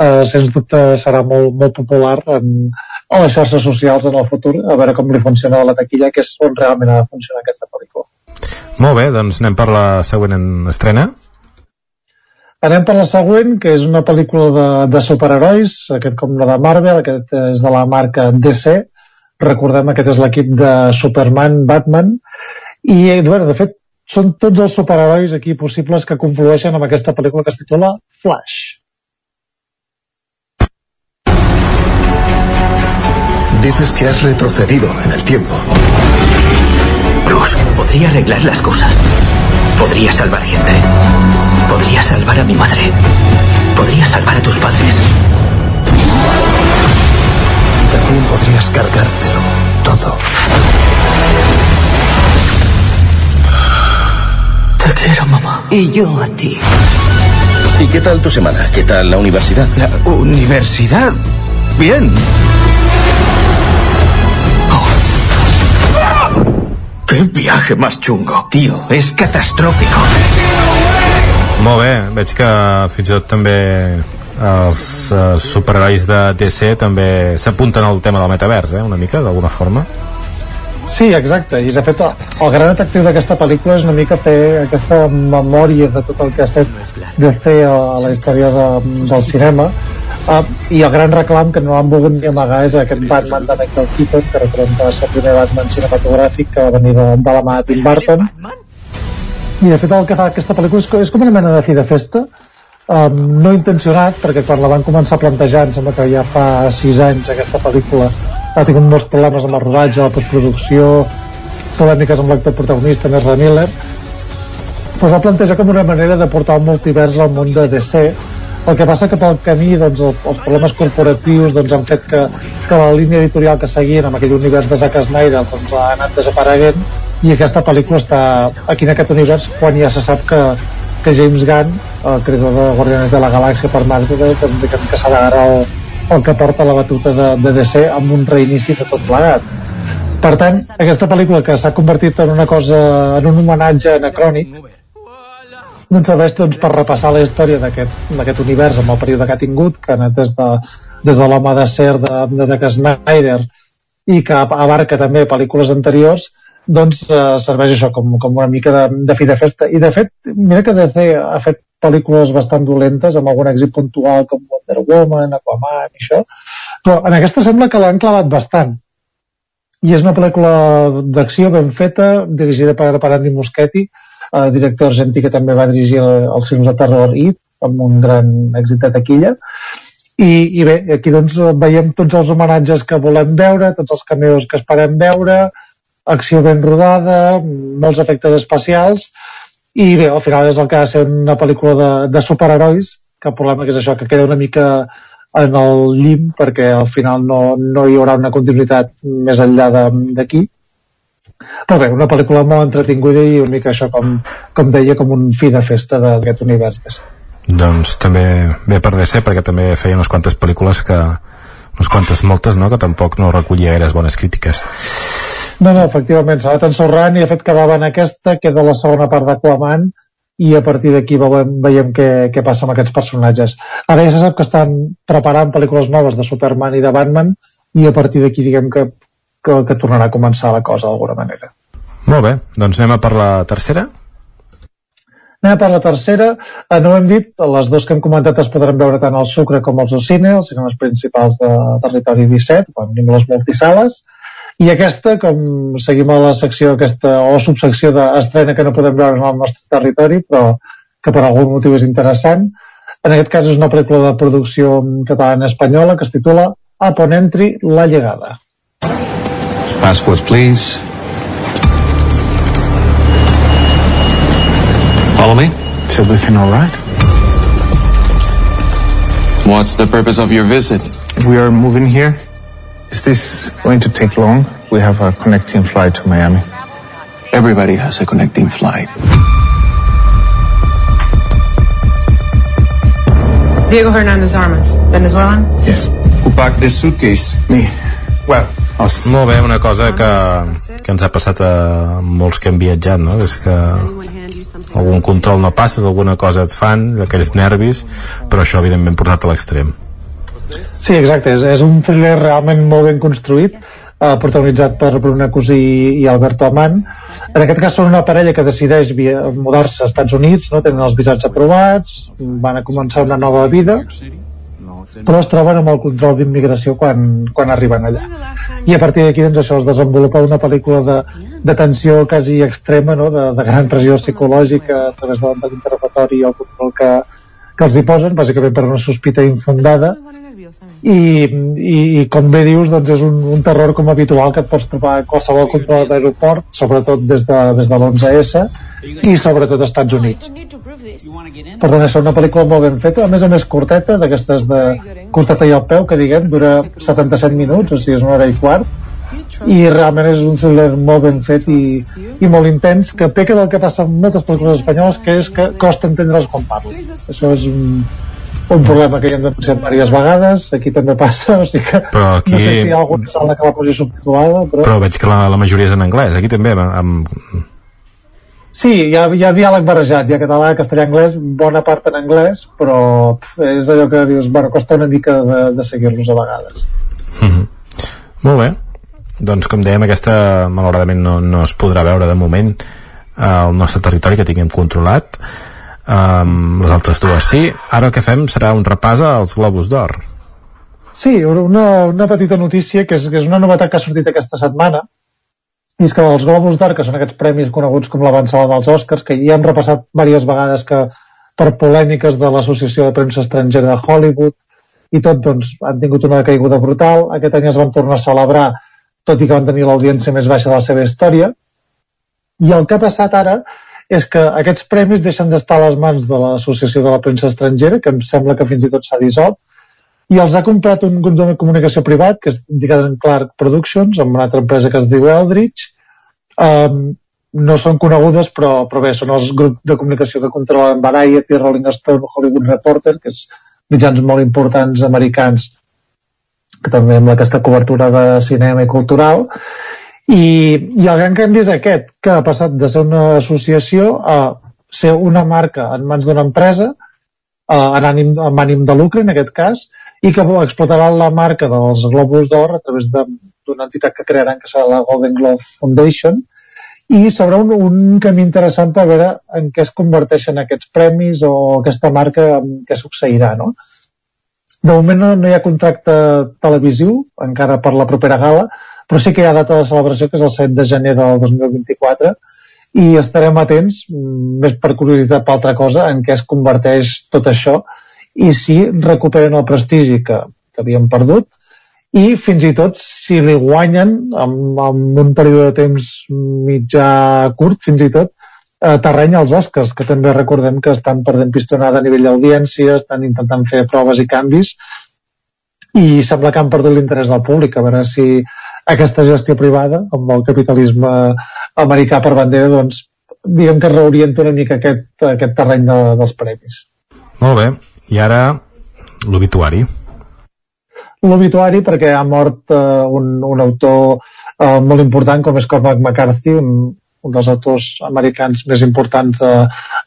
[SPEAKER 38] eh, sens dubte serà molt, molt popular en, a les xarxes socials en el futur, a veure com li funciona la taquilla, que és on realment ha de funcionar aquesta pel·lícula.
[SPEAKER 37] Molt bé, doncs anem per la següent estrena.
[SPEAKER 38] Anem per la següent, que és una pel·lícula de, de superherois, aquest com la de Marvel, aquest és de la marca DC, recordem aquest és l'equip de Superman, Batman, i bueno, de fet són tots els superherois aquí possibles que conflueixen amb aquesta pel·lícula que es titula Flash.
[SPEAKER 42] Dices que has retrocedido en el tiempo.
[SPEAKER 39] Bruce, podría arreglar las cosas. Podría salvar gente. Podría salvar a mi madre. Podría salvar a tus padres.
[SPEAKER 42] Y también podrías cargártelo todo.
[SPEAKER 39] Te quiero, mamá. Y yo a ti.
[SPEAKER 42] ¿Y qué tal tu semana? ¿Qué tal la universidad?
[SPEAKER 39] La universidad. Bien. ¡Qué viaje más chungo! Tío, és catastrófico.
[SPEAKER 37] Molt bé, veig que fins i tot també els uh, superherois de DC també s'apunten al tema del metavers, eh, una mica, d'alguna forma.
[SPEAKER 38] Sí, exacte, i de fet el gran atractiu d'aquesta pel·lícula és una mica fer aquesta memòria de tot el que ha set DC a la història de, del cinema Uh, I el gran reclam que no han volgut ni amagar és aquest Batman de Michael Keaton, que ser el primer Batman cinematogràfic que va venir de, de la mà de Tim Burton. I de fet el que fa aquesta pel·lícula és, és com una mena de fi de festa, um, no intencionat, perquè quan la van començar a plantejar, em sembla que ja fa sis anys aquesta pel·lícula ha tingut molts problemes amb el rodatge, la postproducció, polèmiques amb l'actor protagonista, Ezra Miller, pues va plantejar com una manera de portar el multivers al món de DC, el que passa que pel camí doncs, el, els problemes corporatius doncs, han fet que, que la línia editorial que seguien amb aquell univers de Zack Snyder doncs, ha anat desapareguent i aquesta pel·lícula està aquí en aquest univers quan ja se sap que, que James Gunn, el creador de Guardianes de la Galàxia per Marvel, també que, que serà ara el, el que porta la batuta de, de DC amb un reinici de tot plegat. Per tant, aquesta pel·lícula que s'ha convertit en una cosa, en un homenatge anacrònic, doncs serveix doncs, per repassar la història d'aquest univers amb el període que ha tingut, que ha anat des de, des de l'home de ser de, de Zack Snyder i que abarca també pel·lícules anteriors doncs eh, serveix això com, com una mica de, de fi de festa. I de fet, mira que DC ha fet pel·lícules bastant dolentes amb algun èxit puntual com Wonder Woman, Aquaman i això, però en aquesta sembla que l'han clavat bastant. I és una pel·lícula d'acció ben feta dirigida per, per Andy Muschietti eh, director argentí que també va dirigir el, els films de terror It amb un gran èxit de taquilla i, i bé, aquí doncs veiem tots els homenatges que volem veure, tots els cameos que esperem veure, acció ben rodada, molts efectes especials, i bé, al final és el que ha de ser una pel·lícula de, de superherois, que el problema que és això, que queda una mica en el llim, perquè al final no, no hi haurà una continuïtat més enllà d'aquí. Però bé, una pel·lícula molt entretinguda i una mica això, com, com deia, com un fi de festa d'aquest univers.
[SPEAKER 37] Doncs també bé per DC, perquè també feia unes quantes pel·lícules que unes quantes moltes, no?, que tampoc no recollia gaires bones crítiques.
[SPEAKER 38] No, no, efectivament, s'ha anat ensorrant i de fet quedava en aquesta, queda la segona part d'Aquaman i a partir d'aquí veiem, veiem què, què passa amb aquests personatges. Ara ja se sap que estan preparant pel·lícules noves de Superman i de Batman i a partir d'aquí diguem que, que, que tornarà a començar la cosa d'alguna manera.
[SPEAKER 37] Molt bé, doncs anem a per la tercera.
[SPEAKER 38] Anem a per la tercera. Eh, no ho hem dit, les dues que hem comentat es podran veure tant al Sucre com als Ocine, els cinemes principals de Territori 17, quan tenim les multisales. I aquesta, com seguim a la secció aquesta, o subsecció d'estrena que no podem veure en el nostre territori, però que per algun motiu és interessant, en aquest cas és una pel·lícula de producció catalana-espanyola que es titula Upon Entry, La Llegada.
[SPEAKER 43] Passport, please. Follow me.
[SPEAKER 40] Is everything all right?
[SPEAKER 43] What's the purpose of your visit?
[SPEAKER 40] We are moving here. Is this going to take long? We have a connecting flight to Miami.
[SPEAKER 43] Everybody has a connecting flight.
[SPEAKER 44] Diego Hernandez Armas, Venezuelan?
[SPEAKER 40] Yes.
[SPEAKER 43] Who packed this suitcase?
[SPEAKER 40] Me. Well,
[SPEAKER 37] us. Molt bé, una cosa que, que ens ha passat a molts que hem viatjat, no? És que algun control no passes, alguna cosa et fan, aquells nervis, però això evidentment portat a l'extrem.
[SPEAKER 38] Sí, exacte, és, és un thriller realment molt ben construït, eh, protagonitzat per Bruna Cosí i Alberto Amant. En aquest cas són una parella que decideix mudar-se als Estats Units, no? tenen els visats aprovats, van a començar una nova vida, però es troben amb el control d'immigració quan, quan arriben allà. I a partir d'aquí doncs, això es desenvolupa una pel·lícula de, de tensió quasi extrema, no? de, de gran pressió psicològica a través de, l'interrogatori i el control que, que els hi posen, bàsicament per una sospita infundada, i, i, i com bé dius doncs és un, un terror com habitual que et pots trobar a qualsevol control d'aeroport sobretot des de, des de l'11S i sobretot als Estats Units. Per tant això és una pel·lícula molt ben feta a més a més curteta d'aquestes de curteta i al peu que diguem dura 77 minuts o sigui és una hora i quart. I realment és un thriller molt ben fet i, i molt intens que peca del que passa en moltes pel·lícules espanyoles que és que costa entendre's quan parles això és un, un problema que ja hem denunciat diverses vegades, aquí també passa, o sigui que
[SPEAKER 37] però aquí...
[SPEAKER 38] no sé si hi ha alguna sala que la posi subtitulada, però...
[SPEAKER 37] Però veig que la, la majoria és en anglès, aquí també, amb...
[SPEAKER 38] Sí, hi ha, hi ha diàleg barrejat, hi ha català, castellà, anglès, bona part en anglès, però pff, és allò que dius, bueno, costa una mica de, de seguir-los a vegades.
[SPEAKER 37] Mm -hmm. Molt bé. Doncs, com dèiem, aquesta malauradament no, no es podrà veure de moment al nostre territori que tinguem controlat um, les altres dues sí ara el que fem serà un repàs als Globus d'Or
[SPEAKER 38] Sí, una, una petita notícia que és, que és una novetat que ha sortit aquesta setmana i és que els Globus d'Or, que són aquests premis coneguts com l'avançada dels Oscars, que ja hem repassat diverses vegades que per polèmiques de l'Associació de Premsa Estrangera de Hollywood i tot, doncs, han tingut una caiguda brutal. Aquest any es van tornar a celebrar, tot i que van tenir l'audiència més baixa de la seva història. I el que ha passat ara és que aquests premis deixen d'estar a les mans de l'Associació de la Premsa Estrangera, que em sembla que fins i tot s'ha dissolt, i els ha comprat un grup de comunicació privat, que és indicat en Clark Productions, amb una altra empresa que es diu Eldridge. Um, no són conegudes, però, però bé, són els grups de comunicació que controlen Variety, Rolling Stone, Hollywood Reporter, que és mitjans molt importants americans, que també amb aquesta cobertura de cinema i cultural, i, i el gran canvi és aquest, que ha passat de ser una associació a ser una marca en mans d'una empresa, eh, en ànim, amb ànim de lucre en aquest cas, i que explotarà la marca dels Globus d'Or a través d'una entitat que crearan que serà la Golden Globe Foundation i s'obre un, un camí interessant per veure en què es converteixen aquests premis o aquesta marca en què succeirà, no? De moment no, no hi ha contracte televisiu, encara per la propera gala, però sí que hi ha data de celebració, que és el 7 de gener del 2024, i estarem atents, mm, més per curiositat per altra cosa, en què es converteix tot això i si recuperen el prestigi que, que havien perdut i fins i tot si li guanyen amb, amb un període de temps mitjà curt, fins i tot eh, terreny als Oscars, que també recordem que estan perdent pistonada a nivell d'audiència, estan intentant fer proves i canvis i sembla que han perdut l'interès del públic, a veure si aquesta gestió privada, amb el capitalisme americà per bandera, doncs diguem que reorienta una mica aquest, aquest terreny de, dels premis.
[SPEAKER 37] Molt bé, i ara l'obituari.
[SPEAKER 38] L'obituari perquè ha mort eh, un, un autor eh, molt important com és Cormac McCarthy, un, un dels autors americans més importants de,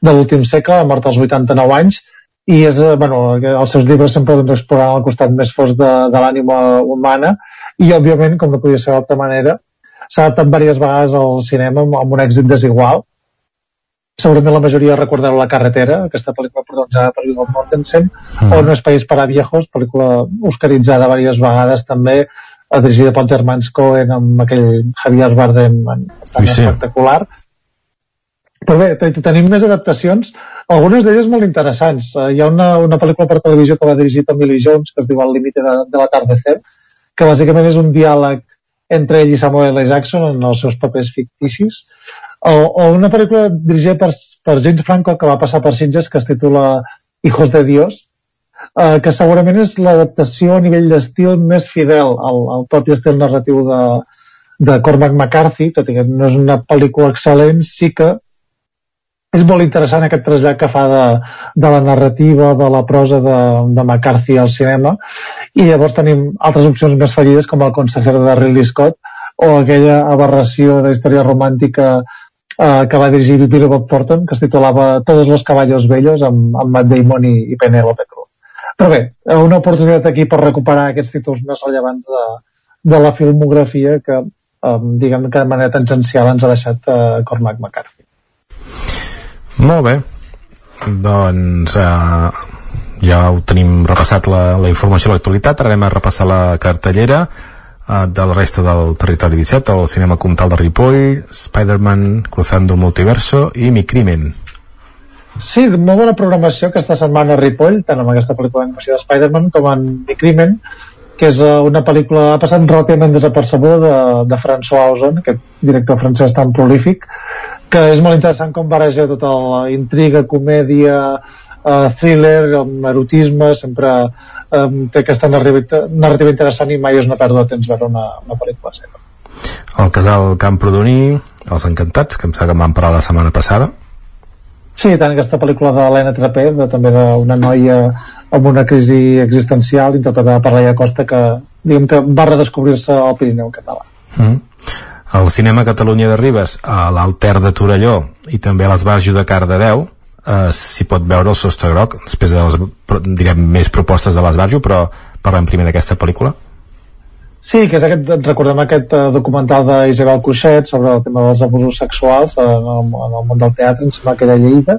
[SPEAKER 38] de l'últim segle, ha mort als 89 anys, i és, eh, bueno, els seus llibres sempre doncs, explorar el costat més fos de, de l'ànima humana, i òbviament, com no podia ser d'altra manera, s'ha adaptat diverses vegades al cinema amb, amb un èxit desigual, segurament la majoria recordarà La carretera, aquesta pel·lícula protagonitzada per Viggo Mortensen, mm. o No és país para viejos, pel·lícula oscaritzada diverses vegades també, dirigida per Termans Cohen amb aquell Javier Bardem tan sí. espectacular. Però bé, tenim més adaptacions, algunes d'elles molt interessants. Uh, hi ha una, una pel·lícula per televisió que va dirigir Tommy Lee Jones, que es diu El límite de, de l'atardecer, que bàsicament és un diàleg entre ell i Samuel L. Jackson en els seus papers ficticis, o, o una pel·lícula dirigida per, per James Franco que va passar per Sitges que es titula Hijos de Dios eh, que segurament és l'adaptació a nivell d'estil més fidel al, al propi estil narratiu de, de Cormac McCarthy, tot i que no és una pel·lícula excel·lent, sí que és molt interessant aquest trasllat que fa de, de la narrativa, de la prosa de, de McCarthy al cinema i llavors tenim altres opcions més fallides com el consejero de Ridley Scott o aquella aberració de història romàntica eh, que va dirigir Billy Bob Thornton, que es titulava Todos los caballos bellos, amb, amb Matt Damon i, i Penelope Cruz. Però bé, una oportunitat aquí per recuperar aquests títols més rellevants de, de la filmografia que, eh, diguem que de manera tangencial ens ha deixat eh, Cormac McCarthy.
[SPEAKER 37] Molt bé. Doncs eh, ja ho tenim repassat la, la informació a l'actualitat, ara anem a repassar la cartellera eh, de la resta del territori 17, el cinema comtal de Ripoll, Spider-Man Cruzando el Multiverso i Mi Crimen.
[SPEAKER 38] Sí, molt bona programació aquesta setmana a Ripoll, tant amb aquesta pel·lícula d'animació de Spider-Man com en Mi Crimen, que és uh, una pel·lícula ha passat relativament desapercebuda de, de François Ozon, aquest director francès tan prolífic, que és molt interessant com barreja tota la intriga, comèdia, uh, thriller, amb erotisme, sempre um, té aquesta narrativa, narrativa interessant i mai és una pèrdua de temps veure una, una pel·lícula seva.
[SPEAKER 37] El casal Camprodoní, Els Encantats, que em sembla que van parlar la setmana passada.
[SPEAKER 38] Sí, tant aquesta pel·lícula de l'Helena Trapé, de, també d'una noia amb una crisi existencial interpretada per Laia Costa que, diguem que va redescobrir-se al Pirineu català. Mm.
[SPEAKER 37] El cinema Catalunya de Ribes, a l'Alter de Torelló i també a l'Esbarjo de Cardedeu, eh, s'hi pot veure el sostre groc després de les, direm, més propostes de l'Esbarjo però parlem primer d'aquesta pel·lícula.
[SPEAKER 38] Sí, que és aquest, recordem aquest uh, documental d'Isabel Cuixet sobre el tema dels abusos sexuals en el, en el món del teatre, em sembla que era Lleida,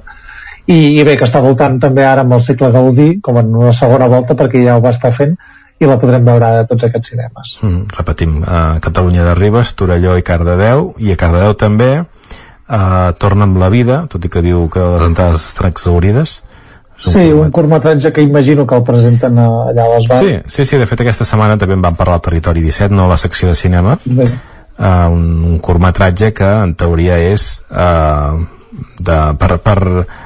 [SPEAKER 38] i, i bé, que està voltant també ara amb el cicle Gaudí, com en una segona volta, perquè ja ho va estar fent, i la podrem veure a tots aquests cinemes.
[SPEAKER 37] Mm, repetim, a Catalunya de Ribes, Torelló i Cardedeu, i a Cardedeu també, uh, Torna amb la vida, tot i que diu que les entrades estan exaurides.
[SPEAKER 38] Sí, un curtmetratge que imagino que el presenten allà a les bars.
[SPEAKER 37] Sí, sí, sí, de fet aquesta setmana també en van parlar al Territori 17, no a la secció de cinema. Bé. Uh, un, un curtmetratge que en teoria és uh, de, per, per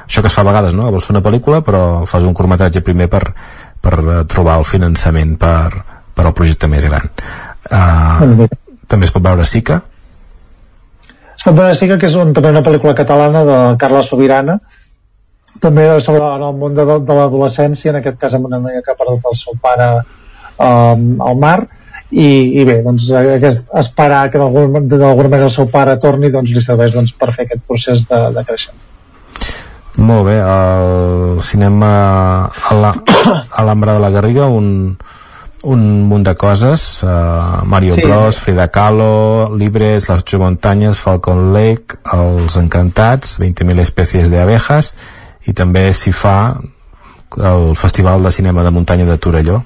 [SPEAKER 37] això que es fa a vegades, no? vols fer una pel·lícula però fas un curtmetratge primer per, per trobar el finançament per, per al projecte més gran. Uh, també es pot veure Sica,
[SPEAKER 38] Escampana Siga, que és un, també una pel·lícula catalana de Carla Sobirana, també sobre en el món de, de l'adolescència, en aquest cas amb una noia que ha perdut el seu pare um, al mar, i, i bé, doncs aquest, esperar que d'alguna manera el seu pare torni doncs li serveix doncs, per fer aquest procés de, de creixement.
[SPEAKER 37] Molt bé, el cinema a l'Ambra de la Garriga, un un munt de coses uh, Mario
[SPEAKER 38] Sí.
[SPEAKER 37] Bros, Frida Kahlo Libres, Las ocho montañas Falcon Lake, Els Encantats 20.000 especies de abejas i també s'hi fa el Festival de Cinema de Muntanya de Torelló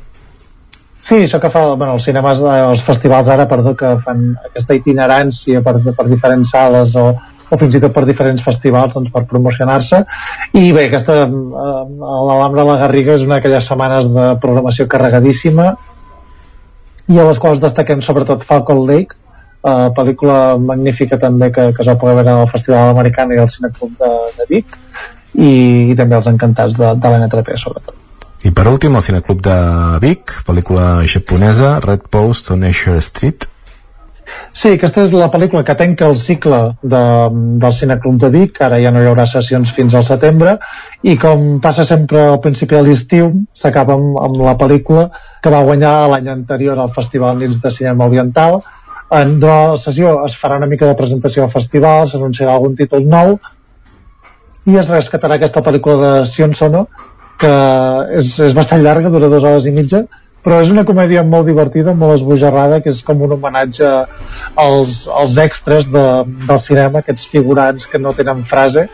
[SPEAKER 38] Sí, això que fa bueno, els cinemes, eh, els festivals ara, perdó, que fan aquesta itinerància per, per diferents sales o, o fins i tot per diferents festivals doncs, per promocionar-se. I bé, aquesta eh, l'Alhambra de la Garriga és una d'aquelles setmanes de programació carregadíssima i a les quals destaquem sobretot Falcon Lake eh, pel·lícula magnífica també que, que es va poder veure al Festival Americana i al Cineclub de, de Vic i, i també els encantats de, de l'N3P sobretot.
[SPEAKER 37] I per últim el Cineclub de Vic pel·lícula japonesa Red Post on Asher Street
[SPEAKER 38] Sí, aquesta és la pel·lícula que tanca el cicle de, del Cineclub de Vic, ara ja no hi haurà sessions fins al setembre, i com passa sempre al principi de l'estiu, s'acaba amb, amb la pel·lícula que va guanyar l'any anterior al Festival Nits de Cinema Oriental. En la sessió es farà una mica de presentació al festival, s'anunciarà algun títol nou, i es rescatarà aquesta pel·lícula de Sion Sono, que és, és bastant llarga, dura dues hores i mitja, però és una comèdia molt divertida, molt esbojarrada, que és com un homenatge als, als extras de, del cinema, aquests figurants que no tenen frase,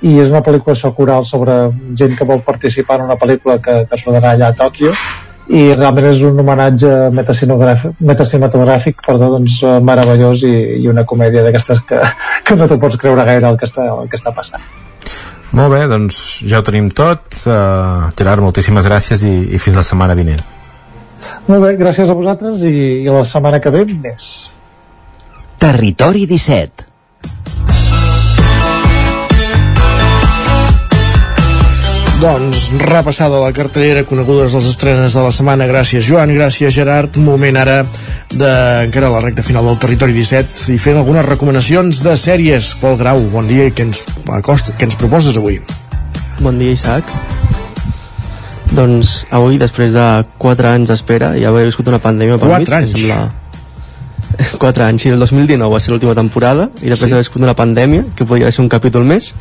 [SPEAKER 38] i és una pel·lícula socoral sobre gent que vol participar en una pel·lícula que, que es rodarà allà a Tòquio, i realment és un homenatge metacinematogràfic perdó, doncs, eh, meravellós i, i una comèdia d'aquestes que, que no t'ho pots creure gaire el que està, el que està passant.
[SPEAKER 37] molt bé, doncs ja ho tenim tot uh, Gerard, moltíssimes gràcies i, i fins la setmana vinent
[SPEAKER 38] Molt bé, gràcies a vosaltres i, i la setmana que ve més.
[SPEAKER 45] Territori 17
[SPEAKER 1] Doncs repassada la cartellera, conegudes les estrenes de la setmana. Gràcies, Joan, gràcies, Gerard. Moment ara de encara la recta final del Territori 17 i fent algunes recomanacions de sèries. Pol Grau, bon dia i què ens, acosta, què ens proposes avui?
[SPEAKER 11] Bon dia, Isaac. Doncs avui, després de 4 anys d'espera, i haver viscut una pandèmia per mig,
[SPEAKER 1] anys?
[SPEAKER 11] que sembla... 4 anys, sí, el 2019 va ser l'última temporada, i després
[SPEAKER 1] Sí.
[SPEAKER 11] d'haver viscut una pandèmia, que podria ser un capítol més,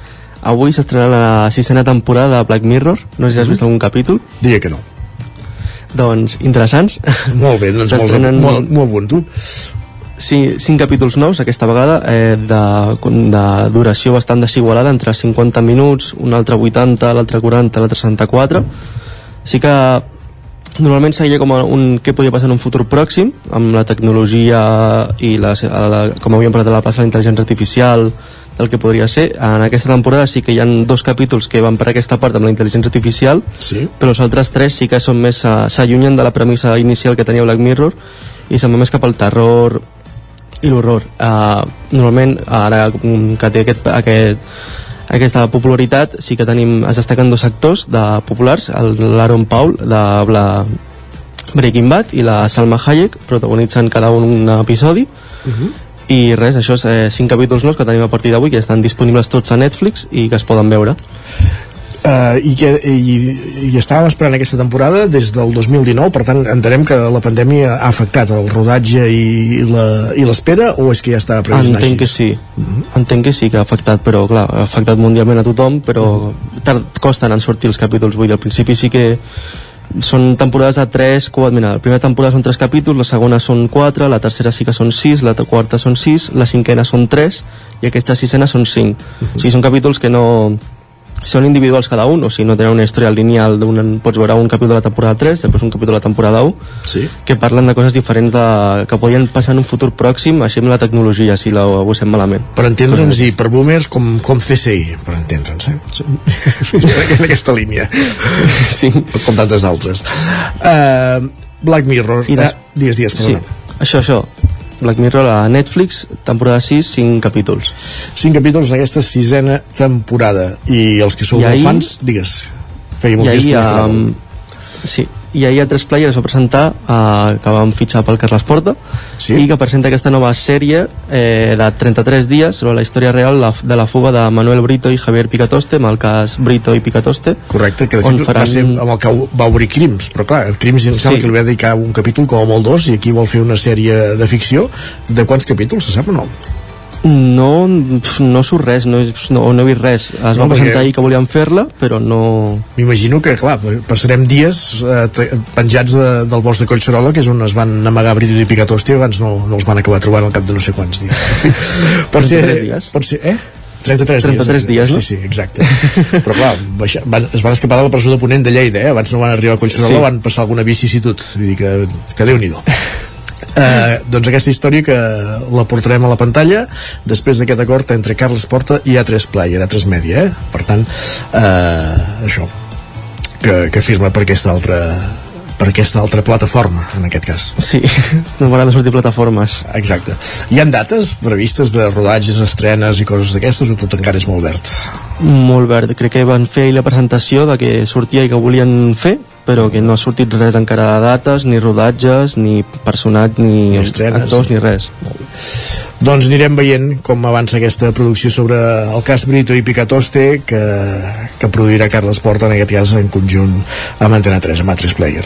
[SPEAKER 11] avui s'estrena la sisena temporada de Black Mirror, no sé si has vist algun capítol.
[SPEAKER 1] Diria que no.
[SPEAKER 11] Doncs interessants.
[SPEAKER 1] Molt bé, doncs molt, molt, molt bon tu.
[SPEAKER 11] Sí, cinc capítols nous aquesta vegada eh, de, de duració bastant desigualada entre 50 minuts, un altre 80, l'altre 40, l'altre 64 sí que normalment seguia com a un què podia passar en un futur pròxim amb la tecnologia i la, la, com havíem parlat de la plaça de la intel·ligència artificial del que podria ser. En aquesta temporada sí que hi ha dos capítols que van per aquesta part amb la intel·ligència artificial,
[SPEAKER 1] sí.
[SPEAKER 11] però els altres tres sí que són més eh, s'allunyen de la premissa inicial que tenia Black Mirror i se'n va més cap al terror i l'horror. Uh, normalment, ara que té aquest, aquest, aquesta popularitat, sí que tenim, es destaquen dos actors de populars, l'Aaron Paul, de la Breaking Bad, i la Salma Hayek, protagonitzen cada un un episodi,
[SPEAKER 1] Uh -huh.
[SPEAKER 11] i res, això és eh, cinc capítols nous que tenim a partir d'avui, que estan disponibles tots a Netflix i que es poden veure.
[SPEAKER 1] Uh, i, que, i, i estàvem esperant aquesta temporada des del 2019, per tant entenem que la pandèmia ha afectat el rodatge i la- i l'espera o és que ja estava previst
[SPEAKER 11] Entenc que
[SPEAKER 1] així?
[SPEAKER 11] sí, entenc que sí que ha afectat, però clar, ha afectat mundialment a tothom, però tard, costen en sortir els capítols, vull dir, al principi sí que són temporades de 3, 4, mira, la primera temporada són 3 capítols, la segona són 4, la tercera sí que són 6, la quarta són 6, la cinquena són 3 i aquesta sisena són 5. O sigui, són capítols que no són individuals cada un, o sigui, no tenen una història lineal, d'un- pots veure un capítol de la temporada 3, després un capítol de la temporada 1,
[SPEAKER 1] sí.
[SPEAKER 11] que parlen de coses diferents de, que podien passar en un futur pròxim, així amb la tecnologia, si la abusem malament.
[SPEAKER 1] Per entendre'ns i per boomers com, com CSI, per entendre'ns, eh? Sí. en aquesta línia.
[SPEAKER 11] Sí.
[SPEAKER 1] Com tantes altres. Uh, Black Mirror,
[SPEAKER 11] I des-
[SPEAKER 1] uh, digues, digues,
[SPEAKER 11] Sí,
[SPEAKER 1] perdona.
[SPEAKER 11] això, això. Black Mirror a Netflix, temporada 6, 5 capítols.
[SPEAKER 1] Cinc capítols en aquesta sisena temporada i els que sou
[SPEAKER 11] ahir-
[SPEAKER 1] fans, digues. Molts
[SPEAKER 11] I
[SPEAKER 1] dies que no
[SPEAKER 11] um, sí, i ahir a Tres Players va presentar uh, que vam fitxar pel Carles Porta
[SPEAKER 1] sí?
[SPEAKER 11] i que presenta aquesta nova sèrie eh, de 33 dies sobre la història real la, de la fuga de Manuel Brito i Javier Picatoste amb el cas Brito i Picatoste
[SPEAKER 1] Correcte, que de fet
[SPEAKER 11] faran...
[SPEAKER 1] va ser amb el que va obrir Crims, però clar, Crims em sembla
[SPEAKER 11] Sí.
[SPEAKER 1] que li va dedicar un capítol com a molt dos i aquí vol fer una sèrie de ficció. De quants capítols, se sap o no?
[SPEAKER 11] No, no surt res, no, no, no he vist res. Es
[SPEAKER 1] No,
[SPEAKER 11] va
[SPEAKER 1] perquè-
[SPEAKER 11] presentar ahir que volien fer-la, però no...
[SPEAKER 1] M'imagino que, clar, passarem dies eh, penjats de, del bosc de Collserola, que és on es van amagar Brito i Picatosti, i abans no, no els van acabar trobant al cap de no sé quants dies. Pot ser,
[SPEAKER 11] 33 dies.
[SPEAKER 1] Pot ser, eh? 33,
[SPEAKER 11] 33 dies, no?
[SPEAKER 1] Sí, sí, exacte. Però clar, baixa, van, es van escapar de la presó de Ponent de Lleida, eh? Abans no van arribar a Collserola,
[SPEAKER 11] Sí.
[SPEAKER 1] van passar alguna vicisitud. Vull dir que, que Déu-n'hi-do. Eh, doncs aquesta història que la portarem a la pantalla després d'aquest acord entre Carles Porta i A3 Player, A3 Media eh? per tant, eh, això que, que firma per aquesta altra per aquesta altra plataforma en aquest cas
[SPEAKER 11] Sí, no de sortir plataformes.
[SPEAKER 1] Exacte. Hi han dates previstes de rodatges, estrenes i coses d'aquestes o tot encara és molt verd?
[SPEAKER 11] Molt verd. Crec que van fer la presentació de que sortia i que volien fer, però que no ha sortit res encara de dates, ni rodatges, ni personatges, ni,
[SPEAKER 1] Ni estrenes.
[SPEAKER 11] actors, ni res.
[SPEAKER 1] Doncs anirem veient com avança aquesta producció sobre el cas Brito i Picatoste que, que produirà Carles Porta en aquest cas en conjunt amb Antena 3, amb A3 Player.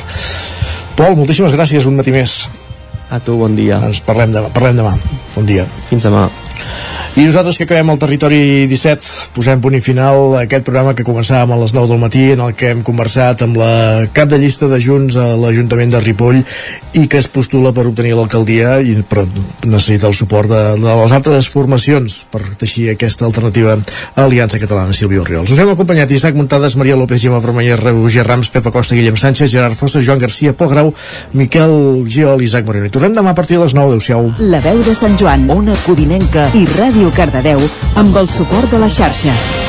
[SPEAKER 1] Pol, moltíssimes gràcies, un matí més.
[SPEAKER 11] A tu, bon dia.
[SPEAKER 1] Ens parlem demà. Parlem demà. Bon dia.
[SPEAKER 11] Fins demà.
[SPEAKER 1] I nosaltres que acabem el territori 17 posem punt i final a aquest programa que començàvem a les 9 del matí en el que hem conversat amb la cap de llista de Junts a l'Ajuntament de Ripoll i que es postula per obtenir l'alcaldia i però necessita el suport de, de les altres formacions per teixir aquesta alternativa a Aliança Catalana Sílvia Oriols. Us hem acompanyat Isaac Muntades, Maria López, Gemma Vermeller, Roger Rams, Pepa Costa, Guillem Sánchez, Gerard Fossa, Joan Garcia, Pol Grau, Miquel Giol Isaac Moreno. I tornem demà a partir de les 9. Adéu-siau.
[SPEAKER 13] La veu de Sant Joan, Ona Codinenca i Ràdio Cardedeu amb el suport de la xarxa.